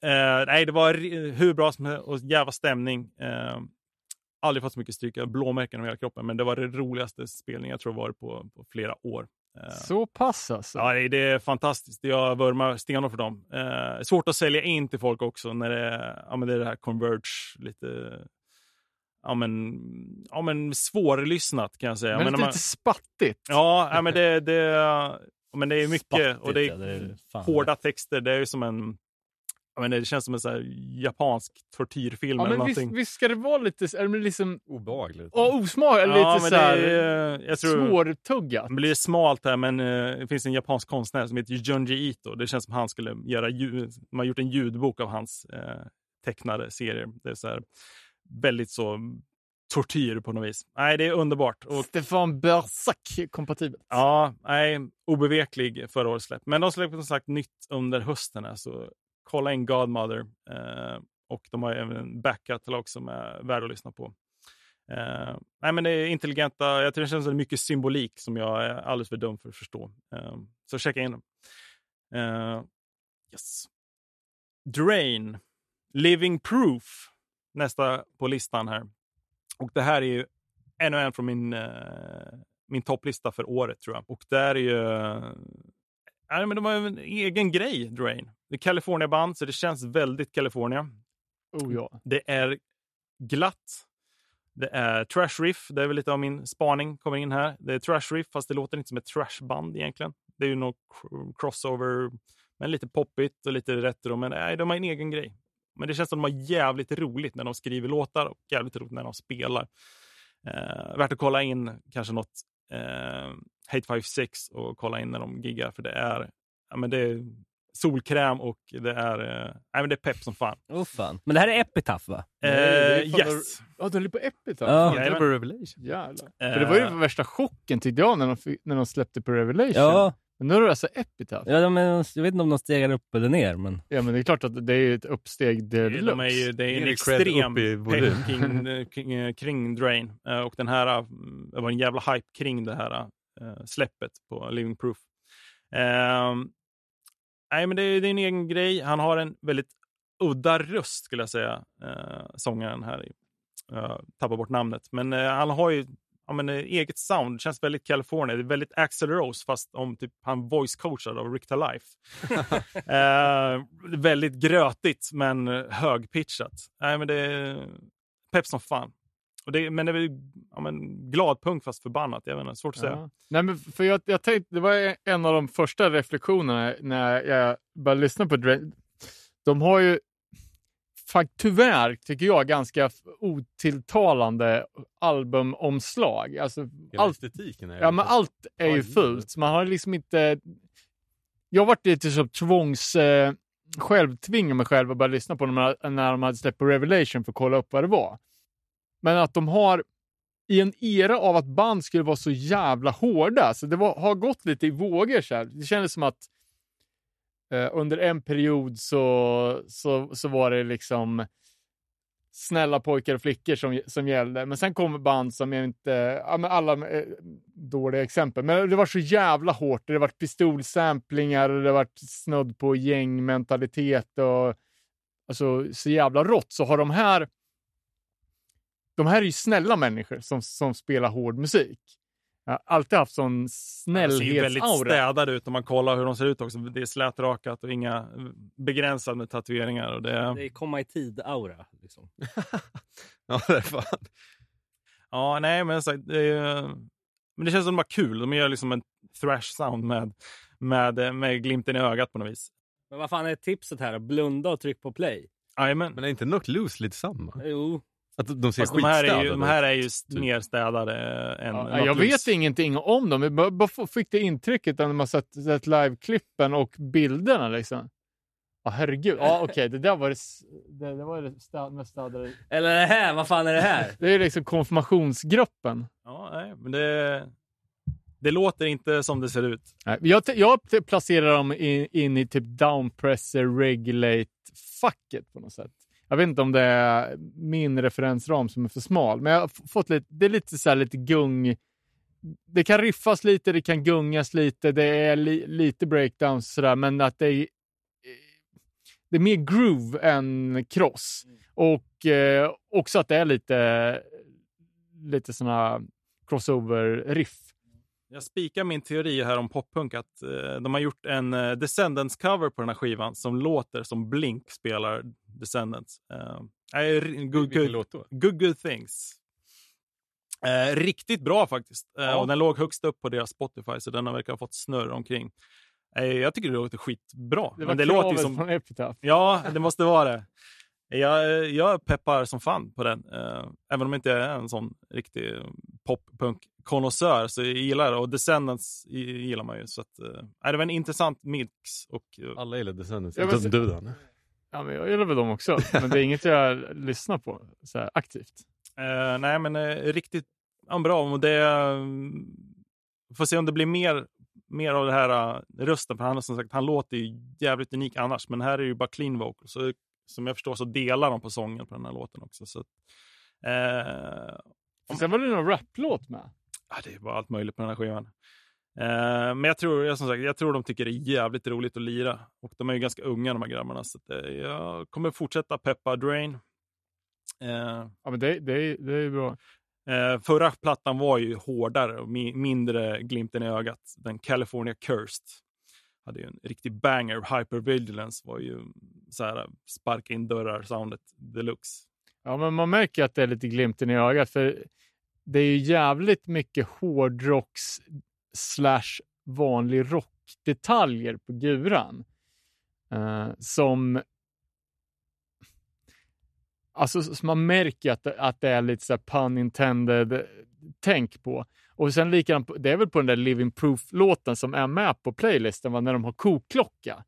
eh, nej, det var hur bra som helst och jävla stämning. Eh, aldrig fått så mycket stryk, blåmärken över hela kroppen, men det var det roligaste spelningen jag tror varit på, på flera år. Eh, Så pass alltså. Ja, det det är fantastiskt. Jag vurmar stenhårt för dem. Eh, svårt att sälja in till folk också när det, är- ja, men det är det här Converge, lite ja, men, ja, men svårlyssnat kan jag säga. men Men lite, man, spattigt. ja, ja, men det, det, ja, men det är mycket Spattigt, och det ja, det är är fan hårda texter. Det är ju som en ja, men det känns som en så här japansk tortyrfilm Ja, eller men visst, någonting. visst ska det vara lite, är det liksom Obehagligt. oh, osmak, eller Ja, lite så här det är, jag tror, svårtuggat? Det blir smalt här, men eh, det finns en japansk konstnär som heter Junji Ito. Det känns som han skulle göra ljud, man har gjort en ljudbok av hans eh, tecknade serier. Det är så här, väldigt så tortyr på något vis. Nej, det är underbart. Och, Stefan Bersak kompatibelt. ja, nej, obeveklig förra årets släpp. Men de släpper som sagt nytt under hösten. här, Så kolla in Godmother. Eh, och de har även en backkatalog som är värd att lyssna på. Eh, nej, men det är intelligenta, jag tror det känns som mycket symbolik som jag är alldeles för dum för att förstå. Eh, så checka in dem. Eh, yes. Drain, Living Proof, nästa på listan här. Och det här är ju ännu en från min, eh, min topplista för året tror jag. Och där är ju... eh, nej, men de har ju en egen grej, Drain. Det är California-band, så det känns väldigt California. Oh ja. Det är glatt. Det är trash riff. Det är väl lite av min spaning kommer in här. Det är trash riff, fast det låter inte som ett trashband egentligen. Det är ju något cr- crossover, men lite poppigt och lite retro. Men nej, de har en egen grej. Men det känns som de har jävligt roligt när de skriver låtar och jävligt roligt när de spelar. Eh, värt att kolla in kanske något eh, Hate 56 och kolla in när de giggar, för det är, ja, men det är solkräm och det är, eh, nej, men det är pepp som fan. Oh, fan. Men det här är Epitaph va? Eh, är yes. Ja, de är på Epitaph. Ja. Jajamän. Double Revelation. Jävlar. Eh. För det var ju värsta chocken tyckte jag när de, när de släppte på Revelation. Ja, Men nu är det alltså Epitaph. Ja. ja de är, jag vet inte om de stegar upp eller ner, men men det är klart att det är ett uppsteg deluxe. De är ju, det är en Det är cred extrem pepp kring, kring, eh, kring Drain. Eh, Och den här, eh, det var en jävla hype kring det här släppet på Living Proof. Ehm, nej, men det, är- det är en egen grej. Han har en väldigt udda röst skulle jag säga, eh, sångaren här. i. Jag tappar bort namnet. Men eh, han har ju ja, men, eh, eget sound. Känns väldigt California. Det är väldigt Axl Rose fast om typ han voice coachad av Rick Life. eh, väldigt grötigt men högpitchat. Nej, men det är pepp som fan. Och det, men det är ja, men, glad punkt fast förbannat. Jag vet inte, svårt att säga. Ja. Nej, men för jag, jag tänkte, det var en av de första reflektionerna när jag började lyssna på Dre. De har ju tyvärr, tycker jag, ganska otilltalande albumomslag. Alltså, allt, ja, men allt är ju fult. Man har liksom inte... Jag varit lite så tvångs... Eh, själv tvinga mig själv att börja lyssna på dem när, de hade släppt på Revelation för att kolla upp vad det var. Men att de har i en era av att band skulle vara så jävla hårda. Så det var, har gått lite i vågor. Så här. Det kändes som att Eh, under en period så, så, så var det liksom snälla pojkar och flickor som, som gällde. Men sen kom band som jag inte... Ja, men alla eh, dåliga exempel. Men det var så jävla hårt. Det var pistolsamplingar och det var snudd på gängmentalitet och alltså så jävla rått. Så har de här de här är ju snälla människor som, som spelar hård musik. Jag har alltid haft sån De ser ju väldigt snällhetsaura. städade ut om man kollar hur de ser ut också. Det är slätrakat och inga begränsade med tatueringar. Och det, Det är komma i tid-aura. Liksom. Ja, det är fan. ja, nej, men, så, det, är- men det känns som de har kul. De gör liksom en thrash sound med, med, med glimten i ögat på något vis. Men vad fan är tipset här? Blunda och tryck på play. Jajamän. Men är inte Knock Loose lite samma? Jo. Att de ser Fast de här är ju, de här är ju typ. mer städade än Ja, jag vet ingenting om dem. Jag bara, fick det intrycket när man sett, sett live-klippen och bilderna. Liksom. Ja, herregud. Ja, okej. Det där var det, det, det, var det städ, mest städade. Eller det här, vad fan är det här? Det är liksom konfirmationsgruppen. Ja, nej, men det, det låter inte som det ser ut. Nej, Jag, jag placerar dem in, in i typ downpressor regulate-facket på något sätt. Jag vet inte om det är min referensram som är för smal, men jag har fått lite, det är lite så här lite gung. Det kan riffas lite, det kan gungas lite, det är li, lite breakdowns sådär, men att det är, det är mer groove än cross. Och eh, också att det är lite, lite sådana crossover-riff. Jag spikar min teori här om poppunk att eh, de har gjort en eh, Descendants-cover på den här skivan som låter som Blink spelar. Uh, good, Vilken good, då? good, good things. Eh, riktigt bra faktiskt. Eh, Ja. och den låg högst upp på deras Spotify så den har verkar ha fått snurr omkring. Eh, jag tycker det låter skitbra. Det var Men det låter som... från Epitaph. Ja, det måste vara det. Jag, jag peppar som fan på den. Eh, även om jag inte är en sån riktig pop-punk-konnässör så jag gillar det. Och Descendants gillar man ju. Så att, eh, det var en intressant mix. Och, eh, Alla gillar Descendants. Utom du då? Ja, men jag gillar väl dem också, men det är inget jag lyssnar på så här, aktivt. eh, nej, men eh, riktigt ja, bra. Och det, eh, får se om det blir mer, mer av det här uh, rösten. För han, som sagt, han låter ju jävligt unik annars. Men här är det ju bara clean vocal. Så som jag förstår så delar de på sången på den här låten också. Så, eh, För sen var det någon raplåt med. Ja, det är bara allt möjligt på den här skivan. Eh, men jag tror, jag, som sagt, jag tror de tycker det är jävligt roligt att lira. Och de är ju ganska unga de här grabbarna. Så att, eh, jag kommer fortsätta peppa Drain. Eh, Ja, men det, det, det är bra. eh, förra plattan var ju hårdare och mi- mindre glimten i ögat. Den California Cursed hade ju en riktig banger. Hypervigilance var ju så här sparka in dörrar soundet deluxe. Ja, men man märker att det är lite glimten i ögat, för det är ju jävligt mycket hårdrocks slash vanlig rockdetaljer på guran. Uh, som Alltså, så man märker att, att det är lite så här pun intended tänk på. Och sen likadant, det är väl på den där Living Proof-låten som är med på playlisten, va, när de har koklocka.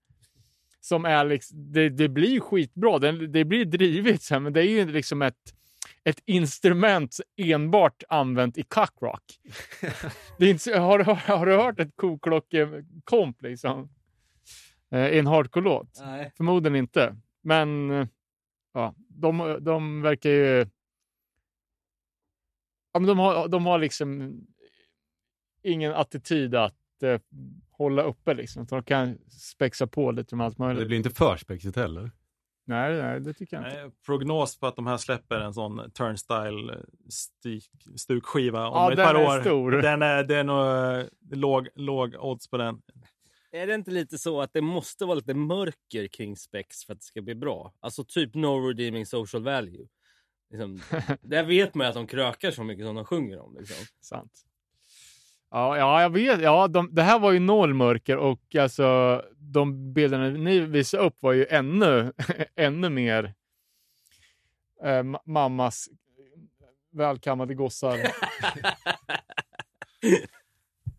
Som är liksom, det, det blir skitbra, det, det blir drivigt, så här, men det är ju liksom ett, ett instrument enbart använt i cockrock. har, du- har du hört ett koklockekomp liksom? Eh, I en hardcore-låt? Förmodligen inte. Men eh, ja, de, de verkar ju... Ja, men de, har, de har liksom ingen attityd att eh, hålla uppe liksom. Så de kan spexa på lite med allt Det möjligt. blir inte för spexigt heller. Nej, nej, det tycker jag inte. Nej, prognos på att de här släpper en sån turnstyle stuk, stukskiva om Ja, ett den par år. stor. Den är, det är nog eh, låg, låg odds på den. Är det inte lite så att det måste vara lite mörker kring spex för att det ska bli bra? Alltså typ no redeeming social value. Liksom, där vet man ju att de krökar så mycket som de sjunger om. Liksom. Sant. Ja, ja, jag vet. Ja, de, det här var ju noll mörker och alltså de bilderna ni visade upp var ju ännu, ännu mer eh, ma- mammas välkammade gossar.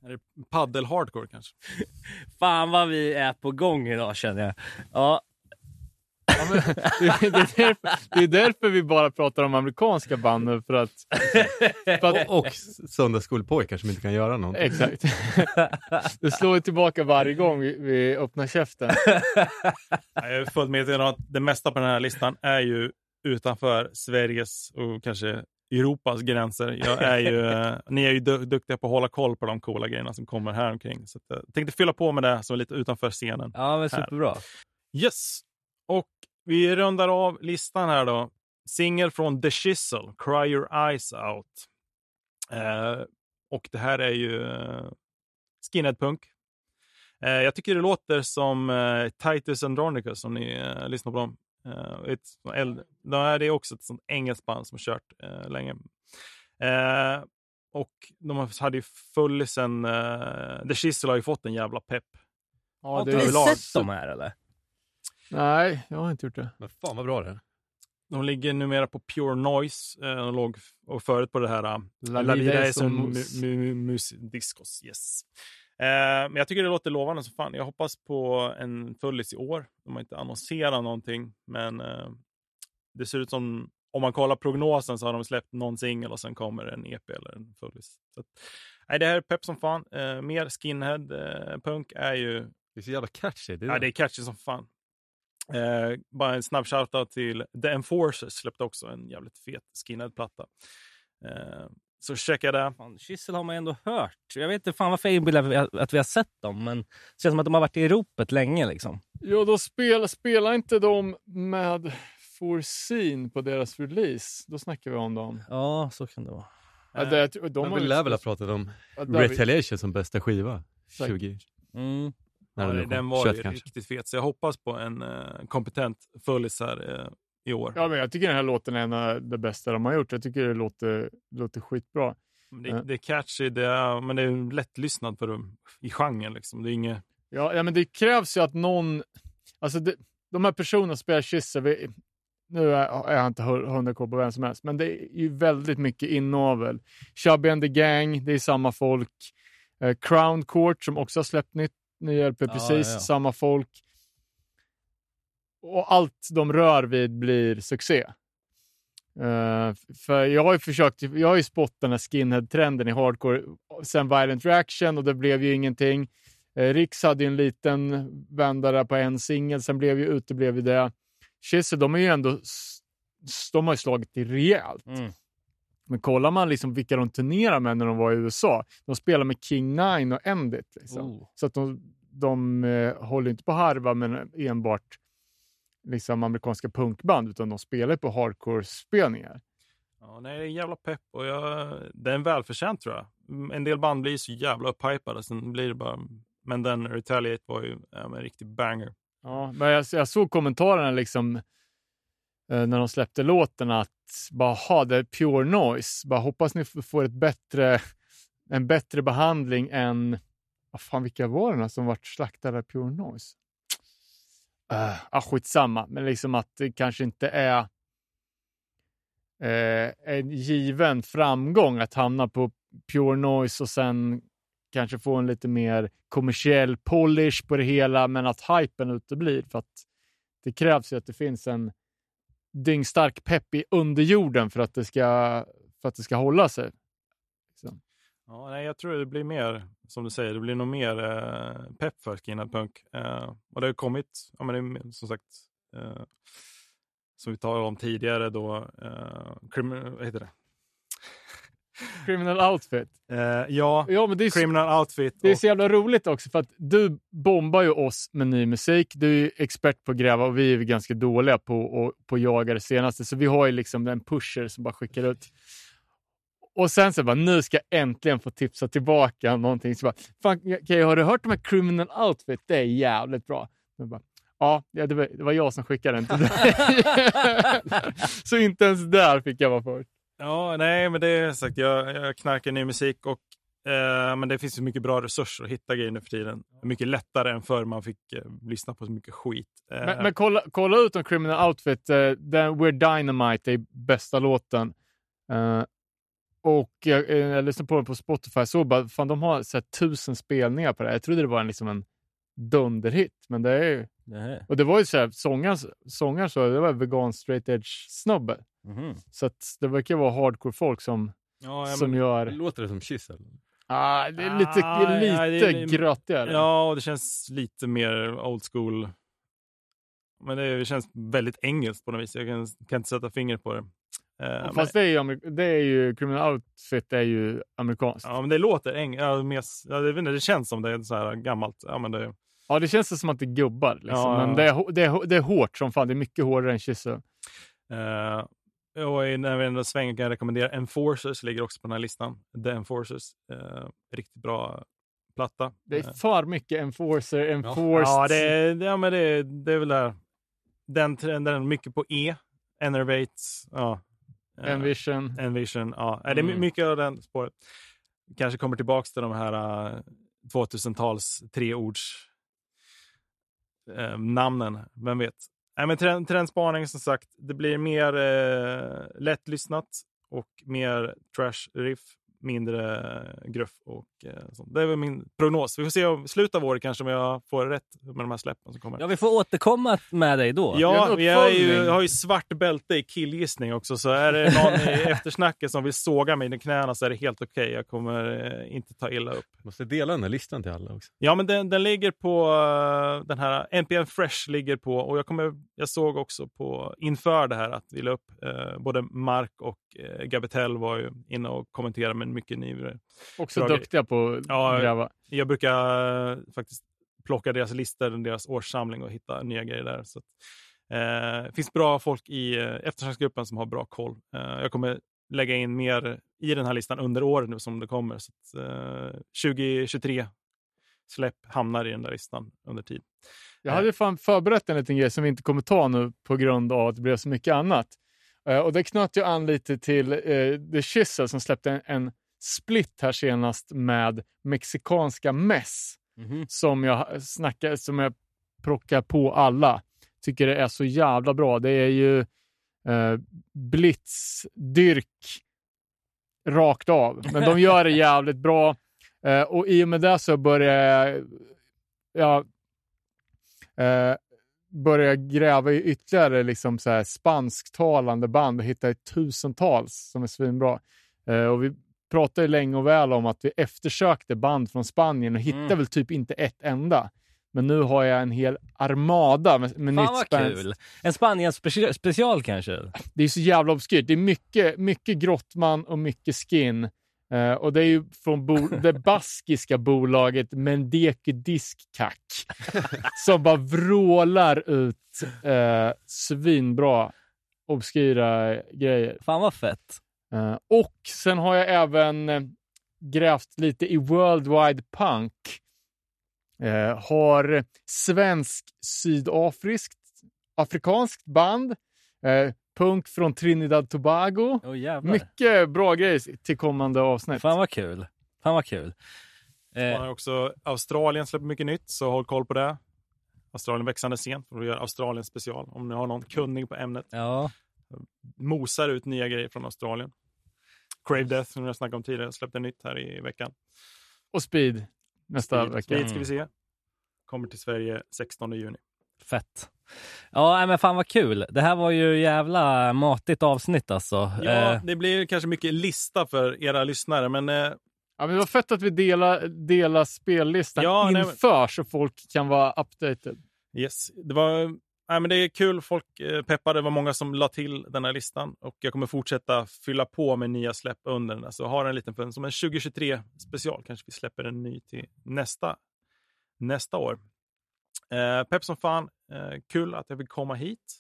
Är det paddel hardcore kanske? Fan vad vi är på gång idag känner jag. Ja, Ja, men, det, är därför, det är därför vi bara pratar om amerikanska band nu, för att... För att Och, och söndagsskolpojkar som inte kan göra någonting. exakt. Det slår ju tillbaka varje gång vi, vi öppnar käften. Jag är fullt medveten om att det mesta på den här listan är ju utanför Sveriges och kanske Europas gränser. Jag är ju, eh, ni är ju du- duktiga på att hålla koll på de coola grejerna som kommer här omkring. Så att, eh, jag tänkte fylla på med det som är lite utanför scenen. ja men superbra. Yes! Och vi rundar av listan här då. Singel från The Chisel, Cry Your Eyes Out. Eh, och det här är ju eh, skinhead-punk. Eh, jag tycker det låter som eh, Titus Andronicus om ni eh, lyssnar på dem. Eh, ett, äldre, det är också ett sånt engelskt band som har kört eh, länge. Eh, och de har- hade ju funnits en... Eh, The Chisel har ju fått en jävla pepp. Ja, Har överlag sett dem här eller? Nej, jag har inte gjort det. Men fan vad bra det är. De ligger numera på Pure Noise. Eh, de låg och förut på det här uh, La La Vida un un mus. mu- mu- mus discos. Yes. Eh, men jag tycker det låter lovande som fan. Jag hoppas på en fullis i år. De har inte annonserat någonting, men eh, det ser ut som om man kollar prognosen så har de släppt någon singel och sen kommer en EP eller en fullis. Så nej, det här är pepp som fan. Eh, mer skinhead eh, punk är ju Det är så jävla catchy. Det är Ja, det är catchy som fan. Eh, bara en snabb shoutout till The Enforcers släppte också en jävligt fet skinhead-platta. Eh, så checka det. Fan, Kissel har man ju ändå hört. Jag vet inte fan varför jag inbillar att vi har sett dem, men det känns som att de har varit i ropet länge. Liksom. Ja, då spelar, spelar inte de med Foreseen på deras release. Då snackar vi om dem. Ja, så kan det vara. Ja, det, de har ju- lär väl ha pratat om Ja, vi- Retaliation som bästa skiva. Säkert. 20. Mm. När Ja, den, var 21 ju kanske. riktigt fet, så jag hoppas på en eh, kompetent fullis här eh, i år. Ja, men jag tycker den här låten är en av det bästa de har gjort. Jag tycker det låter, låter skitbra. Men Det, Ja. det är catchy, det är, men det är lättlyssnat för dem i genren. Liksom. Det är inget... Ja, ja, men det krävs ju att någon... Alltså det, de här personerna spelar Kisse. Vi, nu är, jag inte hu- hundra koll på vem som helst, men det är ju väldigt mycket inavel. Chubby and the Gang, det är samma folk. Eh, Crown Court som också har släppt nytt, ny LP, Ja, precis ja, ja. samma folk. Och allt de rör vid blir succé. Eh, för jag har ju försökt, jag har ju spottat den här skinhead-trenden i hardcore sen Violent Reaction och det blev ju ingenting. Eh, Riks hade ju en liten vända där på en singel, sen blev ju uteblev ju det. Chisel, de är ju ändå, de har ju slagit det rejält. Mm. Men kollar man liksom vilka de turnerar med när de var i USA, de spelar med King Nine och Endit. Liksom. Oh. Så att de, de eh, håller inte på harva med enbart liksom, amerikanska punkband, utan de spelar på hardcore-spelningar. Ja, nej, det är en jävla pepp och jag, det är en välförtjänt tror jag. Mm, En del band blir så jävla upphypade, sen blir det bara... Men den Retaliate var ju ja, men en riktig banger. Ja, men jag, jag såg kommentarerna liksom Eh, när de släppte låten att bara, ha det är pure noise. Bara hoppas ni får ett bättre, en bättre behandling än, vad fan vilka var det som vart slaktade av pure noise? Uh, ah, skitsamma, men liksom att det kanske inte är eh, en given framgång att hamna på pure noise och sen kanske få en lite mer kommersiell polish på det hela, men att hypen uteblir. För att det krävs ju att det finns en dyngstark pepp i underjorden för att det ska, för att det ska hålla sig. Så. Ja, nej, jag tror det blir mer, som du säger, det blir nog mer eh, pepp för skinhead punk. Eh, och det har kommit, ja, men det är, som sagt, eh, som vi talade om tidigare då, eh, krim, vad heter det? Criminal Outfit. Eh, ja, Ja, men det är, Criminal Outfit. det är så jävla roligt också för att du bombar ju oss med ny musik. Du är ju expert på att gräva och vi är ju ganska dåliga på att på jaga det senaste. Så vi har ju liksom en pusher som bara skickar ut. Och sen så bara, nu ska jag äntligen få tipsa tillbaka någonting. Så bara, Fan, okay, har du hört de här Criminal Outfit? Det är jävligt bra. Bara, ja, ja det, var, det var jag som skickade den till dig. så inte ens där fick jag vara först. Ja, nej, men det är sagt, jag, jag knarkar ny musik och eh, men det finns ju mycket bra resurser att hitta grejer nu för tiden. Mycket lättare än förr man fick eh, lyssna på så mycket skit. Eh, Men, men kolla, kolla ut om Criminal Outfit. eh, den We're Dynamite är bästa låten. Eh, och eh, jag, jag lyssnade på den på Spotify så bara, fan de har så här, tusen spelningar på det. Jag trodde det var en, liksom en dunderhit. Men det är ju, och det var ju så här, sångaren, sångaren så, det var vegan straight edge snubbe. Mhm. Så att det verkar vara hardcore folk som, ja, ja, som men, gör... Låter det som eller? Ah, det är lite, Ah, lite ja, det är- grötigare. ja, och det känns lite mer old school. Men det, det känns väldigt engelskt på något vis. Jag kan, kan inte sätta fingret på det. Eh, Fast det är, ju, det är ju, Criminal Outfit är ju amerikanskt. ja, men det låter eng ja, mer, ja, det, vet inte, det känns som det är så här gammalt. Ja, men det, Ja, det känns som att det är gubbar. Liksom. Ja, Men ja. det är, det, är, det är hårt som fan. Det är mycket hårdare än Kysse. Eh, och i- när vi ändå svänger kan jag rekommendera Enforcers, ligger också på den här listan. The Enforcers, eh, riktigt bra platta. Det Eh, är för mycket enforcer, enforced. ja, det är, ja, men det, det är väl där. Den trenden, mycket på E, Enervate, ja. Eh, Envision. Envision, ja. Eh, Det är my- Mm. mycket av den spåret. Kanske kommer tillbaka till de här eh, 2000-tals treords eh, namnen, vem vet. Nej, men trend, trendspaning som sagt, det blir mer eh, lättlyssnat och mer trash riff, mindre gruff och eh, sånt. Det är väl min prognos. Vi får se om slutet av året kanske om jag får rätt med de här släppen som kommer. Ja, vi får återkomma med dig då. Ja, är ju, jag har ju svart bälte i killgissning också, så är det någon i eftersnacket som vill såga mig i knäna så är det helt okej. Jag kommer eh, inte ta illa upp. Måste dela den här listan till alla också. Ja, men den, den ligger på eh, den här NPM Fresh ligger på och jag, kommer, jag såg också på inför det här att vi la upp eh, både Mark och eh, Gabetel var ju inne och kommenterade med mycket ny. Också bra duktiga på att Ja, gräva. Jag brukar eh, faktiskt plocka deras listor, deras årssamling och hitta nya grejer där. Så att, eh, det finns bra folk i eh, eftersnacksgruppen som har bra koll. Eh, jag kommer lägga in mer i den här listan under året nu som det kommer. Så att, eh, 2023 släpp hamnar i den där listan under tid. Jag hade fan förberett en liten grej som vi inte kommer ta nu på grund av att det blev så mycket annat. Eh, och det knöt ju an lite till uh, The Chisel som släppte en, en split här senast med mexikanska Mess Mhm. som jag snackar, som jag plockar på alla. Tycker det är så jävla bra. Det är ju uh, blitzdyrk rakt av. Men de gör det jävligt bra. Eh, och i och med det så börjar jag ja, eh, börja gräva i ytterligare liksom så här spansktalande band och hitta tusentals som är svinbra. Eh, och vi pratade länge och väl om att vi eftersökte band från Spanien och hittade Mm. väl typ inte ett enda. Men nu har jag en hel armada med, med Fan nytt vad kul. En Spanien speci- special kanske? Det är så jävla obskyrt. Det är mycket, mycket grottman och mycket skin. Eh, och det är ju från bo- det baskiska bolaget Mendeke Diskkack som bara vrålar ut eh, svinbra obskyra grejer. Fan vad fett. Eh, och sen har jag även grävt lite i Worldwide Punk. Har svensk sydafriskt afrikanskt band. Punk från Trinidad Tobago. Jävlar. Mycket bra grejer till kommande avsnitt. Fan vad kul. Fan vad kul. Man Eh, har också Australien släpper mycket nytt, så håll koll på det. Australien växande sent, och vi gör Australien special. Om ni har någon kunnig på ämnet. ja. Mosar ut nya grejer från Australien. Crave Death, som jag snackade om tidigare, släppte nytt här i veckan. Och Speed nästa Speed, vecka. Speed ska vi se. Kommer till Sverige 16 juni. Fett. Ja, men fan vad kul. Det här var ju jävla matigt avsnitt alltså. Ja, Eh, det blir kanske mycket lista för era lyssnare, men eh, Ja, men det var fett att vi delar, delar spellistan Ja, nej, men- inför så folk kan vara updated. yes. Det var, nej, men det är kul. Folk eh, peppade. Det var många som la till den här listan. Och jag kommer fortsätta fylla på med nya släpp under den. Så har en liten för, som en 2023 special. Kanske vi släpper en ny till nästa, nästa år. Eh, pepp som fan. Eh, kul att jag fick komma hit.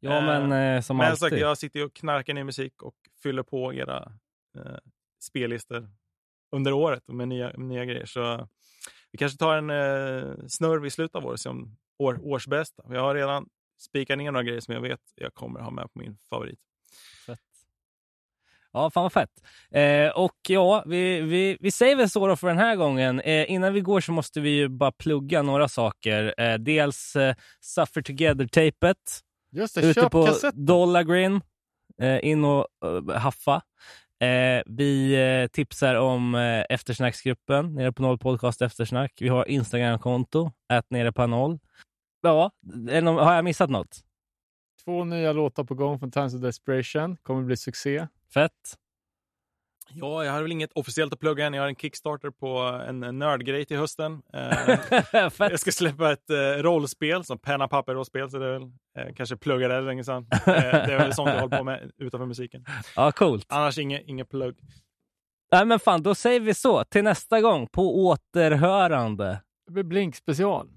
Ja, Eh, men eh, som Men alltid. sagt, jag sitter och knarkar ner musik och fyller på era eh, spellistor under året med nya, nya grejer. Så vi kanske tar en eh, snurr i slutet av året som år, årsbästa. Jag har redan spikat ner några grejer som jag vet jag kommer ha med på min favorit. Ja, fan vad fett. Eh, och ja, vi, vi, vi säger väl så då för den här gången. Eh, innan vi går så måste vi ju bara plugga några saker. Eh, dels eh, Suffer Together-tejpet Just det, ute på kassett. Dollargrin. Eh, in och eh, haffa. Vi tipsar om eftersnacksgruppen nere på Noll Podcast Eftersnack. Vi har Instagram-konto, ät nere på noll. Ja, har jag missat något? Två nya låtar på gång från Times of Desperation. Kommer bli succé. Fett. Ja, jag har väl inget officiellt att plugga än. Jag har en Kickstarter på en, nördgrej till hösten. Eh, Fett. jag ska släppa ett eh, rollspel, som penna papper rollspel, så det är väl, eh, kanske pluggade det länge sedan. Det är väl sånt jag håller på med utanför musiken. Ja, coolt. Annars inget, inget plugg. Nej, men fan, då säger vi så. Till nästa gång, på återhörande. Det blir Blink special.